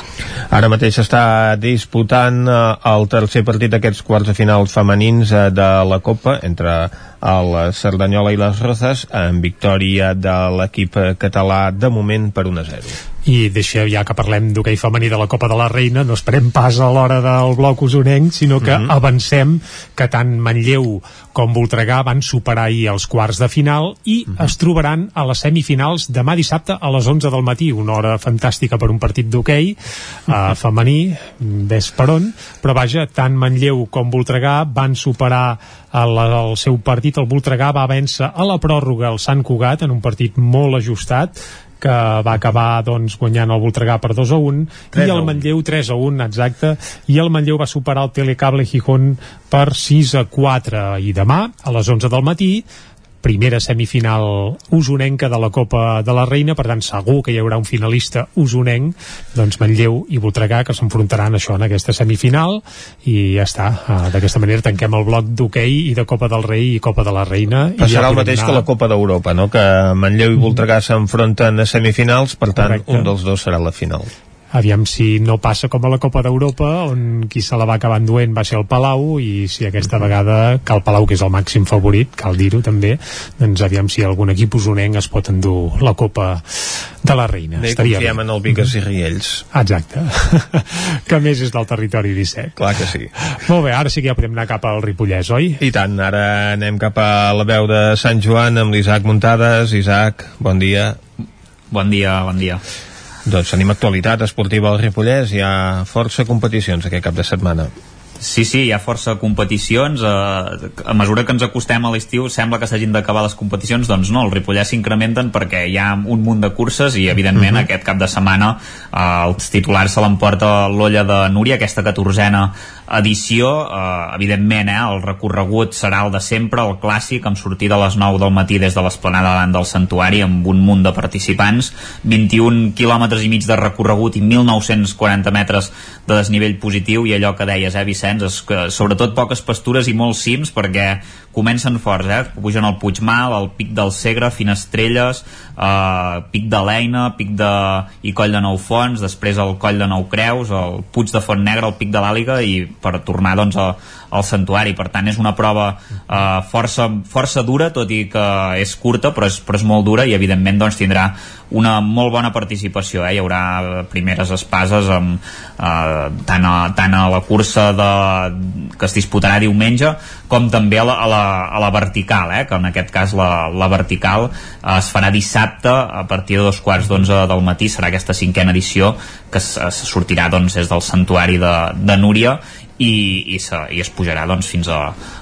Ara mateix està disputant eh, el tercer partit d'aquests quarts de final femenins eh, de la Copa entre el Cerdanyola i les Rozas en victòria de l'equip català de moment per 1 a 0. I deixa ja que parlem d'hoquei femení de la Copa de la Reina, no esperem pas a l'hora del bloc usonenc, sinó que Mhm. avancem que tant Manlleu com Voltregà van superar ahir els quarts de final i Mhm. es trobaran a les semifinals demà dissabte a les 11 del matí, una hora fantàstica per un partit d'hoquei uh, femení, ves per on, però vaja, tant Manlleu com Voltregà van superar el, el seu partit, el Voltregà va vèncer a la pròrroga el Sant Cugat en un partit molt ajustat que va acabar doncs, guanyant el Voltregà per 2 a 1 3 i el 1. Manlleu 3 a 1, exacte i el Manlleu va superar el Telecable Gijón per 6 a 4 i demà a les 11 del matí primera semifinal usonenca de la Copa de la Reina, per tant segur que hi haurà un finalista usonenc, doncs Manlleu i Voltregà que s'enfrontaran això en aquesta semifinal i ja està, uh, d'aquesta manera tanquem el bloc d'hoquei i de Copa del Rei i Copa de la Reina. i Passarà ja el mateix anar- que la Copa d'Europa, no? que Manlleu i Voltregà s'enfronten a semifinals, per tant, Correcte. un dels dos serà la final. Aviam si no passa com a la Copa d'Europa on qui se la va acabar enduent va ser el Palau i si aquesta vegada que el Palau que és el màxim favorit, cal dir-ho també doncs aviam si algun equip usonenc es pot endur la Copa de la Reina Bé, Estaria confiem bé. en el Vigas i Riells. Exacte, <laughs> que més és del territori 17 Clar que sí. Molt bé, ara sí que ja podem anar cap al Ripollès, oi? I tant, ara anem cap a la veu de Sant Joan amb l'Isaac Muntades. Isaac, bon dia. Bon dia, bon dia. Doncs tenim actualitat esportiva al Ripollès, hi ha força competicions aquest cap de setmana. Sí, sí, hi ha força competicions. Eh, a mesura que ens acostem a l'estiu sembla que s'hagin d'acabar les competicions, doncs no, el Ripollès s'incrementen perquè hi ha un munt de curses i evidentment Mhm. aquest cap de setmana eh, els titulars se l'emporta l'olla de Núria, aquesta catorzena edició, eh, evidentment eh, el recorregut serà el de sempre, el clàssic, amb sortida a les 9 del matí des de l'esplanada davant del santuari amb un munt de participants 21 quilòmetres i mig de recorregut i 1.940 metres de desnivell positiu i allò que deies, eh, Vicenç, és que sobretot poques pastures i molts cims perquè comencen forts, eh? pugen al Puigmal, al Pic del Segre, Finestrelles, eh, Pic de l'Eina, Pic de... i Coll de Nou Fons, després el Coll de Nou Creus, el Puig de Font Negra, el Pic de l'Àliga i per tornar doncs a, al santuari. Per tant, és una prova eh, força, força dura, tot i que és curta, però és, però és molt dura i evidentment doncs, tindrà una molt bona participació. Eh? Hi haurà primeres espases amb, eh, tant, a, tant a la cursa de, que es disputarà diumenge com també a la, a la, a la vertical, eh? que en aquest cas la, la vertical eh, es farà dissabte a partir de dos quarts d'onze del matí, serà aquesta cinquena edició que es, es sortirà doncs, des del santuari de, de Núria i, i, se, i es pujarà doncs, fins a,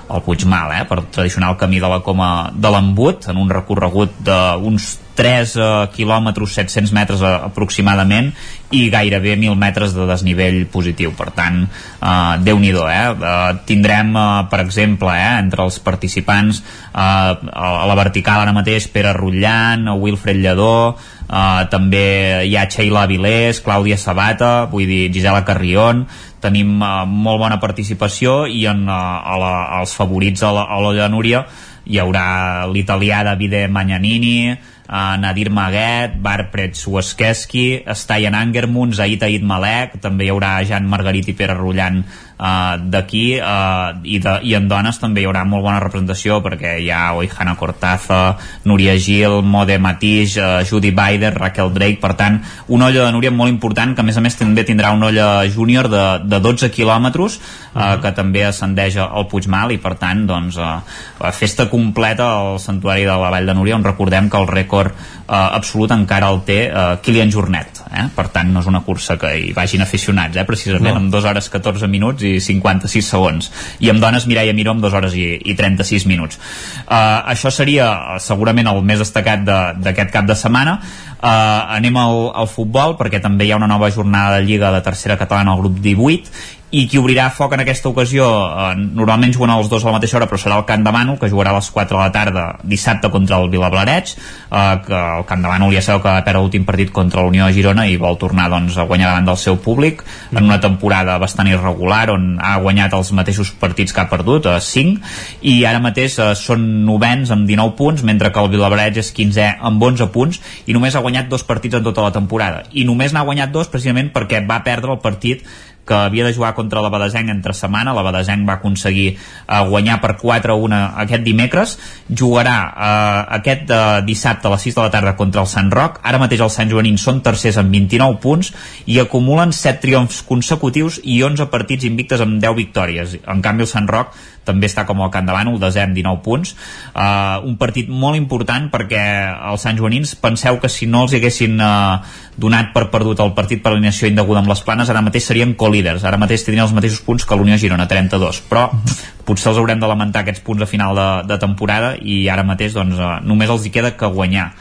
al Puigmal, eh, per tradicional camí de la Coma de l'Embut, en un recorregut d'uns 3 eh, quilòmetres 700 metres aproximadament i gairebé 1.000 metres de desnivell positiu per tant, eh, déu nhi eh? eh? tindrem, eh, per exemple eh, entre els participants eh, a la vertical ara mateix Pere Rutllant, Wilfred Lledó eh, també hi ha Sheila Avilés Clàudia Sabata, vull dir Gisela Carrion tenim eh, molt bona participació i en, eh, a la, als favorits a la- a l'Olla de Núria hi haurà l'italià Davide Magnanini uh, Nadir Maguet, Barpret Sueskeski, Stajan Angermund, Zahid Aid Malek, també hi haurà Jan Margarit i Pere Rullant uh, d'aquí uh, i, de, i en dones també hi haurà molt bona representació perquè hi ha Oihana Cortaza Núria Gil, Mode Matix uh, Judy Baider, Raquel Drake per tant una olla de Núria molt important que a més a més també tindrà una olla júnior de, de 12 quilòmetres uh, que també ascendeix al Puigmal i per tant doncs, uh, festa completa al santuari de la Vall de Núria on recordem que el rècord uh, absolut encara el té uh, Kilian Jornet eh? per tant no és una cursa que hi vagin aficionats eh? precisament no. amb 2 hores 14 minuts i 56 segons. I amb dones Mireia Miró amb 2 hores i, i 36 minuts. Uh, això seria segurament el més destacat d'aquest de, cap de setmana. Uh, anem al, al futbol perquè també hi ha una nova jornada de Lliga de tercera catalana al grup 18 i qui obrirà foc en aquesta ocasió eh, normalment juguen els dos a la mateixa hora però serà el Camp de Manu que jugarà a les 4 de la tarda dissabte contra el Vilablareig eh, que el Camp de Manu ja sabeu que va perdre l'últim partit contra l'Unió de Girona i vol tornar doncs, a guanyar davant del seu públic en una temporada bastant irregular on ha guanyat els mateixos partits que ha perdut eh, 5 i ara mateix eh, són novens amb 19 punts mentre que el Vilablareig és 15è amb 11 punts i només ha guanyat dos partits en tota la temporada. I només n'ha guanyat dos precisament perquè va perdre el partit que havia de jugar contra la Badesenc entre setmana, la Badesenc va aconseguir eh, guanyar per 4-1 aquest dimecres, jugarà eh, aquest eh, dissabte a les 6 de la tarda contra el Sant Roc, ara mateix els Sant Joanins són tercers amb 29 punts i acumulen 7 triomfs consecutius i 11 partits invictes amb 10 victòries, en canvi el Sant Roc també està com el Camp de Bànol, desè amb 19 punts. Uh, un partit molt important perquè els Sant Joanins penseu que si no els haguessin uh, donat per perdut el partit per alineació indeguda amb les planes, ara mateix serien co-líders. Ara mateix tindrien els mateixos punts que l'Unió Girona, 32. Però potser els haurem de lamentar aquests punts a final de, de temporada i ara mateix doncs, uh, només els hi queda que guanyar.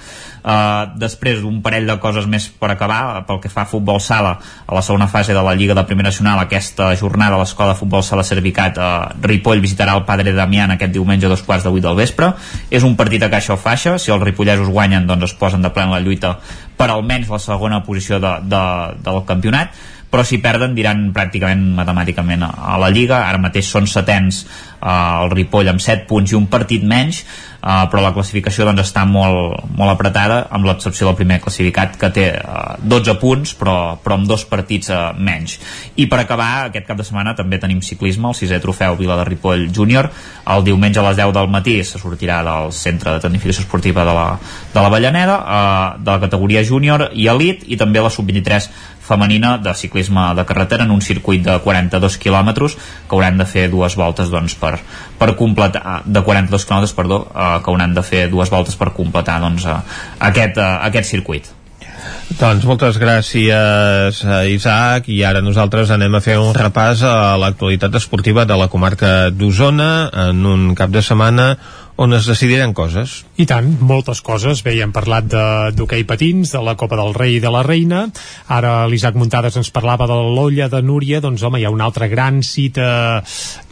Uh, després un parell de coses més per acabar pel que fa a futbol sala a la segona fase de la Lliga de Primera Nacional aquesta jornada a l'Escola de Futbol Sala Servicat uh, Ripoll visitarà el Padre Damián aquest diumenge a dos quarts de vuit del vespre. És un partit a caixa o faixa. Si els ripollesos guanyen doncs es posen de ple en la lluita per almenys la segona posició de, de, del campionat. Però si perden diran pràcticament matemàticament a la Lliga. Ara mateix són setens eh, el Ripoll amb 7 punts i un partit menys uh, però la classificació doncs, està molt, molt apretada amb l'excepció del primer classificat que té uh, eh, 12 punts però, però amb dos partits uh, menys. I per acabar aquest cap de setmana també tenim ciclisme, el sisè trofeu Vila de Ripoll Júnior. El diumenge a les 10 del matí se sortirà del centre de tecnificació esportiva de la, de la Vallaneda uh, de la categoria júnior i elit i també la sub-23 femenina de ciclisme de carretera en un circuit de 42 quilòmetres que hauran de fer dues voltes doncs, per, per completar de 42 quilòmetres, perdó, eh, que hauran de fer dues voltes per completar doncs, eh, aquest, eh, aquest circuit. Doncs moltes gràcies, Isaac, i ara nosaltres anem a fer un repàs a l'actualitat esportiva de la comarca d'Osona en un cap de setmana on es decidiran coses. I tant, moltes coses. Bé, hem parlat d'hoquei patins, de la Copa del Rei i de la Reina. Ara l'Isaac Muntades ens parlava de l'olla de Núria. Doncs, home, hi ha una altra gran cita,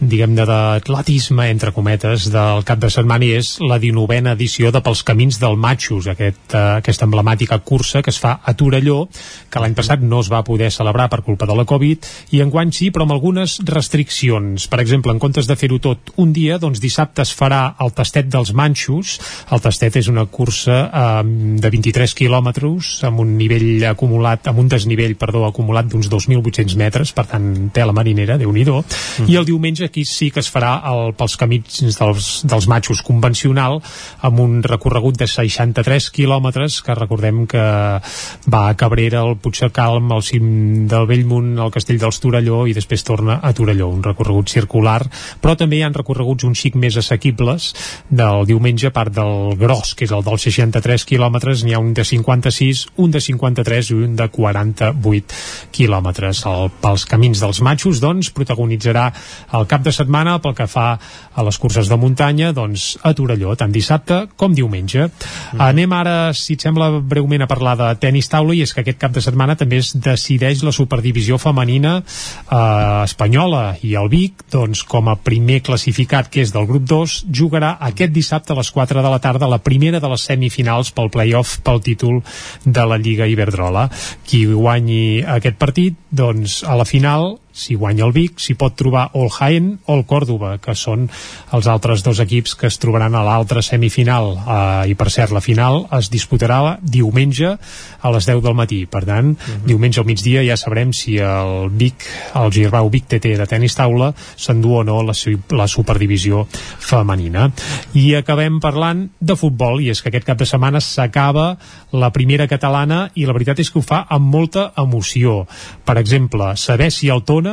diguem-ne, d'atletisme, entre cometes, del cap de setmana i és la 19a edició de Pels Camins del Matxos, aquest, uh, aquesta emblemàtica cursa que es fa a Torelló, que l'any passat no es va poder celebrar per culpa de la Covid, i enguany sí, però amb algunes restriccions. Per exemple, en comptes de fer-ho tot un dia, doncs dissabte es farà el tast tastet dels Manxos. El tastet és una cursa eh, de 23 quilòmetres amb un nivell acumulat, amb un desnivell, perdó, acumulat d'uns 2.800 metres, per tant, té la marinera, déu nhi mm. i el diumenge aquí sí que es farà el, pels camins dels, dels Manxos convencional, amb un recorregut de 63 quilòmetres, que recordem que va a Cabrera, al Puigcercalm, al cim del Bellmunt, al Castell dels Torelló, i després torna a Torelló, un recorregut circular, però també hi han recorreguts un xic més assequibles, del diumenge, part del gros, que és el dels 63 quilòmetres, n'hi ha un de 56, un de 53 i un de 48 quilòmetres. El, pels camins dels matxos, doncs, protagonitzarà el cap de setmana pel que fa a les curses de muntanya, doncs, a Torelló, tant dissabte com diumenge. Mm. Anem ara, si et sembla, breument a parlar de tennis taula, i és que aquest cap de setmana també es decideix la superdivisió femenina eh, espanyola, i el Vic, doncs, com a primer classificat, que és del grup 2, jugarà aquest dissabte a les 4 de la tarda la primera de les semifinals pel playoff pel títol de la Lliga Iberdrola. Qui guanyi aquest partit, doncs a la final si guanya el Vic, s'hi pot trobar o el Jaén o el Còrdoba, que són els altres dos equips que es trobaran a l'altra semifinal. Eh, I per cert, la final es disputarà diumenge a les 10 del matí. Per tant, uh -huh. diumenge al migdia ja sabrem si el Vic, el Girbau Vic TT de tenis taula s'endú o no la, la superdivisió femenina. I acabem parlant de futbol, i és que aquest cap de setmana s'acaba la primera catalana i la veritat és que ho fa amb molta emoció. Per exemple, saber si el Tona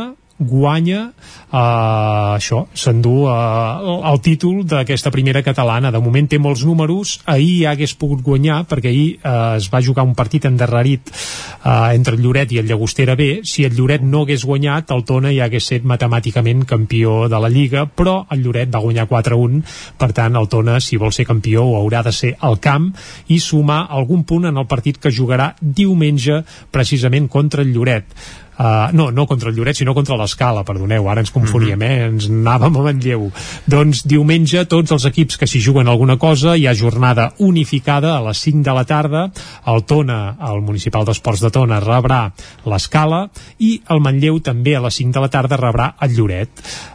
guanya uh, això, s'endú uh, el títol d'aquesta primera catalana. De moment té molts números, ahir ja hagués pogut guanyar, perquè ahir uh, es va jugar un partit endarrerit uh, entre el Lloret i el Llagostera B. Si el Lloret no hagués guanyat, el Tona ja hagués set matemàticament campió de la Lliga, però el Lloret va guanyar 4-1, per tant el Tona, si vol ser campió, ho haurà de ser al camp i sumar algun punt en el partit que jugarà diumenge precisament contra el Lloret Uh, no, no contra el Lloret, sinó contra l'Escala, perdoneu, ara ens confoníem, mm -hmm. eh? ens anàvem a Manlleu. Doncs diumenge tots els equips que s'hi juguen alguna cosa, hi ha jornada unificada a les 5 de la tarda, el Tona, el Municipal d'Esports de Tona, rebrà l'Escala i el Manlleu també a les 5 de la tarda rebrà el Lloret.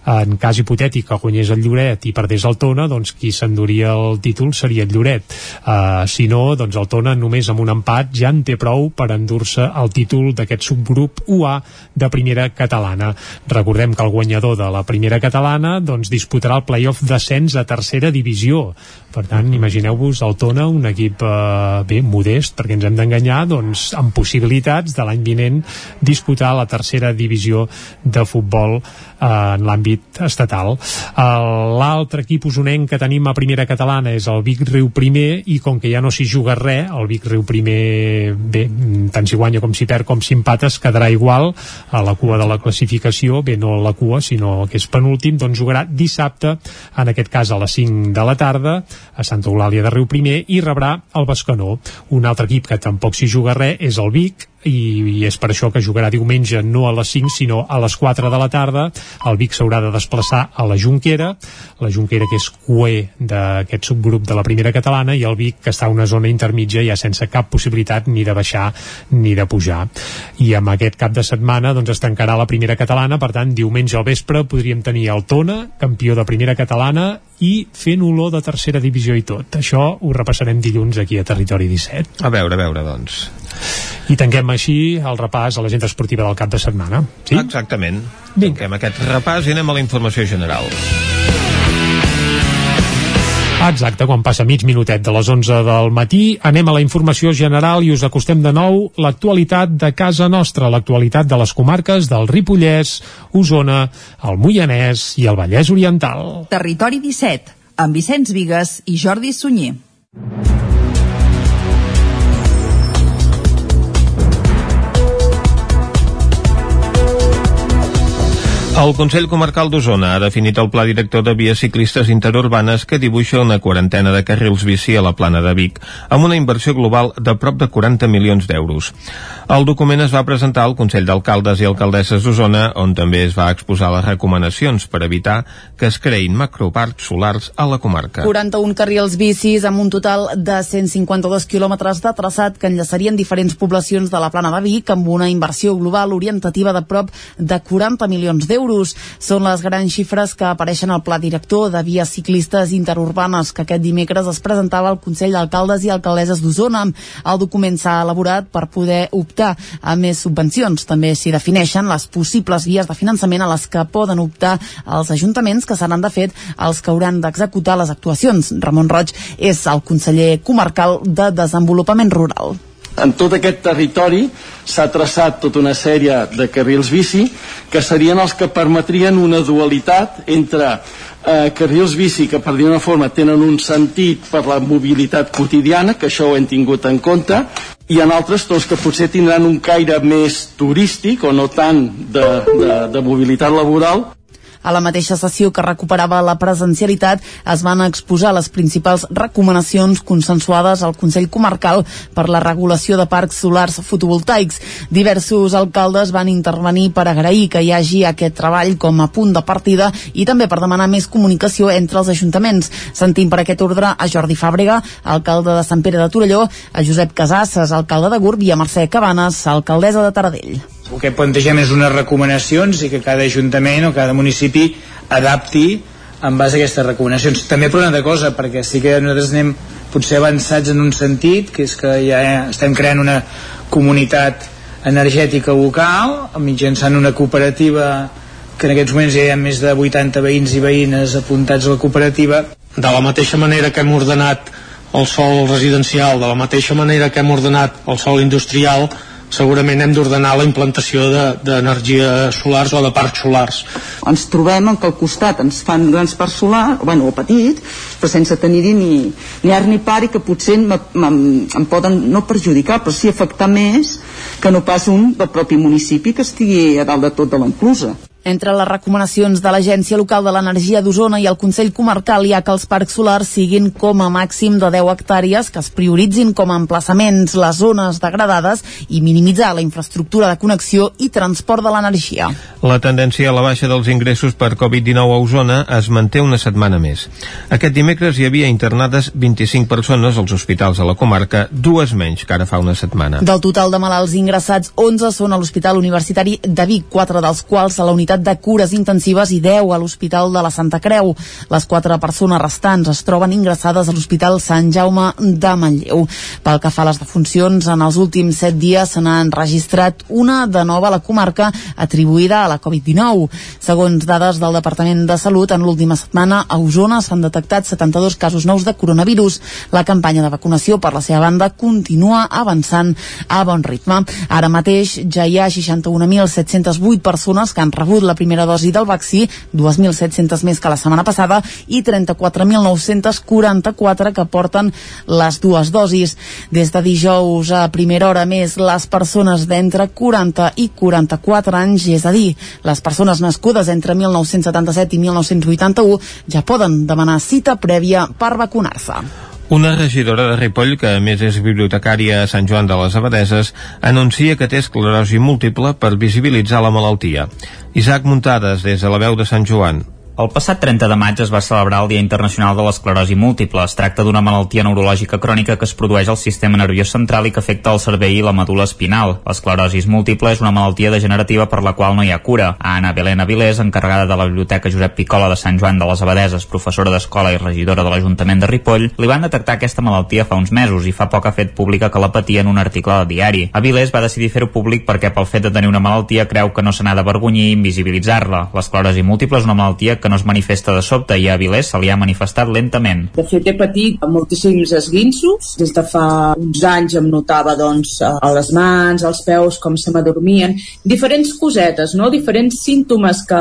En cas hipotètic que guanyés el Lloret i perdés el Tona, doncs qui s'enduria el títol seria el Lloret. Uh, si no, doncs el Tona només amb un empat ja en té prou per endur-se el títol d'aquest subgrup UA de primera catalana. Recordem que el guanyador de la primera catalana doncs, disputarà el playoff d'ascens a tercera divisió. Per tant, imagineu-vos el Tona, un equip eh, bé modest, perquè ens hem d'enganyar, doncs, amb possibilitats de l'any vinent disputar la tercera divisió de futbol eh, en l'àmbit estatal. L'altre equip usonenc que tenim a primera catalana és el Vic Riu Primer i com que ja no s'hi juga res, el Vic Riu Primer bé, tant si guanya com si perd com si empata es quedarà igual a la cua de la classificació, bé no a la cua sinó que és penúltim, doncs jugarà dissabte en aquest cas a les 5 de la tarda a Santa Eulàlia de Riu Primer i rebrà el Bescanó. Un altre equip que tampoc s'hi juga res és el Vic, i, i és per això que jugarà diumenge no a les 5 sinó a les 4 de la tarda. El Vic s'haurà de desplaçar a la Junquera la Junquera que és cué d'aquest subgrup de la primera catalana i el Vic que està a una zona intermitja ja sense cap possibilitat ni de baixar ni de pujar. I amb aquest cap de setmana doncs es tancarà la primera catalana. Per tant diumenge al vespre podríem tenir el Tona campió de primera catalana i fent olor de tercera divisió i tot. Això ho repassarem dilluns aquí a Territori 17 a veure, a veure doncs i tanquem així el repàs a l'agenda esportiva del cap de setmana. Sí? Exactament. Vinga. Tanquem aquest repàs i anem a la informació general. Exacte, quan passa mig minutet de les 11 del matí, anem a la informació general i us acostem de nou l'actualitat de casa nostra, l'actualitat de les comarques del Ripollès, Osona, el Moianès i el Vallès Oriental. Territori 17, amb Vicenç Vigues i Jordi Sunyer. El Consell Comarcal d'Osona ha definit el pla director de vies ciclistes interurbanes que dibuixa una quarantena de carrils bici a la plana de Vic, amb una inversió global de prop de 40 milions d'euros. El document es va presentar al Consell d'Alcaldes i Alcaldesses d'Osona, on també es va exposar les recomanacions per evitar que es creïn macroparcs solars a la comarca. 41 carrils bicis amb un total de 152 quilòmetres de traçat que enllaçarien diferents poblacions de la plana de Vic amb una inversió global orientativa de prop de 40 milions d'euros euros. Són les grans xifres que apareixen al pla director de vies ciclistes interurbanes que aquest dimecres es presentava al Consell d'Alcaldes i Alcaldesses d'Osona. El document s'ha elaborat per poder optar a més subvencions. També s'hi defineixen les possibles vies de finançament a les que poden optar els ajuntaments que seran de fet els que hauran d'executar les actuacions. Ramon Roig és el conseller comarcal de Desenvolupament Rural. En tot aquest territori s'ha traçat tota una sèrie de carrils bici que serien els que permetrien una dualitat entre eh, carrils bici que per dir una forma tenen un sentit per la mobilitat quotidiana, que això ho hem tingut en compte, i en altres doncs, que potser tindran un caire més turístic o no tant de, de, de mobilitat laboral a la mateixa sessió que recuperava la presencialitat es van exposar les principals recomanacions consensuades al Consell Comarcal per la regulació de parcs solars fotovoltaics. Diversos alcaldes van intervenir per agrair que hi hagi aquest treball com a punt de partida i també per demanar més comunicació entre els ajuntaments. Sentim per aquest ordre a Jordi Fàbrega, alcalde de Sant Pere de Torelló, a Josep Casasses, alcalde de Gurb i a Mercè Cabanes, alcaldessa de Taradell El que plantegem és unes recomanacions i que cada ajuntament o cada municipi adapti en base a aquestes recomanacions. També per una altra cosa, perquè sí que nosaltres anem potser avançats en un sentit, que és que ja estem creant una comunitat energètica local mitjançant una cooperativa que en aquests moments ja hi ha més de 80 veïns i veïnes apuntats a la cooperativa. De la mateixa manera que hem ordenat el sol residencial, de la mateixa manera que hem ordenat el sol industrial, segurament hem d'ordenar la implantació d'energia de, solars o de parcs solars. Ens trobem en que al costat ens fan grans parcs solars, bueno, o petits, però sense tenir-hi ni, ni art ni par i que potser em, em, em poden no perjudicar, però sí afectar més que no pas un del propi municipi que estigui a dalt de tot de l'enclusa. Entre les recomanacions de l'Agència Local de l'Energia d'Osona i el Consell Comarcal hi ha que els parcs solars siguin com a màxim de 10 hectàrees, que es prioritzin com a emplaçaments les zones degradades i minimitzar la infraestructura de connexió i transport de l'energia. La tendència a la baixa dels ingressos per Covid-19 a Osona es manté una setmana més. Aquest dimecres hi havia internades 25 persones als hospitals de la comarca, dues menys que ara fa una setmana. Del total de malalts ingressats, 11 són a l'Hospital Universitari de Vic, quatre dels quals a la unitat unitat de cures intensives i 10 a l'Hospital de la Santa Creu. Les quatre persones restants es troben ingressades a l'Hospital Sant Jaume de Manlleu. Pel que fa a les defuncions, en els últims 7 dies se n'ha enregistrat una de nova a la comarca atribuïda a la Covid-19. Segons dades del Departament de Salut, en l'última setmana a Osona s'han detectat 72 casos nous de coronavirus. La campanya de vacunació, per la seva banda, continua avançant a bon ritme. Ara mateix ja hi ha 61.708 persones que han rebut la primera dosi del vaccí, 2.700 més que la setmana passada, i 34.944 que porten les dues dosis. Des de dijous a primera hora més, les persones d'entre 40 i 44 anys, és a dir, les persones nascudes entre 1977 i 1981, ja poden demanar cita prèvia per vacunar-se. Una regidora de Ripoll, que a més és bibliotecària a Sant Joan de les Abadeses, anuncia que té esclerosi múltiple per visibilitzar la malaltia. Isaac Muntades, des de la veu de Sant Joan. El passat 30 de maig es va celebrar el Dia Internacional de l'Esclerosi Múltiple. Es tracta d'una malaltia neurològica crònica que es produeix al sistema nerviós central i que afecta el cervell i la medul·la espinal. L'esclerosi múltiple és una malaltia degenerativa per la qual no hi ha cura. A Anna Belén Avilés, encarregada de la Biblioteca Josep Picola de Sant Joan de les Abadeses, professora d'escola i regidora de l'Ajuntament de Ripoll, li van detectar aquesta malaltia fa uns mesos i fa poc ha fet pública que la patia en un article de diari. Avilés va decidir fer-ho públic perquè pel fet de tenir una malaltia creu que no se n'ha d'avergonyir i invisibilitzar-la. L'esclerosi múltiple és una malaltia que no es manifesta de sobte i a Avilés se li ha manifestat lentament. De fet, he patit moltíssims esguinços. Des de fa uns anys em notava doncs, a les mans, als peus, com se m'adormien. Diferents cosetes, no? diferents símptomes que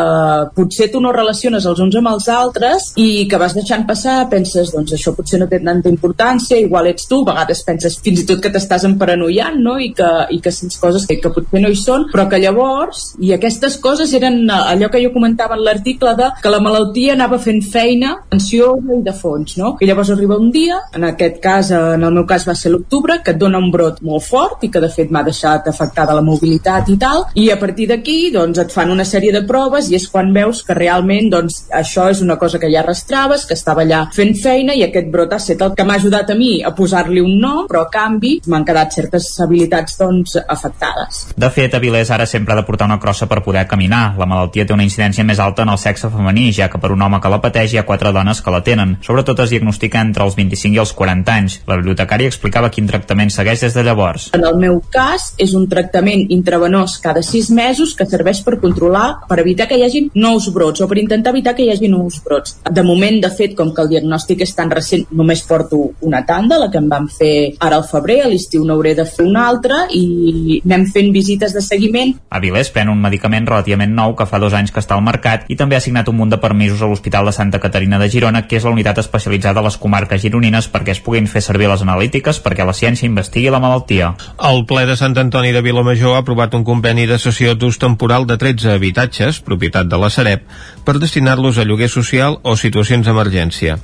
potser tu no relaciones els uns amb els altres i que vas deixant passar, penses, doncs això potser no té tanta importància, igual ets tu, a vegades penses fins i tot que t'estàs emparanoiant, no? I que, i que sents coses que, que potser no hi són, però que llavors, i aquestes coses eren allò que jo comentava en l'article de que la malaltia anava fent feina ansiosa i de fons, no? I llavors arriba un dia, en aquest cas, en el meu cas va ser l'octubre, que et dona un brot molt fort i que de fet m'ha deixat afectada la mobilitat i tal, i a partir d'aquí doncs et fan una sèrie de proves i és quan veus que realment doncs això és una cosa que ja arrastraves, que estava allà fent feina i aquest brot ha estat el que m'ha ajudat a mi a posar-li un nom, però a canvi m'han quedat certes habilitats doncs afectades. De fet, Avilés ara sempre ha de portar una crossa per poder caminar. La malaltia té una incidència més alta en el sexe femení, ja que per un home que la pateix hi ha quatre dones que la tenen. Sobretot es diagnostica entre els 25 i els 40 anys. La bibliotecària explicava quin tractament segueix des de llavors. En el meu cas, és un tractament intravenós cada 6 mesos que serveix per controlar, per evitar que hi hagin nous brots o per intentar evitar que hi hagi nous brots. De moment, de fet, com que el diagnòstic és tan recent, només porto una tanda, la que em van fer ara al febrer, a l'estiu n'hauré de fer una altra i anem fent visites de seguiment. Avilés pren un medicament relativament nou que fa dos anys que està al mercat i també ha signat un munt de permisos a l'Hospital de Santa Caterina de Girona, que és la unitat especialitzada a les comarques gironines perquè es puguin fer servir les analítiques perquè la ciència investigui la malaltia. El ple de Sant Antoni de Vilamajor ha aprovat un conveni de sessió d'ús temporal de 13 habitatges, propietat de la Sareb, per destinar-los a lloguer social o situacions d'emergència.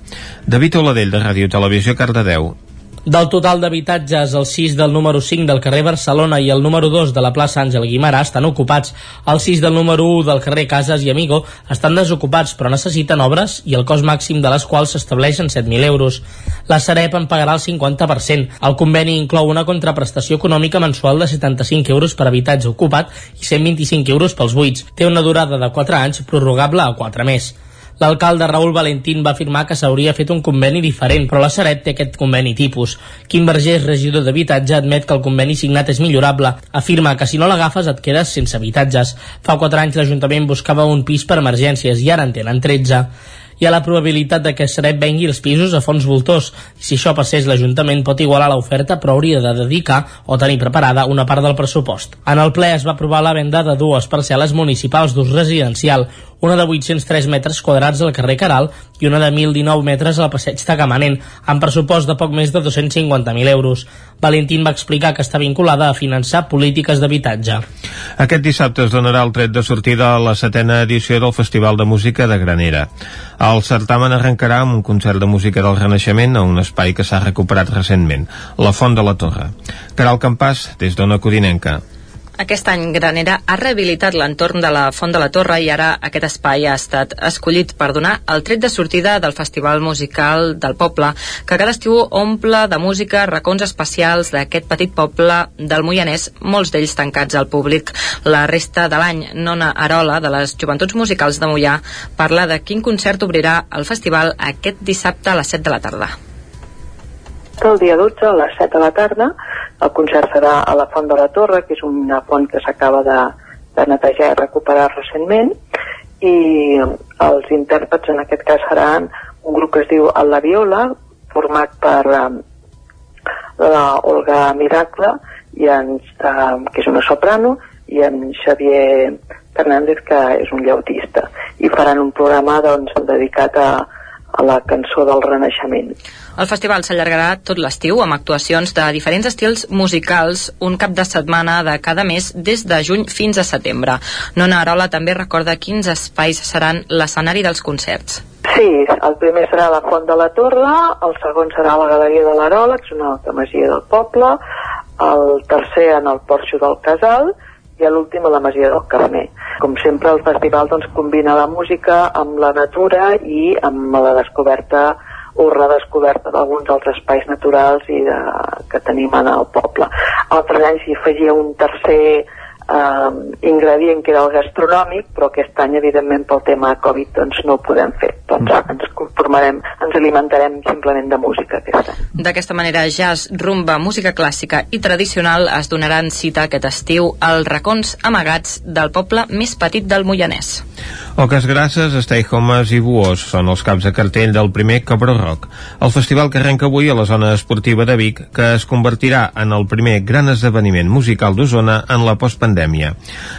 David Oladell, de Ràdio Televisió, Cardedeu. Del total d'habitatges, el 6 del número 5 del carrer Barcelona i el número 2 de la plaça Àngel Guimarà estan ocupats. El 6 del número 1 del carrer Casas i Amigo estan desocupats, però necessiten obres i el cost màxim de les quals s'estableix en 7.000 euros. La Sareb en pagarà el 50%. El conveni inclou una contraprestació econòmica mensual de 75 euros per habitatge ocupat i 125 euros pels buits. Té una durada de 4 anys, prorrogable a 4 més. L'alcalde Raül Valentín va afirmar que s'hauria fet un conveni diferent, però la Sareb té aquest conveni tipus. Quim Vergés, regidor d'habitatge, admet que el conveni signat és millorable. Afirma que si no l'agafes et quedes sense habitatges. Fa 4 anys l'Ajuntament buscava un pis per emergències i ara en tenen 13 hi ha la probabilitat de que Sareb vengui els pisos a fons voltors. Si això passés, l'Ajuntament pot igualar l'oferta, però hauria de dedicar o tenir preparada una part del pressupost. En el ple es va aprovar la venda de dues parcel·les municipals d'ús residencial, una de 803 metres quadrats al carrer Caral i una de 1.019 metres al passeig Tagamanent, amb pressupost de poc més de 250.000 euros. Valentín va explicar que està vinculada a finançar polítiques d'habitatge. Aquest dissabte es donarà el tret de sortida a la setena edició del Festival de Música de Granera. El certamen arrencarà amb un concert de música del Renaixement a un espai que s'ha recuperat recentment, la Font de la Torre. Caral Campàs, des d'Ona Codinenca. Aquest any Granera ha rehabilitat l'entorn de la Font de la Torre i ara aquest espai ha estat escollit per donar el tret de sortida del Festival Musical del Poble, que cada estiu omple de música racons especials d'aquest petit poble del Moianès, molts d'ells tancats al públic. La resta de l'any, Nona Arola, de les Joventuts Musicals de Moià, parla de quin concert obrirà el festival aquest dissabte a les 7 de la tarda el dia 12 a les 7 de la tarda. El concert serà a la Font de la Torre, que és una font que s'acaba de, de netejar i recuperar recentment, i els intèrprets en aquest cas seran un grup que es diu La Viola, format per um, la Olga Miracle, i en, um, que és una soprano, i en Xavier Fernández, que és un llautista. I faran un programa doncs, dedicat a, a la cançó del Renaixement. El festival s'allargarà tot l'estiu amb actuacions de diferents estils musicals un cap de setmana de cada mes des de juny fins a setembre. Nona Arola també recorda quins espais seran l'escenari dels concerts. Sí, el primer serà la Font de la Torre, el segon serà la Galeria de l'Arola, que és una altra masia del poble, el tercer en el Porxo del Casal, i a l'últim a la Masia del Carmer. Com sempre, el festival doncs, combina la música amb la natura i amb la descoberta o redescoberta d'alguns dels espais naturals i de, que tenim en el poble. Altres anys hi afegia un tercer eh, ingredient que era el gastronòmic, però aquest any, evidentment, pel tema Covid, doncs no ho podem fer. Doncs mm. ens conformarem, ens alimentarem simplement de música aquest any. D'aquesta manera, jazz, rumba, música clàssica i tradicional es donaran cita aquest estiu als racons amagats del poble més petit del Moianès. Oques Grasses, Stay Homes i Buós són els caps de cartell del primer Cabró Rock, el festival que arrenca avui a la zona esportiva de Vic, que es convertirà en el primer gran esdeveniment musical d'Osona en la postpandèmia.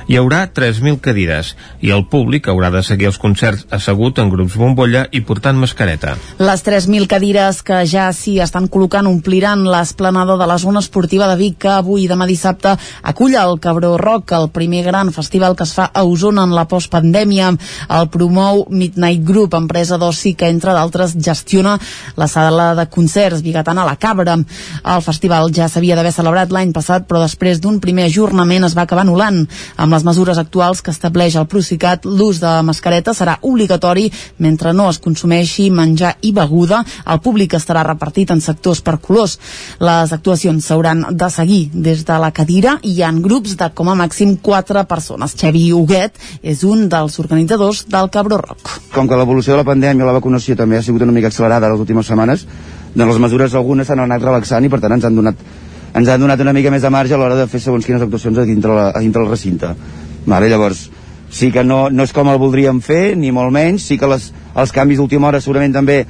Hi haurà 3.000 cadires i el públic haurà de seguir els concerts assegut en grups bombolla i portant mascareta. Les 3.000 cadires que ja s'hi estan col·locant ompliran l'esplanada de la zona esportiva de Vic, que avui demà dissabte acull el Cabró Rock, el primer gran festival que es fa a Osona en la postpandèmia. El promou Midnight Group, empresa d'oci que, entre d'altres, gestiona la sala de concerts bigatana La Cabra. El festival ja s'havia d'haver celebrat l'any passat, però després d'un primer ajornament es va acabar anul·lant. Amb les mesures actuals que estableix el Procicat, l'ús de mascareta serà obligatori mentre no es consumeixi menjar i beguda. El públic estarà repartit en sectors per colors. Les actuacions s'hauran de seguir des de la cadira i ha grups de com a màxim 4 persones. Xevi Huguet és un dels organitzadors del Cabró Rock. Com que l'evolució de la pandèmia la vacunació també ha sigut una mica accelerada les últimes setmanes, doncs les mesures algunes s'han anat relaxant i per tant ens han donat ens han donat una mica més de marge a l'hora de fer segons quines actuacions a dintre, la, a dintre el recinte. Vale, llavors, sí que no, no és com el voldríem fer, ni molt menys, sí que les, els canvis d'última hora segurament també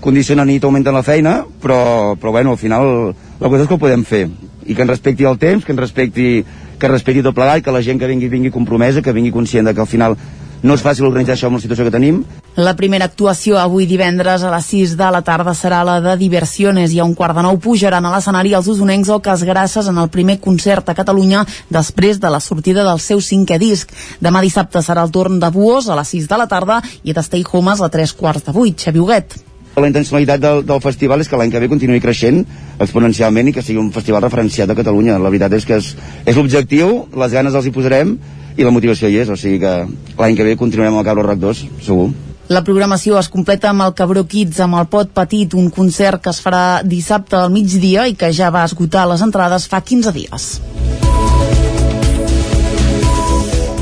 condicionen i augmenten la feina, però, però bueno, al final la cosa és que ho podem fer i que ens respecti el temps, que ens respecti que respecti tot plegat, que la gent que vingui vingui compromesa, que vingui conscient de que al final no és fàcil organitzar això amb la situació que tenim. La primera actuació avui divendres a les 6 de la tarda serà la de Diversiones i a un quart de nou pujaran a l'escenari els usonencs Oques Grasses en el primer concert a Catalunya després de la sortida del seu cinquè disc. Demà dissabte serà el torn de Buós a les 6 de la tarda i de Stay Homes a 3 quarts de 8. Xavi Huguet. La intencionalitat del, del festival és que l'any que ve continuï creixent exponencialment i que sigui un festival referenciat a Catalunya. La veritat és que és, és l'objectiu, les ganes els hi posarem i la motivació hi és, o sigui que l'any que ve continuarem el Cabro Rock 2, segur. La programació es completa amb el Cabró Kids amb el Pot Petit, un concert que es farà dissabte al migdia i que ja va esgotar les entrades fa 15 dies.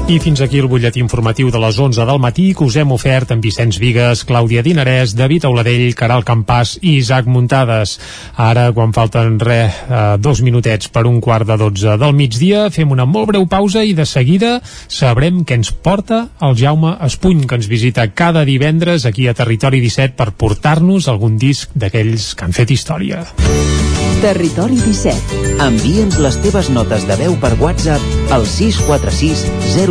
I fins aquí el butlletí informatiu de les 11 del matí que us hem ofert amb Vicenç Vigues, Clàudia Dinarès, David Auladell, Caral Campàs i Isaac Muntades. Ara, quan falten re, eh, dos minutets per un quart de 12 del migdia, fem una molt breu pausa i de seguida sabrem què ens porta el Jaume Espuny, que ens visita cada divendres aquí a Territori 17 per portar-nos algun disc d'aquells que han fet història. Territori 17. Envia'ns les teves notes de veu per WhatsApp al 646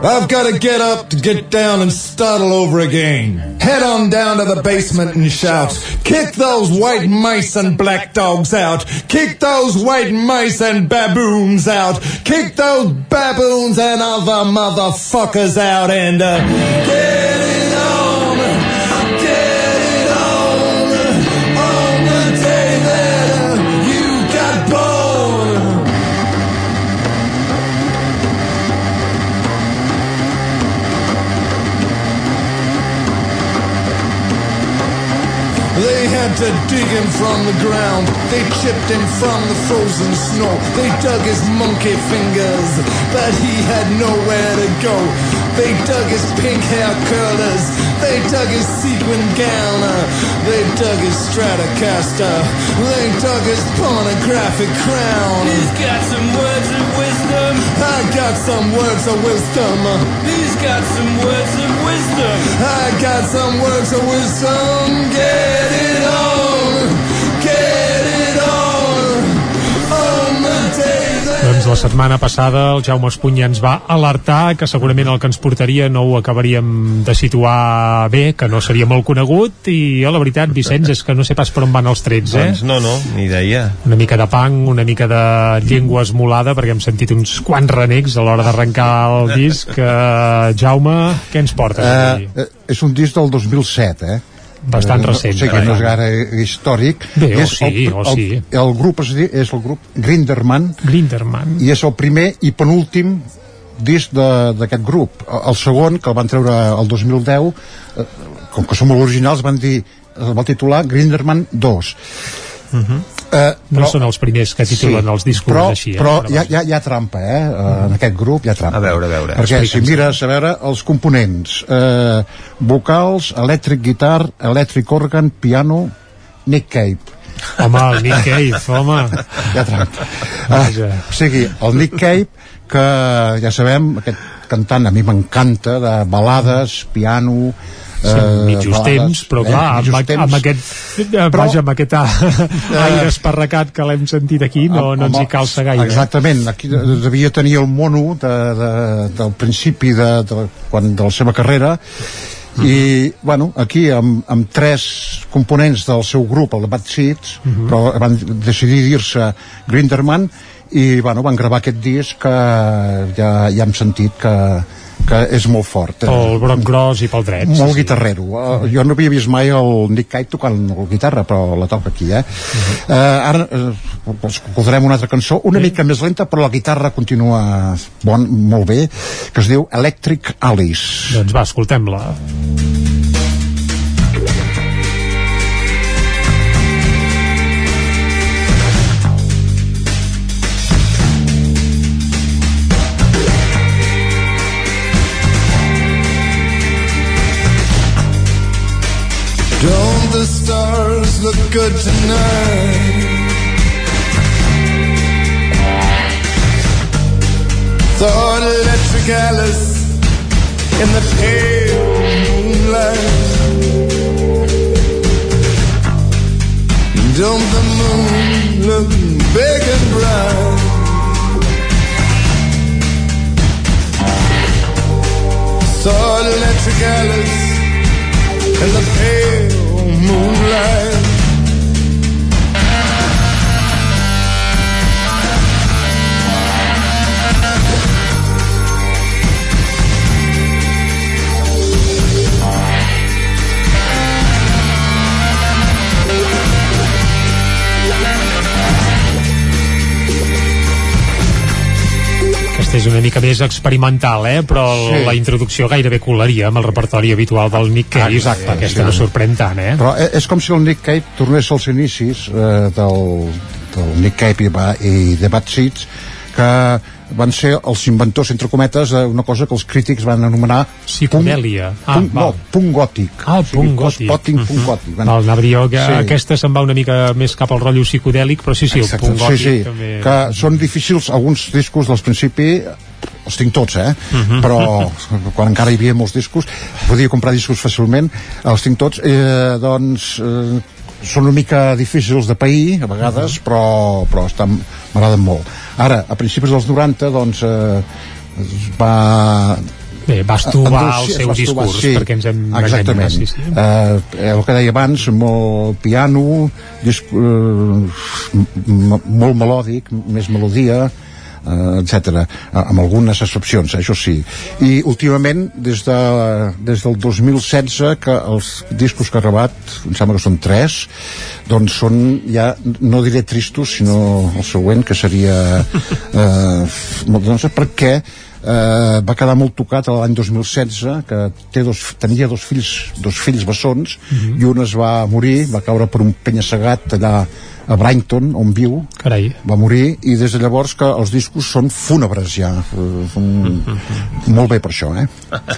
I've got to get up to get down and start all over again. Head on down to the basement and shout, kick those white mice and black dogs out. Kick those white mice and baboons out. Kick those baboons and other motherfuckers out and uh, had to dig him from the ground. They chipped him from the frozen snow. They dug his monkey fingers, but he had nowhere to go. They dug his pink hair curlers. They dug his sequin gown. They dug his Stratocaster. They dug his pornographic crown. He's got some words of wisdom. I got some words of wisdom. Got some words of wisdom. I got some words of wisdom. Get it on. La setmana passada el Jaume Espuny ja ens va alertar que segurament el que ens portaria no ho acabaríem de situar bé, que no seria molt conegut i jo la veritat, Vicenç, és que no sé pas per on van els trets, eh? Doncs no, no, ni idea. Una mica de punk, una mica de llengua esmolada, perquè hem sentit uns quants renecs a l'hora d'arrencar el disc. Uh, Jaume, què ens portes? avui? Eh, eh, és un disc del 2007, eh? Bastant Eh, no- recent, O sigui no és gaire històric. Bé, o és sí, el, o el, sí. El, grup es diu, és el grup Grinderman. Grinderman. I és el primer i penúltim disc de- d'aquest grup. El segon, que el van treure el 2010, eh, com que són molt originals, van dir el van titular Grinderman 2. Uh -huh. Eh, no són els primers que titulen els discos però, així, eh? però hi ha, hi, ha, hi ha trampa, eh? Uh, en aquest grup hi ha trampa. A veure, a veure. Perquè si mires, a veure, els components, eh, vocals, electric guitar, electric organ, piano, Nick Cave. Home, el Nick Cave, home. <laughs> Hi ha trampa. Ah, o sigui, el Nick Cave, que ja sabem, aquest cantant a mi m'encanta, de balades, piano, Sí, mitjos balades, temps, però clar, amb, mitjos amb, aquest, eh, vaja, amb aquest a- aire esparracat que l'hem sentit aquí, no, no ens hi calça gaire. eh? Exactament, aquí de- devia tenir el mono de, de, del principi de, de, quan, de la seva carrera i, bueno, aquí amb, amb tres components del seu grup, el Bad Seeds, però van decidir dir-se Grinderman i, bueno, van gravar aquest disc que ja, ja hem sentit que, que és molt fort. Pel broc gros i pel dret. Molt sí, sí. guitarrero. Uh, jo no havia vist mai el Nick Cave tocant la guitarra, però la toca aquí, eh? Uh ara uh, escoltarem una altra cançó, una mica més lenta, però la guitarra continua bon, molt bé, que es diu Electric Alice. Doncs va, escoltem-la. look good tonight. Thought electric Alice in the pale moonlight. Don't the moon look big and bright? Saw electric Alice in the pale moonlight. Aquesta és una mica més experimental, eh? però Sí. la introducció gairebé colaria amb el repertori habitual del Nick Cave. Exacte, Aquesta no exacte. sorprèn tant, eh? Però e- és com si el Nick Cave tornés als inicis eh, del, del Nick Cave i, i The Bad Seeds, que van ser els inventors, entre cometes, d'una cosa que els crítics van anomenar Psicodèlia. Ah, punt, no, punt gòtic. Ah, el O sigui, punt gòtic. Punt Mhm. gòtic. Van- Val, anava a dir jo que Sí. aquesta se'n va una mica més cap al rotllo psicodèlic, però sí, sí, el Exacte, punt gòtic sí, sí, també... que són difícils alguns discos del principi els tinc tots, eh? Mhm. però <laughs> quan encara hi havia molts discos podia comprar discos fàcilment els tinc tots, eh, doncs eh, són una mica difícils de pair a vegades, però, però estan m'agraden molt. Ara, a principis dels 90 doncs eh, es va Bé, va estovar el seu va estovar, discurs, perquè ens hem exactament sí, sí. Eh, el que deia abans molt piano disc, eh, molt melòdic més melodia eh, etc. amb algunes excepcions, això sí i últimament des, de, des del 2016 que els discos que ha gravat em sembla que són tres doncs són ja, no diré tristos sinó el següent que seria eh, <laughs> no sé per què eh, va quedar molt tocat l'any 2016 que té dos, tenia dos fills dos fills bessons Mhm. i un es va morir, va caure per un penya-segat allà a Brighton, on viu Carai. va morir i des de llavors que els discos són fúnebres ja eh, són molt bé per això eh? <laughs>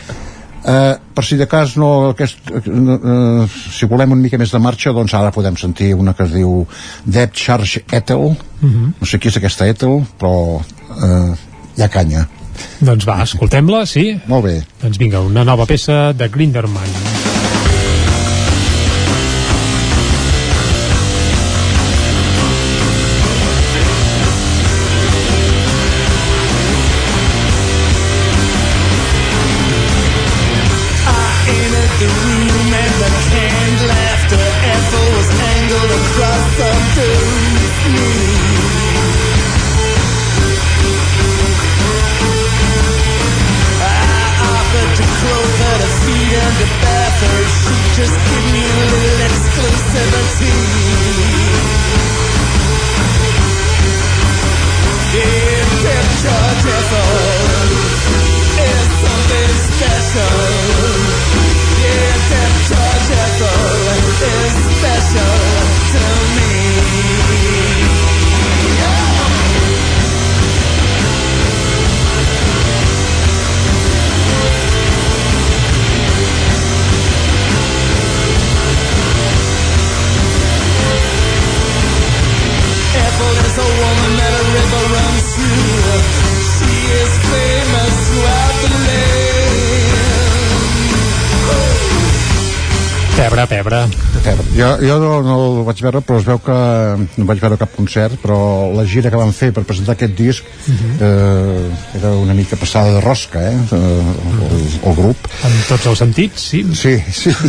Eh, per si de cas no, aquest, eh, si volem una mica més de marxa doncs ara podem sentir una que es diu Dead Charge Ethel Mhm. no sé qui és aquesta Ethel però eh, hi ha canya Doncs va, escoltem-la, sí? Molt bé. Doncs vinga, una nova peça de Grinderman. Pebre, pebre. Pebre. Jo, jo no, no el vaig veure, però es veu que no vaig veure cap concert, però la gira que van fer per presentar aquest disc eh, era una mica passada de rosca, eh? eh el, el grup. En tots els sentits, sí. Sí, sí. <laughs>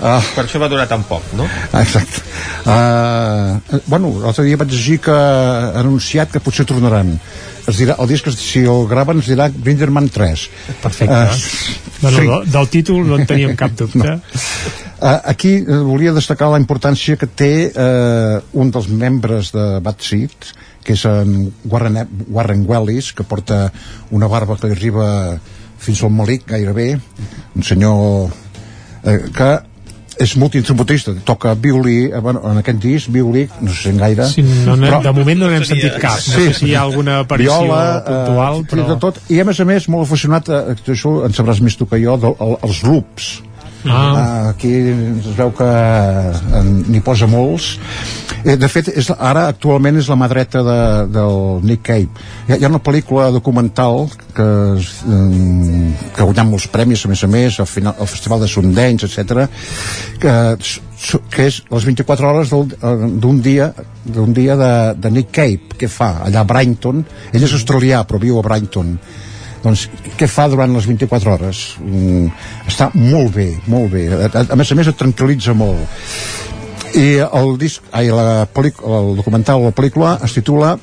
Ah, Per això va durar tan poc, no? exacte. Uh, bueno, l'altre dia vaig llegir que han anunciat que potser tornaran. Es dirà, el disc, si el graven, es dirà Grinderman 3. Perfecte. Uh, Bueno, del, del títol no en teníem cap dubte. Uh, aquí uh, volia destacar la importància que té uh, un dels membres de Bad Seed, que és en Warren, Warren Wellis, que porta una barba que arriba fins al malic gairebé, un senyor eh, que és multiinstrumentista, toca violí, eh, bueno, en aquest disc, violí, no sé si en gaire. Sí, no, no, de moment no n'hem sentit cap. No sé si hi ha alguna aparició Viola, puntual, eh, però... de tot. I a més a més, molt aficionat, a, això en sabràs més tu que jo, del, el, els loops. Ah. Aquí es veu que eh, n'hi posa molts. Eh, de fet, és, ara actualment és la mà dreta de, del Nick Cave. Hi ha, hi ha una pel·lícula documental que, eh, que ha guanyat molts premis, a més a més, al, final, al Festival de Sundance, etc que, que és les 24 hores d'un dia d'un dia de, de Nick Cave, que fa allà a Brighton ell és australià però viu a Brighton doncs què fa durant les 24 hores? Mm, està molt bé molt bé, a, a, a més a més et tranquil·litza molt. I el disc, ai, la el documental la pel·lícula es titula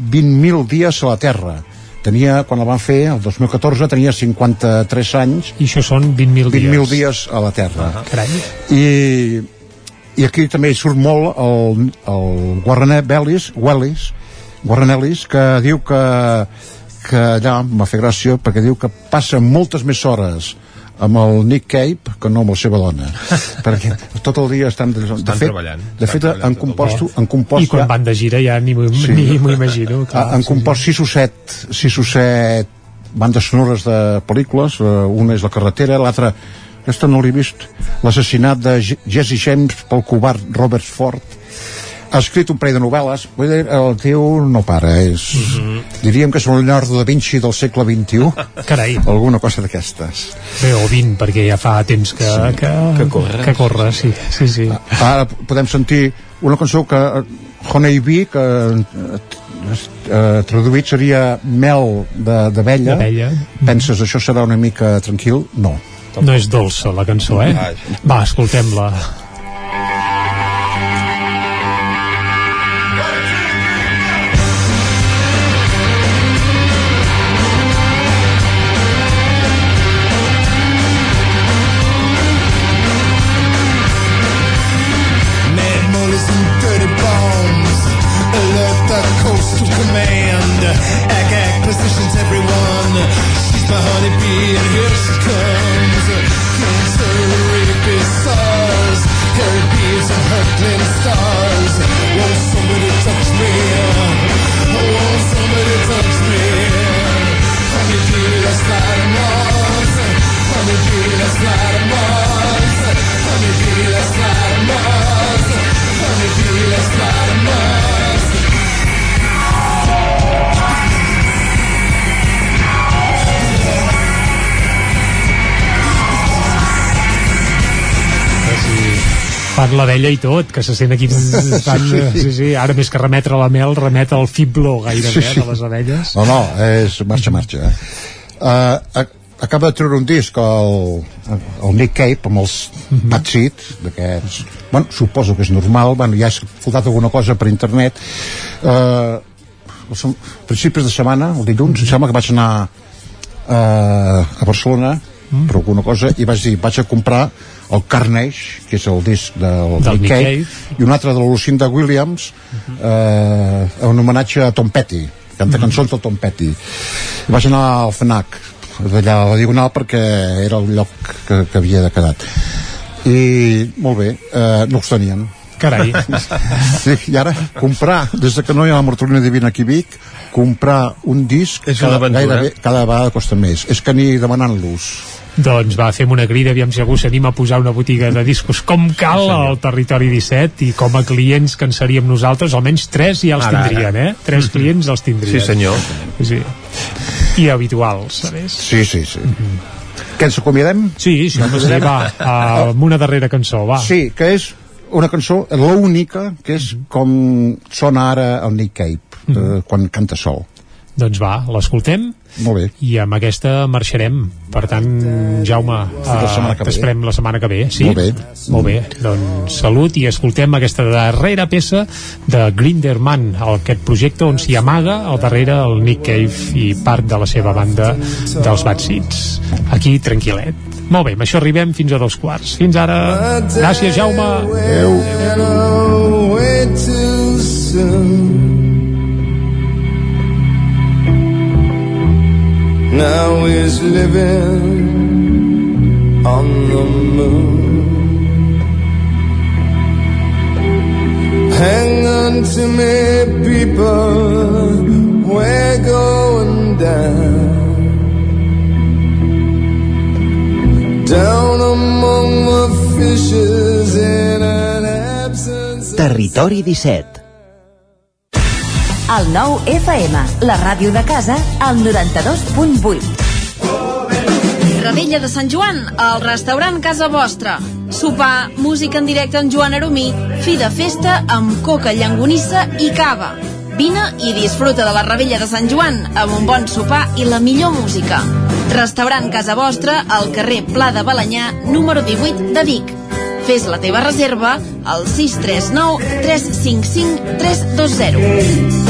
20.000 dies a la Terra. Tenia, quan el van fer, el 2014 tenia 53 anys. I això són 20.000 dies. 20.000 dies a la Terra. Carai. i, i aquí també hi surt molt el, el Warren Ellis, Wellis, Warren Ellis que diu que, que allà m'ha fet gràcia perquè diu que passa moltes més hores amb el Nick Cave que no amb la seva dona <laughs> perquè tot el dia estan de, Estan de fet, treballant. de fet han compost, han compost i quan van de gira ja ni m'ho Sí. imagino clar, han compost sis o set sis o set bandes sonores de pel·lícules eh, una és La carretera, l'altra aquesta no l'he vist l'assassinat de Jesse James pel covard Robert Ford ha escrit un parell de novel·les vull dir, el tio no para és, diríem que és un Leonardo da Vinci del segle XXI <laughs> Carai. alguna cosa d'aquestes Bé, o 20, perquè ja fa temps que, que, que corre. que corre sí, sí, sí. ara podem sentir una cançó que eh, Honey Bee que eh, eh, traduït seria mel de- d'abella D'abella. penses això serà una mica tranquil? no no és dolça la cançó, eh? va, escoltem-la fan l'abella i tot, que se sent aquí <laughs> fan, Sí, sí. sí, sí, ara més que remetre la mel remet al fiblo gairebé Sí, sí, de les abelles. No, no, és marxa, marxa eh? uh, acaba de treure un disc el, el Nick Cave amb els Bad Seed d'aquests, bueno, suposo que és normal bueno, ja he escoltat alguna cosa per internet. Uh, a principis de setmana, el dilluns, em sembla que vaig anar uh, a Barcelona per alguna cosa i vaig dir, vaig a comprar el Carnage, que és el disc del, Del Nick Cave, i un altre de la Lucinda Williams eh, en homenatge a Tom Petty canta cançons del Tom Petty I vaig anar al FNAC d'allà a la Diagonal perquè era el lloc que, que havia de quedat i molt bé, eh, no els tenien Carai. <laughs> sí, I ara comprar, des de que no hi ha la mortalina divina aquí a Vic, comprar un disc És cada, gairebé, cada vegada costa més. És que ni demanant-los. Doncs va, fem una crida, aviam si algú s'anima a posar una botiga de discos com cal al territori 17 i com a clients que en seríem nosaltres, almenys tres ja els Ara, tindrien, ara. eh? Tres clients els tindrien. Sí, senyor. Sí. I habituals, sabés? Sí, sí, sí. Què ens acomiadem? Sí, sí, home, sí, va, <laughs> amb una darrera cançó, va. Sí, que és una cançó, l'única, que és com sona ara el Nick Cave, eh, quan canta sol. Doncs va, l'escoltem Molt bé. i amb aquesta marxarem. Per tant, Jaume, la setmana que ve. t'esperem la setmana que ve. Sí? Molt bé. Molt bé. Doncs salut i escoltem aquesta darrera peça de Grinderman, aquest projecte on s'hi amaga al darrere el Nick Cave i part de la seva banda dels Bad Seeds. Aquí, tranquil·let. Molt bé, amb això arribem fins a dos quarts. Fins ara. Gràcies, Jaume. Went away Now he's living on the moon. Hang on to me, people. We're going down. Down among the fishes in an absence. Territori 17. El nou FM, la ràdio de casa, al 92.8. Ravella de Sant Joan, al restaurant Casa Vostra. Sopar, música en directe amb Joan Aromí, fi de festa amb coca, llangonissa i cava. Vine i disfruta de la rebella de Sant Joan amb un bon sopar i la millor música. Restaurant Casa Vostra al carrer Pla de Balanyà, número 18 de Vic. Fes la teva reserva al 639 355 320.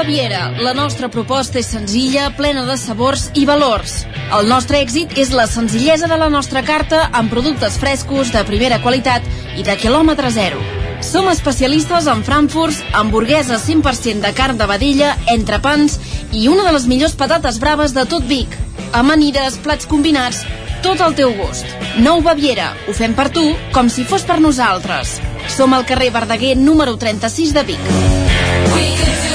Baviera. La nostra proposta és senzilla, plena de sabors i valors. El nostre èxit és la senzillesa de la nostra carta amb productes frescos, de primera qualitat i de quilòmetre zero. Som especialistes en frankfurts, hamburgueses 100% de carn de vedella, entrepans i una de les millors patates braves de tot Vic. Amanides, plats combinats, tot al teu gust. Nou Baviera. Ho fem per tu, com si fos per nosaltres. Som al carrer Verdaguer número 36 de Vic.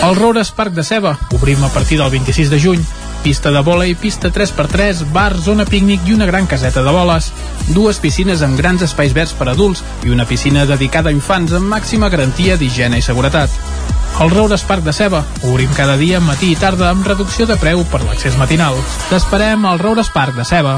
El Roures Parc de Ceba. Obrim a partir del 26 de juny. Pista de vòlei, pista 3x3, bar, zona pícnic i una gran caseta de boles. Dues piscines amb grans espais verds per adults i una piscina dedicada a infants amb màxima garantia d'higiene i seguretat. El Roures Parc de Ceba. Obrim cada dia, matí i tarda, amb reducció de preu per l'accés matinal. T'esperem al Roures Parc de Ceba.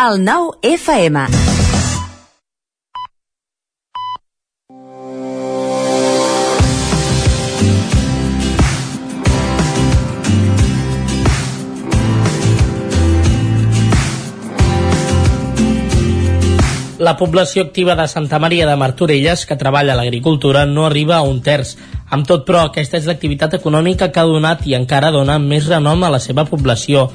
El nou FM. La població activa de Santa Maria de Martorelles, que treballa a l'agricultura, no arriba a un terç. Amb tot, però, aquesta és l'activitat econòmica que ha donat i encara dona més renom a la seva població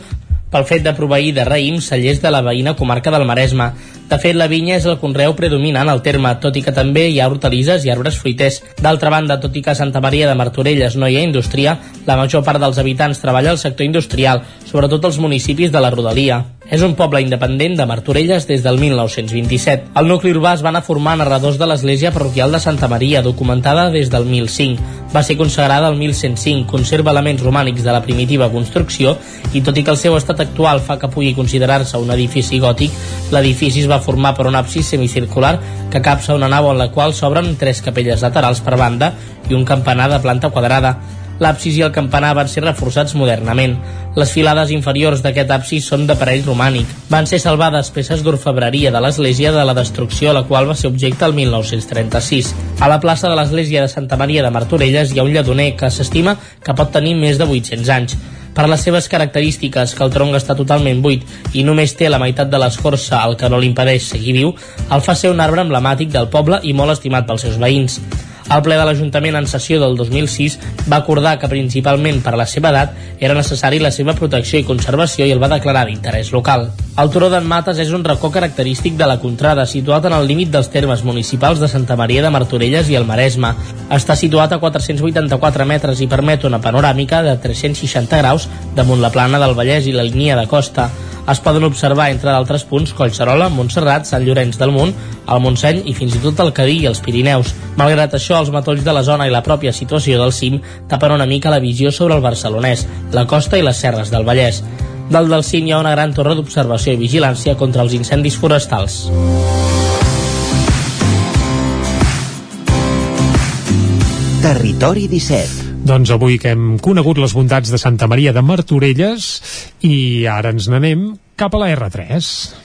pel fet de proveir de raïm cellers de la veïna comarca del Maresme. De fet, la vinya és el conreu predominant al terme, tot i que també hi ha hortalisses i arbres fruiters. D'altra banda, tot i que a Santa Maria de Martorelles no hi ha indústria, la major part dels habitants treballa al sector industrial, sobretot als municipis de la Rodalia. És un poble independent de Martorelles des del 1927. El nucli urbà es va anar formant narradors de l'església parroquial de Santa Maria, documentada des del 1005. Va ser consagrada el 1105, conserva elements romànics de la primitiva construcció i tot i que el seu estat actual fa que pugui considerar-se un edifici gòtic, l'edifici es va formar per un absis semicircular que capsa una nau en la qual s'obren tres capelles laterals per banda i un campanar de planta quadrada. L'absis i el campanar van ser reforçats modernament. Les filades inferiors d'aquest absis són d'aparell romànic. Van ser salvades peces d'orfebreria de l'església de la destrucció a la qual va ser objecte el 1936. A la plaça de l'església de Santa Maria de Martorelles hi ha un lledoner que s'estima que pot tenir més de 800 anys. Per les seves característiques, que el tronc està totalment buit i només té la meitat de l'escorça, el que no li impedeix seguir viu, el fa ser un arbre emblemàtic del poble i molt estimat pels seus veïns. El ple de l'Ajuntament en sessió del 2006 va acordar que principalment per la seva edat era necessari la seva protecció i conservació i el va declarar d'interès local. El Turó d'en Mates és un racó característic de la contrada, situat en el límit dels termes municipals de Santa Maria de Martorelles i el Maresme. Està situat a 484 metres i permet una panoràmica de 360 graus damunt la plana del Vallès i la línia de costa. Es poden observar, entre d'altres punts, Collserola, Montserrat, Sant Llorenç del Munt, el Montseny i fins i tot el Cadí i els Pirineus. Malgrat això, els matolls de la zona i la pròpia situació del cim tapen una mica la visió sobre el barcelonès, la costa i les serres del Vallès. Dalt del cim hi ha una gran torre d'observació i vigilància contra els incendis forestals. Territori 17. Doncs avui que hem conegut les bondats de Santa Maria de Martorelles i ara ens n'anem cap a la R3.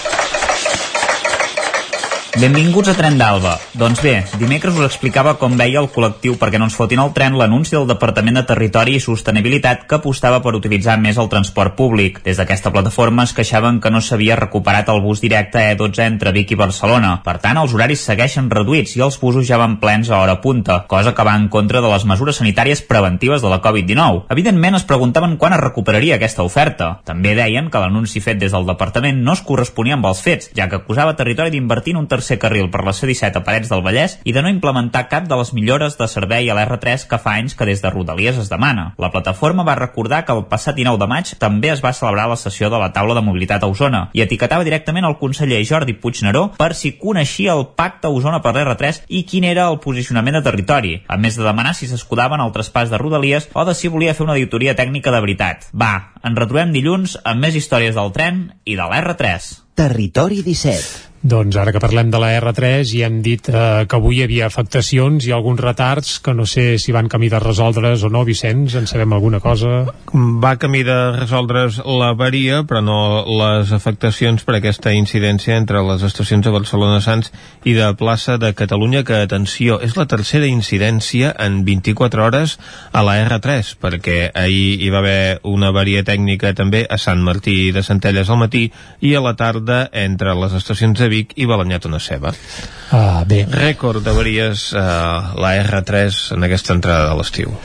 Benvinguts a Tren d'Alba. Doncs bé, dimecres us explicava com veia el col·lectiu perquè no ens fotin el tren l'anunci del Departament de Territori i Sostenibilitat que apostava per utilitzar més el transport públic. Des d'aquesta plataforma es queixaven que no s'havia recuperat el bus directe E12 entre Vic i Barcelona. Per tant, els horaris segueixen reduïts i els busos ja van plens a hora punta, cosa que va en contra de les mesures sanitàries preventives de la Covid-19. Evidentment es preguntaven quan es recuperaria aquesta oferta. També deien que l'anunci fet des del departament no es corresponia amb els fets, ja que acusava Territori d'invertir en un tercer carril per la C-17 a Parets del Vallès i de no implementar cap de les millores de servei a l'R3 que fa anys que des de Rodalies es demana. La plataforma va recordar que el passat 19 de maig també es va celebrar la sessió de la taula de mobilitat a Osona i etiquetava directament el conseller Jordi Puigneró per si coneixia el pacte a Osona per l'R3 i quin era el posicionament de territori, a més de demanar si s'escudaven al traspàs de Rodalies o de si volia fer una auditoria tècnica de veritat. Va, ens retrobem dilluns amb més històries del tren i de l'R3. Territori 17. Doncs ara que parlem de la R3 i hem dit eh, que avui hi havia afectacions i alguns retards que no sé si van camí de resoldre's o no, Vicenç, en sabem alguna cosa? Va camí de resoldre's l'avaria, però no les afectacions per aquesta incidència entre les estacions de Barcelona Sants i de plaça de Catalunya, que, atenció, és la tercera incidència en 24 hores a la R3, perquè ahir hi va haver una avaria tècnica també a Sant Martí de Centelles al matí i a la tarda entre les estacions de Vic i Balanyat una ceba. Ah, bé. Rècord d'avaries eh, la R3 en aquesta entrada de l'estiu.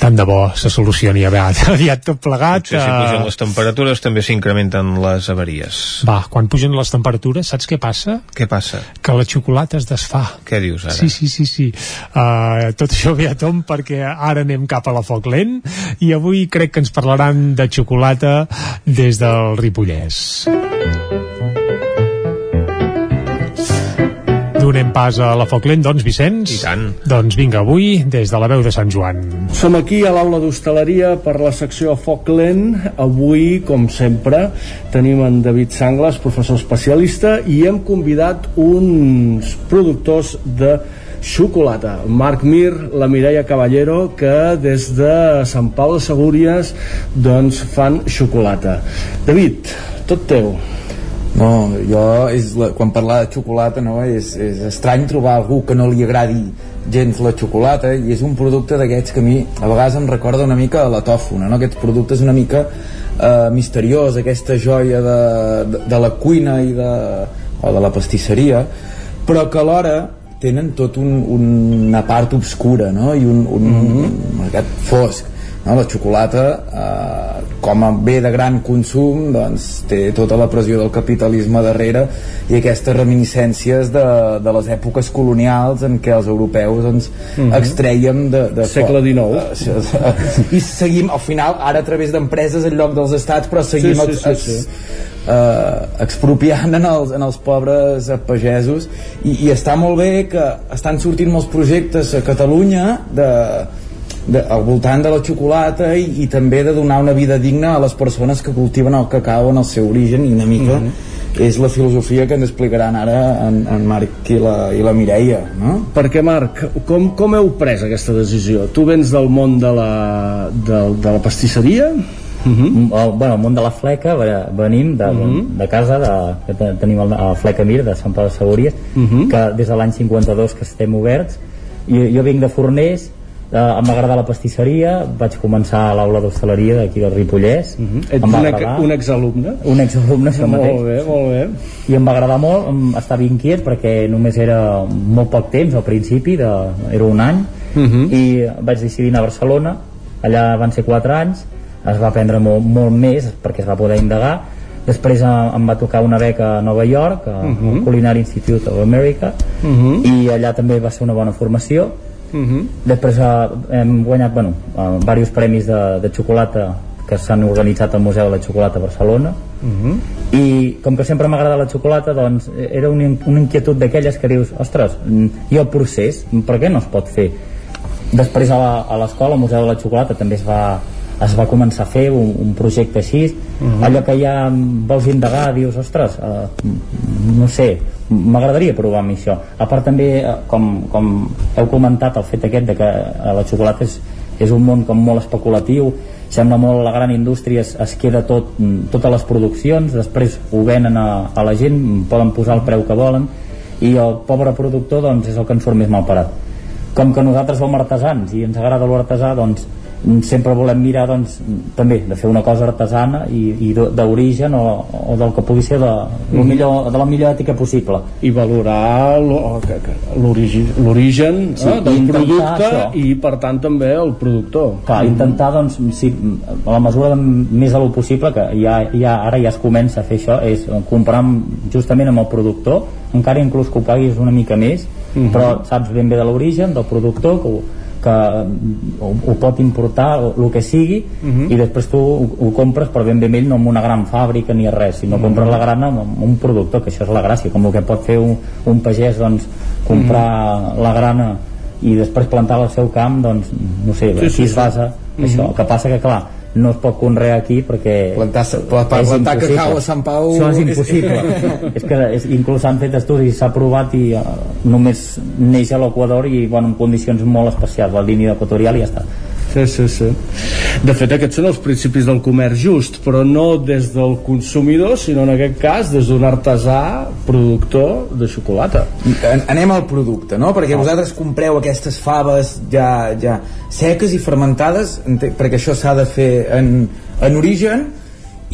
Tant de bo se solucioni aviat, <laughs> aviat tot plegat. Potser si pugen les temperatures també s'incrementen les avaries. Va, quan pugen les temperatures, saps què passa? Què passa? Que la xocolata es desfà. Què dius ara? Sí, sí, sí, sí. Uh, tot això ve a tom perquè ara anem cap a la foc lent i avui crec que ens parlaran de xocolata des del Ripollès. Donem pas a la foc lent, doncs, Vicenç? I tant. Doncs vinga, avui, des de la veu de Sant Joan. Som aquí a l'aula d'hostaleria per la secció Foc Lent. Avui, com sempre, tenim en David Sangles, professor especialista, i hem convidat uns productors de xocolata. Marc Mir, la Mireia Caballero, que des de Sant Pau de Segúries doncs fan xocolata. David, tot teu. No, jo, és la, quan parlar de xocolata, no, és, és estrany trobar algú que no li agradi gens la xocolata i és un producte d'aquests que a mi a vegades em recorda una mica a la tòfona, no? aquests productes una mica eh, misteriós, aquesta joia de, de, de la cuina i de, o de la pastisseria, però que alhora tenen tot un, una part obscura no? i un, un mm -hmm. mercat fosc no? la xocolata eh, com a bé de gran consum doncs, té tota la pressió del capitalisme darrere i aquestes reminiscències de, de les èpoques colonials en què els europeus doncs, mm -hmm. extreiem de, de segle XIX uh, <laughs> i seguim al final ara a través d'empreses en lloc dels estats però seguim sí, sí, sí, sí. eh, expropiant en els, en els pobres eh, pagesos i, i està molt bé que estan sortint molts projectes a Catalunya de, de, al voltant de la xocolata i, i també de donar una vida digna a les persones que cultiven el cacau en el seu origen i una mica mm -hmm. és la filosofia que ens explicaran ara en, en Marc i la, i la Mireia no? perquè Marc, com, com heu pres aquesta decisió? Tu vens del món de la, de, de la pastisseria? Uh -huh. el, bueno, el món de la fleca venim de, uh -huh. de casa de, que tenim el, el Fleca Mir de Sant Pau de Segúries uh -huh. que des de l'any 52 que estem oberts i jo vinc de Forners eh, em va agradar la pastisseria vaig començar a l'aula d'hostaleria d'aquí del Ripollès uh -huh. Ets un, ex, un exalumne? un exalumne, això molt mateix bé, molt bé i em va agradar molt, estava inquiet perquè només era molt poc temps al principi de, era un any uh -huh. i vaig decidir anar a Barcelona allà van ser 4 anys es va aprendre molt, molt més perquè es va poder indagar després eh, em va tocar una beca a Nova York al uh -huh. Culinary Institute of America uh -huh. i allà també va ser una bona formació Uh -huh. Després uh, hem guanyat bueno, uh, diversos premis de, de xocolata que s'han organitzat al Museu de la Xocolata a Barcelona uh -huh. i com que sempre m'agrada la xocolata doncs era una, una inquietud d'aquelles que dius ostres, i el procés, per què no es pot fer? després a l'escola, al Museu de la Xocolata també es va, es va començar a fer un, un projecte així. Mhm. allò que ja vols indagar dius, ostres, eh, no sé m'agradaria provar amb això. A part també, eh, com, com heu comentat el fet aquest de que eh, la xocolata és, és un món com molt especulatiu sembla molt la gran indústria es, es queda tot, totes les produccions després ho venen a, a la gent poden posar el preu que volen i el pobre productor doncs és el que en surt més mal parat com que nosaltres som artesans i ens agrada l'artesà doncs sempre volem mirar doncs, també de fer una cosa artesana i, i d'o- d'origen o, o del que pugui ser de, Mhm. millor, de la millor ètica possible i valorar l'origi- l'origen Sí, eh, del producte això. i per tant també el productor Clar, intentar, doncs, sí, a la mesura de més de lo possible, que ja, ja, ara ja es comença a fer això, és comprar amb- justament amb el productor, encara inclús que ho paguis una mica més, Mhm. però saps ben bé de l'origen, del productor, que, ho- que ho, ho pot importar, el que sigui, Mhm. i després tu ho, ho compres per ben bé ell, no amb una gran fàbrica ni res, sinó Mhm. compres la grana amb, un productor, que això és la gràcia, com el que pot fer un, un pagès, doncs, comprar Mhm. la grana i després plantar al seu camp doncs no sé, Sí, aquí sí, es sí. basa Mhm. això, el que passa que clar no es pot conrear aquí perquè Plantar, és plantar impossible. cacau a Sant Pau això és és- impossible <laughs> és que és, inclús s'han fet estudis s'ha provat i uh, només neix a l'Equador i bueno, en condicions molt especials la línia equatorial i ja està Sí, sí, sí. De fet, aquests són els principis del comerç just, però no des del consumidor, sinó en aquest cas des d'un artesà productor de xocolata. An- anem al producte, no? Perquè vosaltres compreu aquestes faves ja, ja seques i fermentades, perquè això s'ha de fer en, en origen,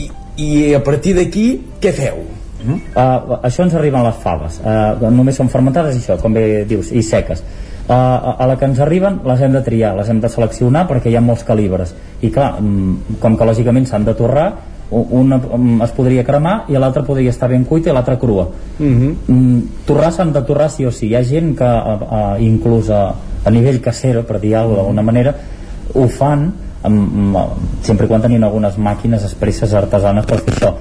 i, i a partir d'aquí, què feu? Uh, això ens arriben les faves uh, només són fermentades i això, com bé dius i seques a, a la que ens arriben les hem de triar, les hem de seleccionar perquè hi ha molts calibres. I clar, mm, com que lògicament s'han de torrar una mm, es podria cremar i l'altra podria estar ben cuita i l'altra crua. Mm, torrar s'han de torrar sí o sí. Hi ha gent que uh, uh, inclús a, a nivell casero per dir alguna d'alguna manera ho fan amb, amb, sempre quan tenien algunes màquines expresses artesanes per fer això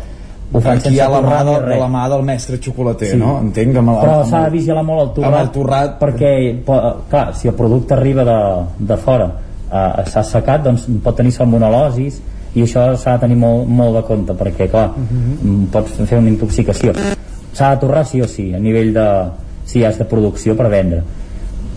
ho fan Aquí hi ha la mà, de, res. la mà del mestre xocolater, Sí. no? Entenc, amb, el- però amb, s'ha de vigilar molt el torrat, amb el torrat. perquè clar, si el producte arriba de, de fora eh, s'ha assecat doncs pot tenir salmonel·losis i això s'ha de tenir molt, molt de compte perquè clar, mm, pots fer una intoxicació s'ha de torrar sí o sí a nivell de si has de producció per vendre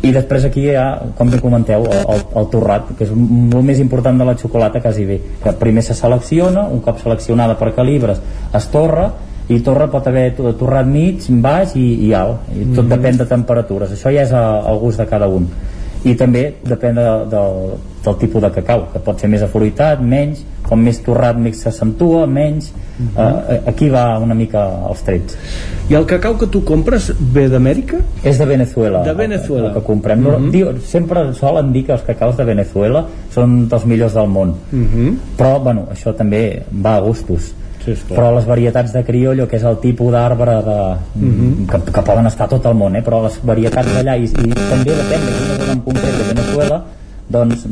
i després aquí hi ha, com bé comenteu el, el, el torrat, que és el més important de la xocolata quasi bé, que primer se selecciona un cop seleccionada per calibres es torra i torra pot haver to- torrat mig, baix i, i alt. I tot Mhm. depèn de temperatures. Això ja és a- al gust de cada un. I també depèn de, del, del tipus de cacau que pot ser més afruitat, menys com més torrat més s'accentua, menys Mhm. eh, aquí va una mica els trets I el cacau que tu compres ve d'Amèrica? és de Venezuela. De Venezuela. El que comprem. Mhm. Diu, sempre solen dir que els cacaus de Venezuela són dels millors del món. Mhm. Però, bueno, això també va a gustos. Sí, esclar. però les varietats de criollo, que és el tipus d'arbre de, Mhm. que, que poden estar tot el món, eh? però les varietats d'allà, i, i també depèn de quina zona en concret de Venezuela, doncs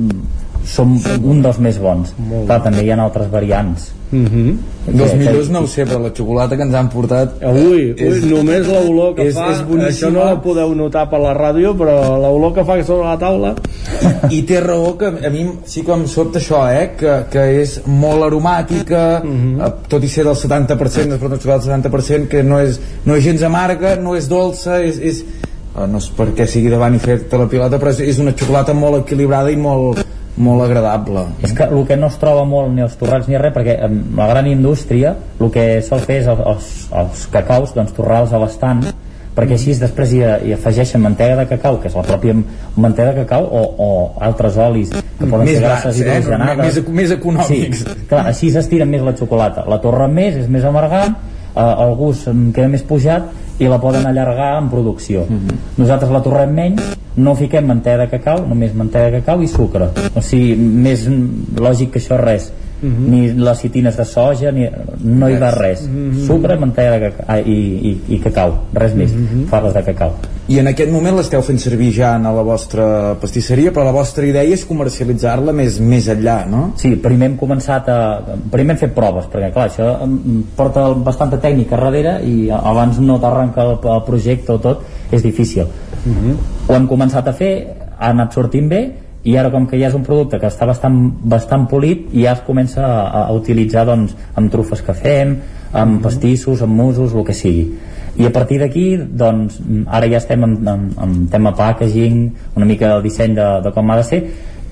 mm, són un dels més bons. Clar, també hi ha altres variants. Mhm. Dels Que- millors no ho sé, però la xocolata que ens han portat... Ui, ui, només l'olor que és, fa, és boníssima. això no la podeu notar per la ràdio, però l'olor que fa sobre la taula... I té raó que a mi sí que em sobta això, eh? Que, que és molt aromàtica, Mhm. eh, tot i ser del 70%, després de xocolata del 70%, que no és, no és gens amarga, no és dolça, és... és eh, no és perquè sigui davant i fer-te la pilota, però és, és una xocolata molt equilibrada i molt, molt agradable. És que el que no es troba molt ni els torrats ni res, perquè amb la gran indústria el que sol fer és els, els, els cacaus doncs, torrar-los a l'estant perquè així després hi, hi afegeixen mantega de cacau, que és la pròpia mantega de cacau, o, o altres olis que poden Més ser grasses barats, eh? hidrogenades. Més- més econòmics. Sí, clar, així s'estira més la xocolata. La torren més, és més amargant, eh, el gust queda més pujat i la poden allargar en producció. Nosaltres la torrem menys, no fiquem mantega de cacau, només mantega de cacau i sucre. O sigui, més mm, lògic que això res. Mhm. Ni les citines de soja, ni, no hi va res. Mhm. Sucre, mantega de cacau, ah, i, i, i cacau, res més. Mhm. Faves de cacau. I en aquest moment l'esteu fent servir ja en la vostra pastisseria, però la vostra idea és comercialitzar-la més, més enllà, no? Sí, primer hem començat a... Primer hem fet proves, perquè clar, això porta bastanta tècnica darrere i abans no t'arrenca el, el projecte o tot, és difícil. Ho hem començat a fer, ha anat sortint bé i ara com que ja és un producte que està bastant, bastant polit ja es comença a, a utilitzar doncs, amb trufes que fem amb pastissos, amb musos, el que sigui. I a partir d'aquí doncs, ara ja estem en, en, en tema packaging una mica del disseny de, de com ha de ser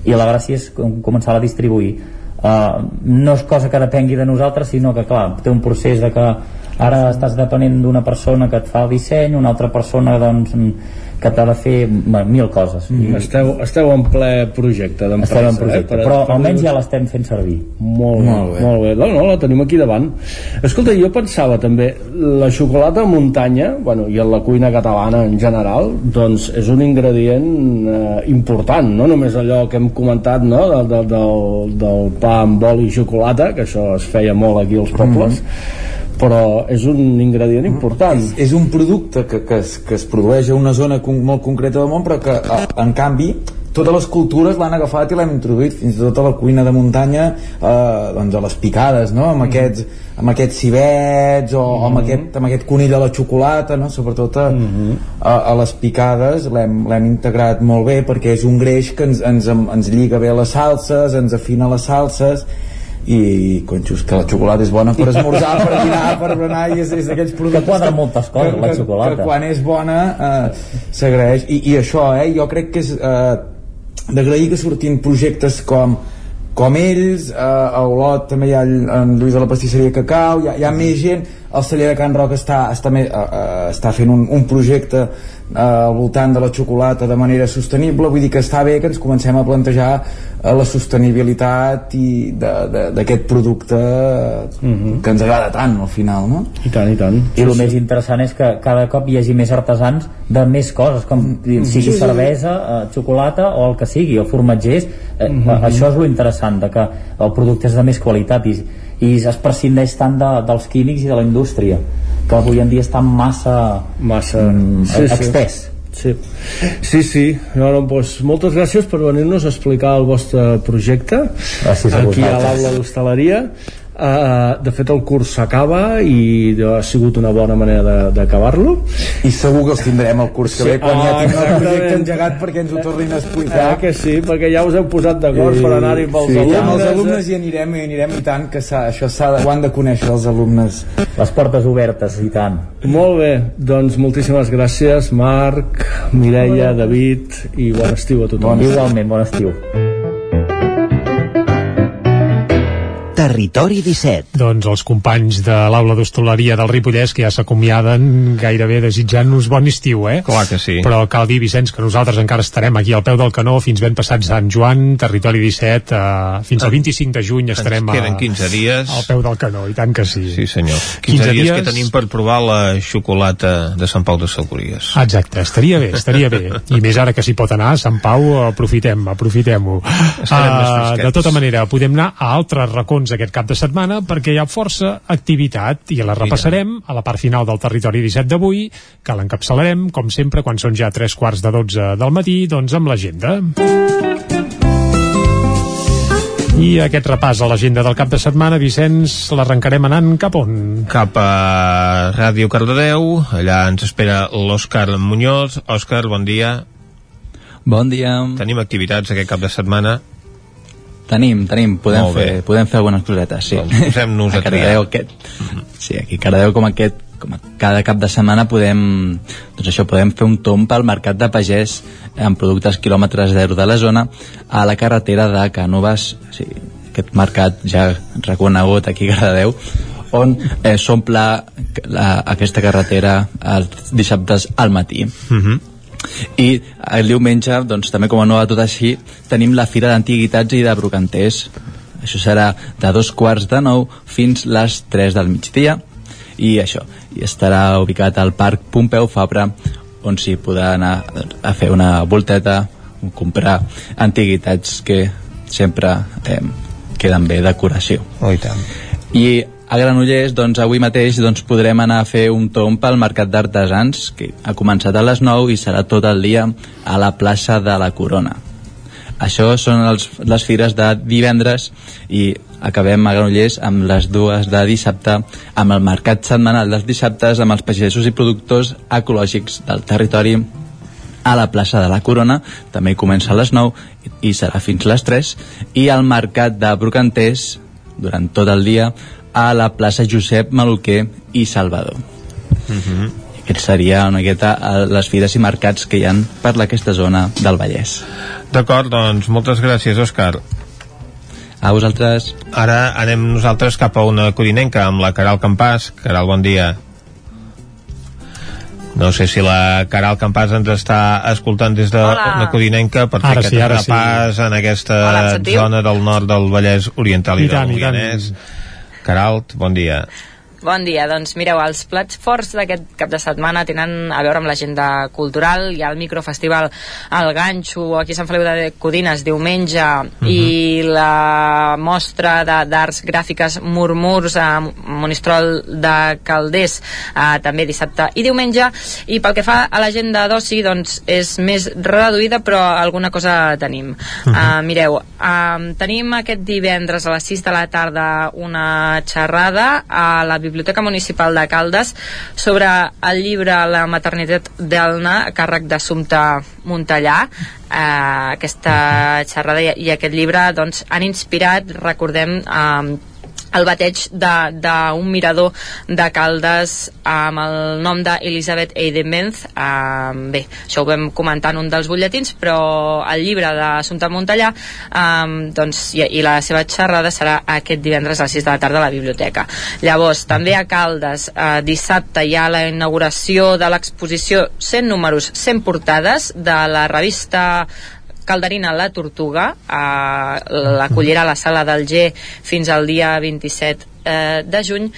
i la gràcia és com- començar a distribuir. Uh, no és cosa que depengui de nosaltres sinó que clar, té un procés de que ara estàs depenent d'una persona que et fa el disseny una altra persona doncs, que t'ha de fer mil coses Mm. Esteu, esteu en ple projecte d'empresa. estem en projecte, eh? Per- però per- almenys ja l'estem fent servir Molt Molt bé. molt bé. No, no, la tenim aquí davant. Escolta, jo pensava també, la xocolata a muntanya, bueno, i en la cuina catalana en general, doncs és un ingredient eh, important, no només allò que hem comentat, no?, del, del, del, del pa amb oli i xocolata, que això es feia molt aquí als pobles, però és un ingredient important. És, és un producte que, que, es, que es produeix a una zona con, molt concreta del món però que a, en canvi totes les cultures l'han agafat i l'han introduït fins i tot a la cuina de muntanya eh, doncs a les picades no? amb, aquests, amb aquests cibets o amb, aquest, amb aquest conill a la xocolata no? sobretot a, a, a les picades l'hem l'hem integrat molt bé perquè és un greix que ens, ens, ens lliga bé a les salses ens afina les salses i conxos, que la xocolata és bona per esmorzar, per dinar, per berenar i és, és d'aquells productes Que quadra moltes coses, que, la que, xocolata. que quan és bona eh, s'agraeix I, i això, eh, jo crec que és eh, d'agrair que sortin projectes com com ells, eh, a Olot també hi ha en Lluís de la pastisseria Cacau, hi ha, hi ha més gent, el celler de Can Roc està, està, me, eh, eh, està fent un, un projecte eh, al voltant de la xocolata de manera sostenible, vull dir que està bé que ens comencem a plantejar eh, la sostenibilitat i d'aquest producte que ens agrada tant al final, no? I tant, i tant. i el més interessant és que cada cop hi hagi més artesans de més coses, com sigui Sí, sí. cervesa, eh, xocolata o el que sigui, o formatgers, eh, Mhm. això és lo interessant, de que el producte és de més qualitat i, i es prescindeix tant de, dels químics i de la indústria, que avui en dia està massa, massa mm, Sí, sí. expès. Sí, sí, sí. No, no, doncs, moltes gràcies per venir-nos a explicar el vostre projecte Gràcies a aquí a vosaltres. l'aula d'hostaleria. Uh, de fet el curs s'acaba i ha sigut una bona manera de- d'acabar-lo. I segur que els tindrem el curs que ve quan ja tinguem el projecte engegat perquè ens ho tornin a explicar. Ah, que sí, perquè ja us heu posat d'acord per anar-hi pels sí, alumnes. amb els alumnes eh? hi anirem, hi anirem i tant que això s'ha de, ho han de conèixer els alumnes. Les portes obertes i tant. Molt bé, doncs moltíssimes gràcies Marc, Mireia, David i bon estiu a tothom. Igualment, bon estiu Territori 17. Doncs els companys de l'aula d'hostaleria del Ripollès que ja s'acomiaden gairebé desitjant-nos bon estiu, eh? Clar que sí. Però cal dir, Vicenç, que nosaltres encara estarem aquí al peu del canó fins ben passat Sant Joan, territori 17, eh, fins al 25 de juny estarem Ens queden a, 15 dies. al peu del canó, i tant que sí. Sí, senyor. 15, dies, que tenim per provar la xocolata de Sant Pau de Segúries. Exacte, estaria bé, estaria bé. I més ara que s'hi pot anar a Sant Pau, aprofitem, aprofitem-ho. Uh, de tota manera, podem anar a altres racons aquest cap de setmana perquè hi ha força activitat i la repassarem a la part final del territori 17 d'avui, que l'encapçalarem, com sempre, quan són ja tres quarts de 12 del matí, doncs amb l'agenda. I aquest repàs a l'agenda del cap de setmana, Vicenç, l'arrencarem anant cap on? Cap a Ràdio Cardedeu, allà ens espera l'Òscar Muñoz. Òscar, bon dia. Bon dia. Tenim activitats aquest cap de setmana. Tenim, tenim, podem fer, podem fer algunes cosetes, sí. Doncs posem-nos <laughs> a Cardedeu triar. aquest, sí, aquí a Cardedeu com aquest, com a cada cap de setmana podem, doncs això, podem fer un tomb pel mercat de pagès amb productes quilòmetres zero de la zona a la carretera de Cànoves, sí, aquest mercat ja reconegut aquí a Cardedeu, on eh, s'omple aquesta carretera els dissabtes al matí. Uh -huh. I el diumenge, doncs, també com a no va tot així, tenim la Fira d'Antiguitats i de Brocanters. Això serà de dos quarts de nou fins les 3 del migdia i això, i estarà ubicat al Parc Pompeu Fabra on s'hi podrà anar a fer una volteta, comprar antiguitats que sempre eh, queden bé decoració. Oh, i tant. I a Granollers, doncs, avui mateix doncs, podrem anar a fer un tomb pel Mercat d'Artesans, que ha començat a les 9 i serà tot el dia a la plaça de la Corona. Això són els, les fires de divendres i acabem a Granollers amb les dues de dissabte amb el mercat setmanal dels dissabtes amb els pagesos i productors ecològics del territori a la plaça de la Corona, també comença a les 9 i serà fins les 3, i al mercat de Brocanters, durant tot el dia, a la plaça Josep Maluquer i Salvador. Mm -hmm. Aquest seria una miqueta eh, les fires i mercats que hi han per aquesta zona del Vallès. D'acord, doncs moltes gràcies, Òscar. A vosaltres. Ara anem nosaltres cap a una codinenca amb la Caral Campàs. Caral, bon dia. No sé si la Caral Campàs ens està escoltant des de Hola. la Codinenca per fer Ara aquest sí, ara sí. repàs en aquesta Hola, zona del nord del Vallès Oriental i, I tant, del i tant. Moianès. Caralt, bon dia. Bon dia, doncs mireu, els plats forts d'aquest cap de setmana tenen a veure amb l'agenda cultural, hi ha el microfestival El Ganxo, aquí a Sant Feliu de Codines diumenge, i la mostra d'arts gràfiques Murmurs a Monistrol de Calders, eh, també dissabte i diumenge, i pel que fa a l'agenda d'oci, doncs és més reduïda, però alguna cosa tenim. Uh, mireu, uh, tenim aquest divendres a les 6 de la tarda una xerrada a la Biblioteca Municipal de Caldes sobre el llibre La maternitat d'Elna, a càrrec d'Assumpta Montellà. Uh, aquesta xerrada i, i aquest llibre doncs, han inspirat, recordem, uh, el bateig d'un mirador de Caldes amb el nom d'Elisabeth Eidenbenz. Um, bé, això ho vam comentar en un dels butlletins però el llibre d'Assumpta Montellà um, doncs, i, i la seva xerrada serà aquest divendres a les 6 de la tarda a la biblioteca. Llavors també a Caldes eh, dissabte hi ha la inauguració de l'exposició 100 números 100 portades de la revista Calderina la Tortuga eh, l'acollirà a la sala del G fins al dia 27 eh, de juny.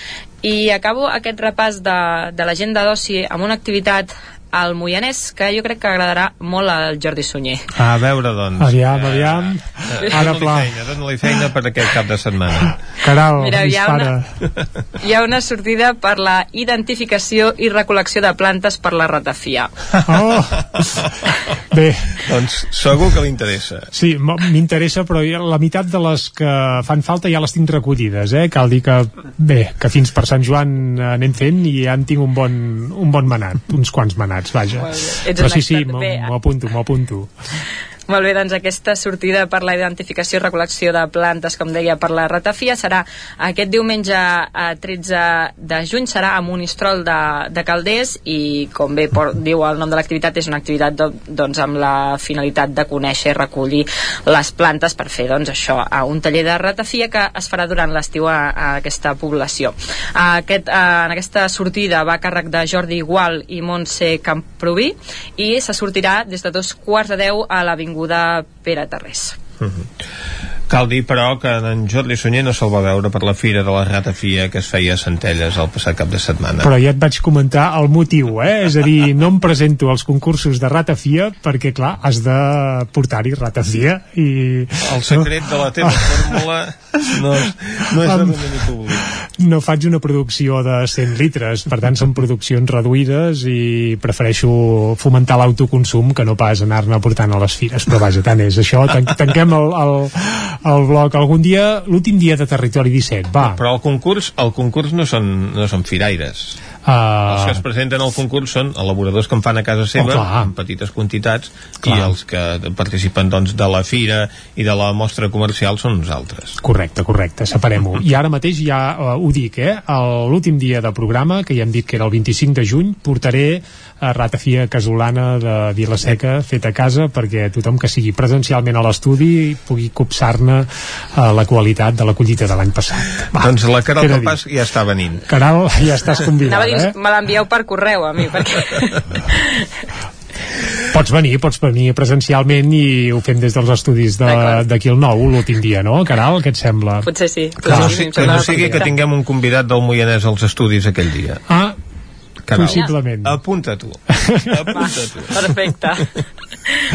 I acabo aquest repàs de, de l'agenda d'oci amb una activitat al Moianès que jo crec que agradarà molt al Jordi Sunyer A veure, doncs. Aviam, aviam. Eh, Ara Dóna-li pla. feina, dóna-li feina per aquest cap de setmana. <laughs> Caral, Mira, hi ha dispara. hi ha una sortida per la identificació i recol·lecció de plantes per la ratafia Oh! <laughs> Bé. doncs segur que li interessa. Sí, m'interessa, però ja la meitat de les que fan falta ja les tinc recollides, eh? Cal dir que, bé, que fins per Sant Joan eh, anem fent i ja en tinc un bon, un bon manat, uns quants manats, vaja. Bé. Ets Però sí, sí, m'ho apunto, m'ho apunto. <laughs> Molt bé, doncs aquesta sortida per la identificació i recol·lecció de plantes, com deia, per la ratafia, serà aquest diumenge a 13 de juny, serà a Monistrol de, de Calders i, com bé por, diu el nom de l'activitat, és una activitat do, doncs, amb la finalitat de conèixer i recollir les plantes per fer doncs, això, a un taller de ratafia que es farà durant l'estiu a, a aquesta població. Aquest, a, en aquesta sortida va a càrrec de Jordi Igual i Montse Camproví i se sortirà des de dos quarts de deu a l'Avinguda Pere Tarrés. Cal dir, però, que en Jordi Sunyer no se'l va veure per la fira de la ratafia que es feia a Centelles el passat cap de setmana. Però ja et vaig comentar el motiu, eh? És a dir, no em presento als concursos de ratafia perquè, clar, has de portar-hi ratafia i... El secret de la teva fórmula no, és- no és de domini públic. no faig una producció de 100 litres, per tant són produccions reduïdes i prefereixo fomentar l'autoconsum que no pas anar-ne portant a les fires, però vaja, tant és això, tan tanquem el, el, el bloc algun dia, l'últim dia de Territori 17, va Però el concurs, el concurs no són, no són firaires. Els que es uh, presenten al concurs són elaboradors que en fan a casa seva Oh, clar. en petites quantitats Clar. i els que participen doncs, de la fira i de la mostra comercial són nosaltres. correcte, correcte, separem-ho i ara mateix ja uh, ho dic, eh l'últim dia de programa, que ja hem dit que era el 25 de juny, portaré a ratafia casolana de Vilaseca feta a casa perquè tothom que sigui presencialment a l'estudi pugui copsar-ne uh, la qualitat de la collita de l'any passat Va, doncs la Caral de dir? Capàs ja està venint. Caral, ja estàs Anava convidat, a dir, eh? me l'envieu per correu a mi, perquè... <laughs> Pots venir, pots venir presencialment i ho fem des dels estudis de- d'aquí el nou, l'últim dia, no, Caral? Què et sembla? Potser sí. Que no, sí, que no sigui que tinguem un convidat del Moianès als estudis aquell dia. Ah, Caral. possiblement. Apunta tu. <laughs> Apunta tu. Perfecte.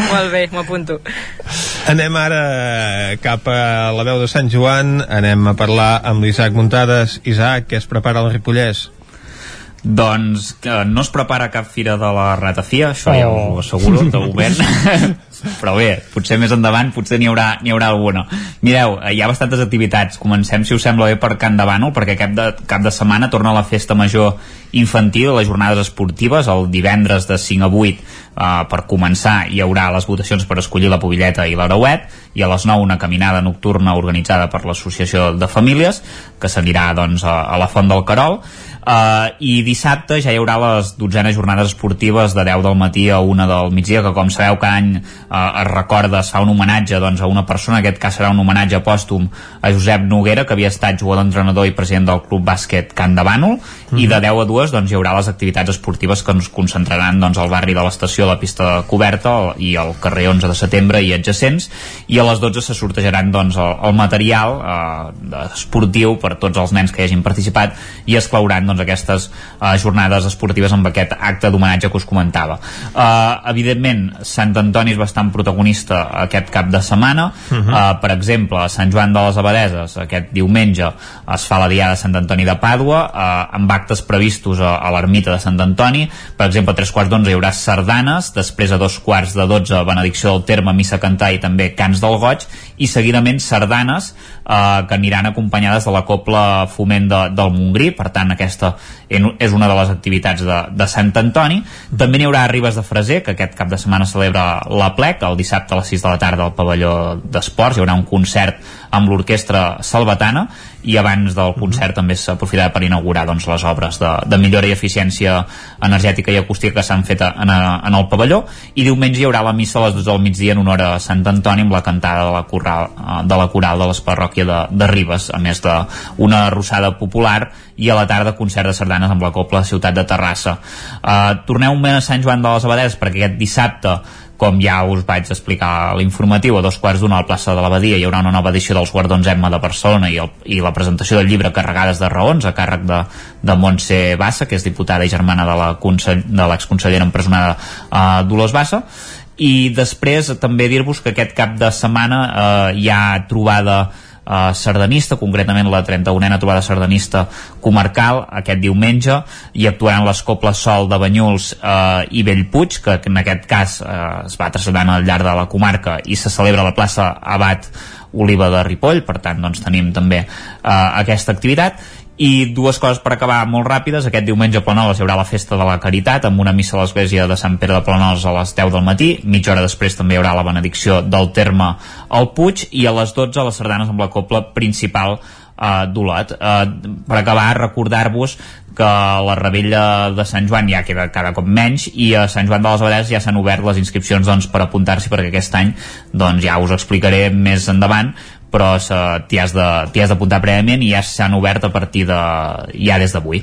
Molt bé, m'ho apunto. Anem ara cap a la veu de Sant Joan, anem a parlar amb l'Isaac Muntades. Isaac, què es prepara al Ripollès? Doncs que no es prepara cap fira de la ratafia, això ja Oh. us ho asseguro, de govern. <laughs> però bé, potser més endavant potser n'hi haurà, n'hi haurà alguna. Mireu, eh, hi ha bastantes activitats. Comencem, si us sembla bé, per Can de Bànol, perquè cap de, cap de setmana torna la festa major infantil, les jornades esportives, el divendres de 5 a 8 eh, per començar hi haurà les votacions per escollir la Pobilleta i l'Arauet i a les 9 una caminada nocturna organitzada per l'Associació de Famílies que s'anirà doncs, a, a la Font del Carol Uh, i dissabte ja hi haurà les dotzenes jornades esportives de 10 del matí a 1 del migdia que com sabeu cada any uh, es recorda, es fa un homenatge doncs, a una persona, en aquest cas serà un homenatge pòstum a Josep Noguera que havia estat jugador, entrenador i president del club bàsquet Can de Bànol. Mm -hmm. i de 10 a 2 doncs, hi haurà les activitats esportives que ens concentraran doncs, al barri de l'estació, la pista coberta i al carrer 11 de setembre i adjacents. I a les 12 se sortejaran doncs, el, el material uh, esportiu per tots els nens que hi hagin participat i es clauran doncs, aquestes uh, jornades esportives amb aquest acte d'homenatge que us comentava. Uh, evidentment, Sant Antoni és bastant protagonista aquest cap de setmana. Uh -huh. uh, per exemple, a Sant Joan de les Abadeses, aquest diumenge, es fa la Diada de Sant Antoni de Pàdua, uh, amb actes previstos a, a l'ermita de Sant Antoni. Per exemple, a tres quarts d'onze hi haurà sardanes, després a dos quarts de dotze benedicció del terme, missa cantar i també cants del goig, i seguidament sardanes eh, que aniran acompanyades de la Copla Foment de, del Montgrí, per tant aquesta és una de les activitats de, de Sant Antoni. També n'hi haurà a Ribes de Freser, que aquest cap de setmana celebra la plec, el dissabte a les 6 de la tarda al pavelló d'esports, hi haurà un concert amb l'orquestra salvatana i abans del concert també s'aprofitarà per inaugurar doncs, les obres de, de millora i eficiència energètica i acústica que s'han fet en, a, en el pavelló i diumenge hi haurà la missa a les 12 del migdia en honor a Sant Antoni amb la cantada de la, coral, de la coral de les parròquia de, de Ribes a més d'una arrossada popular i a la tarda concert de sardanes amb la Copla Ciutat de Terrassa. Uh, torneu un moment a Sant Joan de les Abadès perquè aquest dissabte com ja us vaig explicar a l'informatiu, a dos quarts d'una a la plaça de l'Abadia hi haurà una nova edició dels Guardons Emma de Barcelona i, el, i la presentació del llibre Carregades de raons a càrrec de, de Montse Bassa, que és diputada i germana de l'exconsellera empresonada uh, Dolors Bassa. I després també dir-vos que aquest cap de setmana eh, hi ha trobada eh, sardanista, concretament la 31a trobada sardanista comarcal aquest diumenge i actuaran les Coples Sol de Banyuls eh, i Bellpuig, que en aquest cas eh, es va traslladant al llarg de la comarca i se celebra a la plaça Abat Oliva de Ripoll, per tant doncs tenim també eh, aquesta activitat i dues coses per acabar molt ràpides. Aquest diumenge a Planoles hi haurà la festa de la Caritat amb una missa a l'església de Sant Pere de Planoles a les 10 del matí. Mitja hora després també hi haurà la benedicció del terme al Puig i a les 12 les sardanes amb la copla principal uh, d'Olot. Uh, per acabar, recordar-vos que la rebella de Sant Joan ja queda cada cop menys i a Sant Joan de les Abadeses ja s'han obert les inscripcions doncs, per apuntar-s'hi perquè aquest any doncs, ja us explicaré més endavant però t'hi has d'apuntar prèviament i ja s'han obert a partir de ja des d'avui.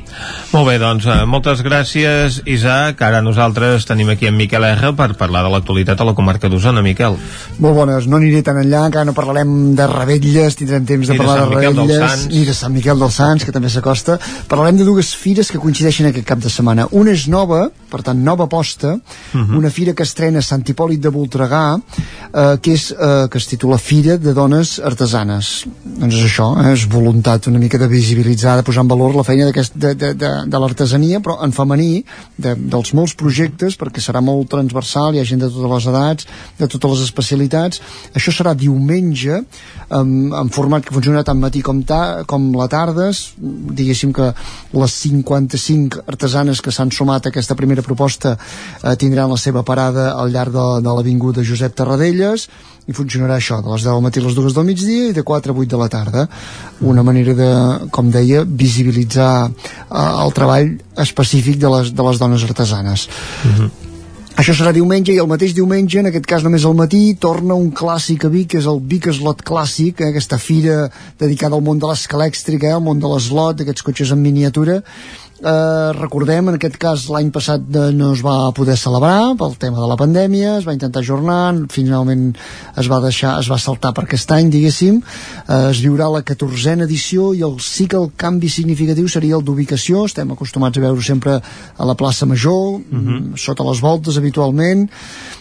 Molt bé, doncs eh, moltes gràcies Isaac, ara nosaltres tenim aquí en Miquel R per parlar de l'actualitat a la comarca d'Osona, Miquel. Molt bones, no aniré tan enllà, encara no parlarem de rebelles, tindrem temps de ni parlar de, de rebelles, ni de Sant Miquel dels Sants, que també s'acosta. Parlarem de dues fires que coincideixen aquest cap de setmana. Una és nova, per tant, nova aposta, uh Mhm. -huh. una fira que estrena Sant Hipòlit de Voltregà, eh, que, és, eh, que es titula Fira de Dones Artesanes. Doncs és això, eh, és voluntat una mica de visibilitzar, de posar en valor la feina de, de, de, de l'artesania, però en femení, de, dels molts projectes, perquè serà molt transversal, hi ha gent de totes les edats, de totes les especialitats. Això serà diumenge, en, en format que funciona tant matí com, ta, com la tarda, diguéssim que les 55 artesanes que s'han sumat a aquesta primera proposta eh, tindran la seva parada al llarg de, de l'avinguda Josep Tarradellas i funcionarà això, de les 10 del matí a les 2 del migdia i de 4 a 8 de la tarda una manera de, com deia visibilitzar eh, el treball específic de les, de les dones artesanes això serà diumenge i el mateix diumenge, en aquest cas només al matí, torna un clàssic a Vic, que és el Vic Slot Clàssic, eh, aquesta fira dedicada al món de l'escalèctrica, eh, al món de l'eslot, aquests cotxes en miniatura. Eh, recordem, en aquest cas l'any passat eh, no es va poder celebrar pel tema de la pandèmia, es va intentar ajornar, finalment es va deixar, es va saltar per aquest any, diguéssim, eh, es viurà la 14a edició i el, sí que el canvi significatiu seria el d'ubicació, estem acostumats a veure sempre a la plaça Major, mm, sota les voltes habitualment,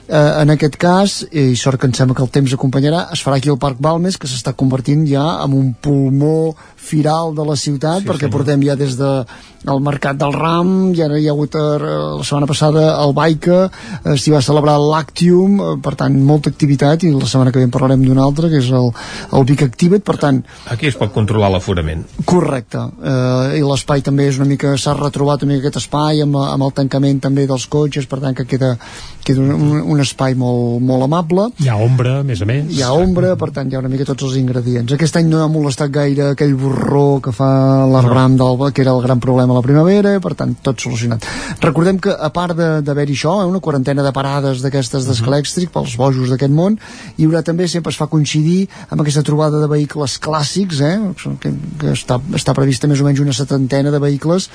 eh, en aquest cas, i sort que em sembla que el temps acompanyarà, es farà aquí al Parc Balmes, que s'està convertint ja en un pulmó firal de la ciutat, Sí, perquè senyor. portem ja des de el Mercat del Ram, i ara hi ha hagut eh, la setmana passada el Baica, eh, s'hi va celebrar el Lactium, eh, per tant, molta activitat, i la setmana que ve en parlarem d'un altre, que és el, el Vic Activate, per tant... Aquí es pot controlar l'aforament. Correcte, eh, i l'espai també és una mica, s'ha retrobat una mica aquest espai amb, amb el tancament també dels cotxes, per tant que queda, queda un, un espai molt, molt amable. Hi ha ombra, a més a més. Hi ha ombra, per tant hi ha una mica tots els ingredients. Aquest any no ha molestat gaire aquell borró que fa l'arbram no. d'Alba, que era el gran problema a la primavera, per tant tot solucionat. Recordem que a part d'haver-hi això, eh, una quarantena de parades d'aquestes d'escalèxtric pels bojos d'aquest món, hi haurà també, sempre es fa coincidir amb aquesta trobada de vehicles clàssics, eh, que, que està, està prevista més o menys una setantena de vehicles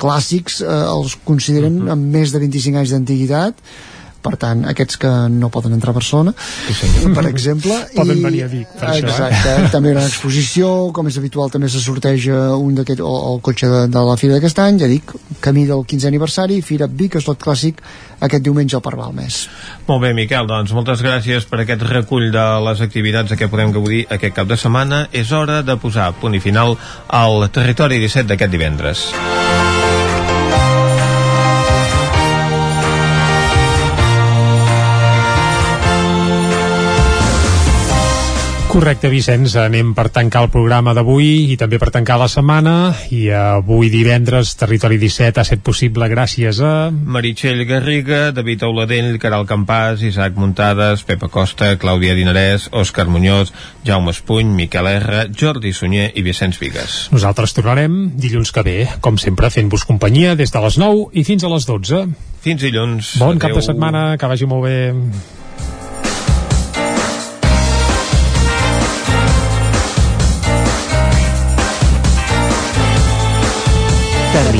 clàssics, eh, els consideren amb més de 25 anys d'antiguitat, per tant, aquests que no poden entrar a Barcelona, per exemple. <laughs> Poden venir a Vic, per això, eh? Exacte, <laughs> també una exposició, com és habitual també se sorteja un d'aquest, o, el cotxe de, de la Fira d'aquest any, ja dic, camí del 15è aniversari, Fira Vic, Eslot Clàssic, aquest diumenge al Parc Balmes. Molt bé, Miquel, doncs moltes gràcies per aquest recull de les activitats que podem gaudir aquest cap de setmana. És hora de posar punt i final al territori 17 d'aquest divendres. Correcte, Vicenç, anem per tancar el programa d'avui i també per tancar la setmana i avui divendres Territori 17 ha set possible gràcies a... Meritxell Garriga, David Auladell, Caral Campàs, Isaac Muntades, Pepa Costa, Clàudia Dinarès, Òscar Muñoz, Jaume Espuny, Miquel R, Jordi Sunyer i Vicenç Vigues. Nosaltres tornarem dilluns que ve, com sempre, fent-vos companyia des de les 9 i fins a les 12. Fins dilluns. Bon Adeu. cap de setmana, que vagi molt bé.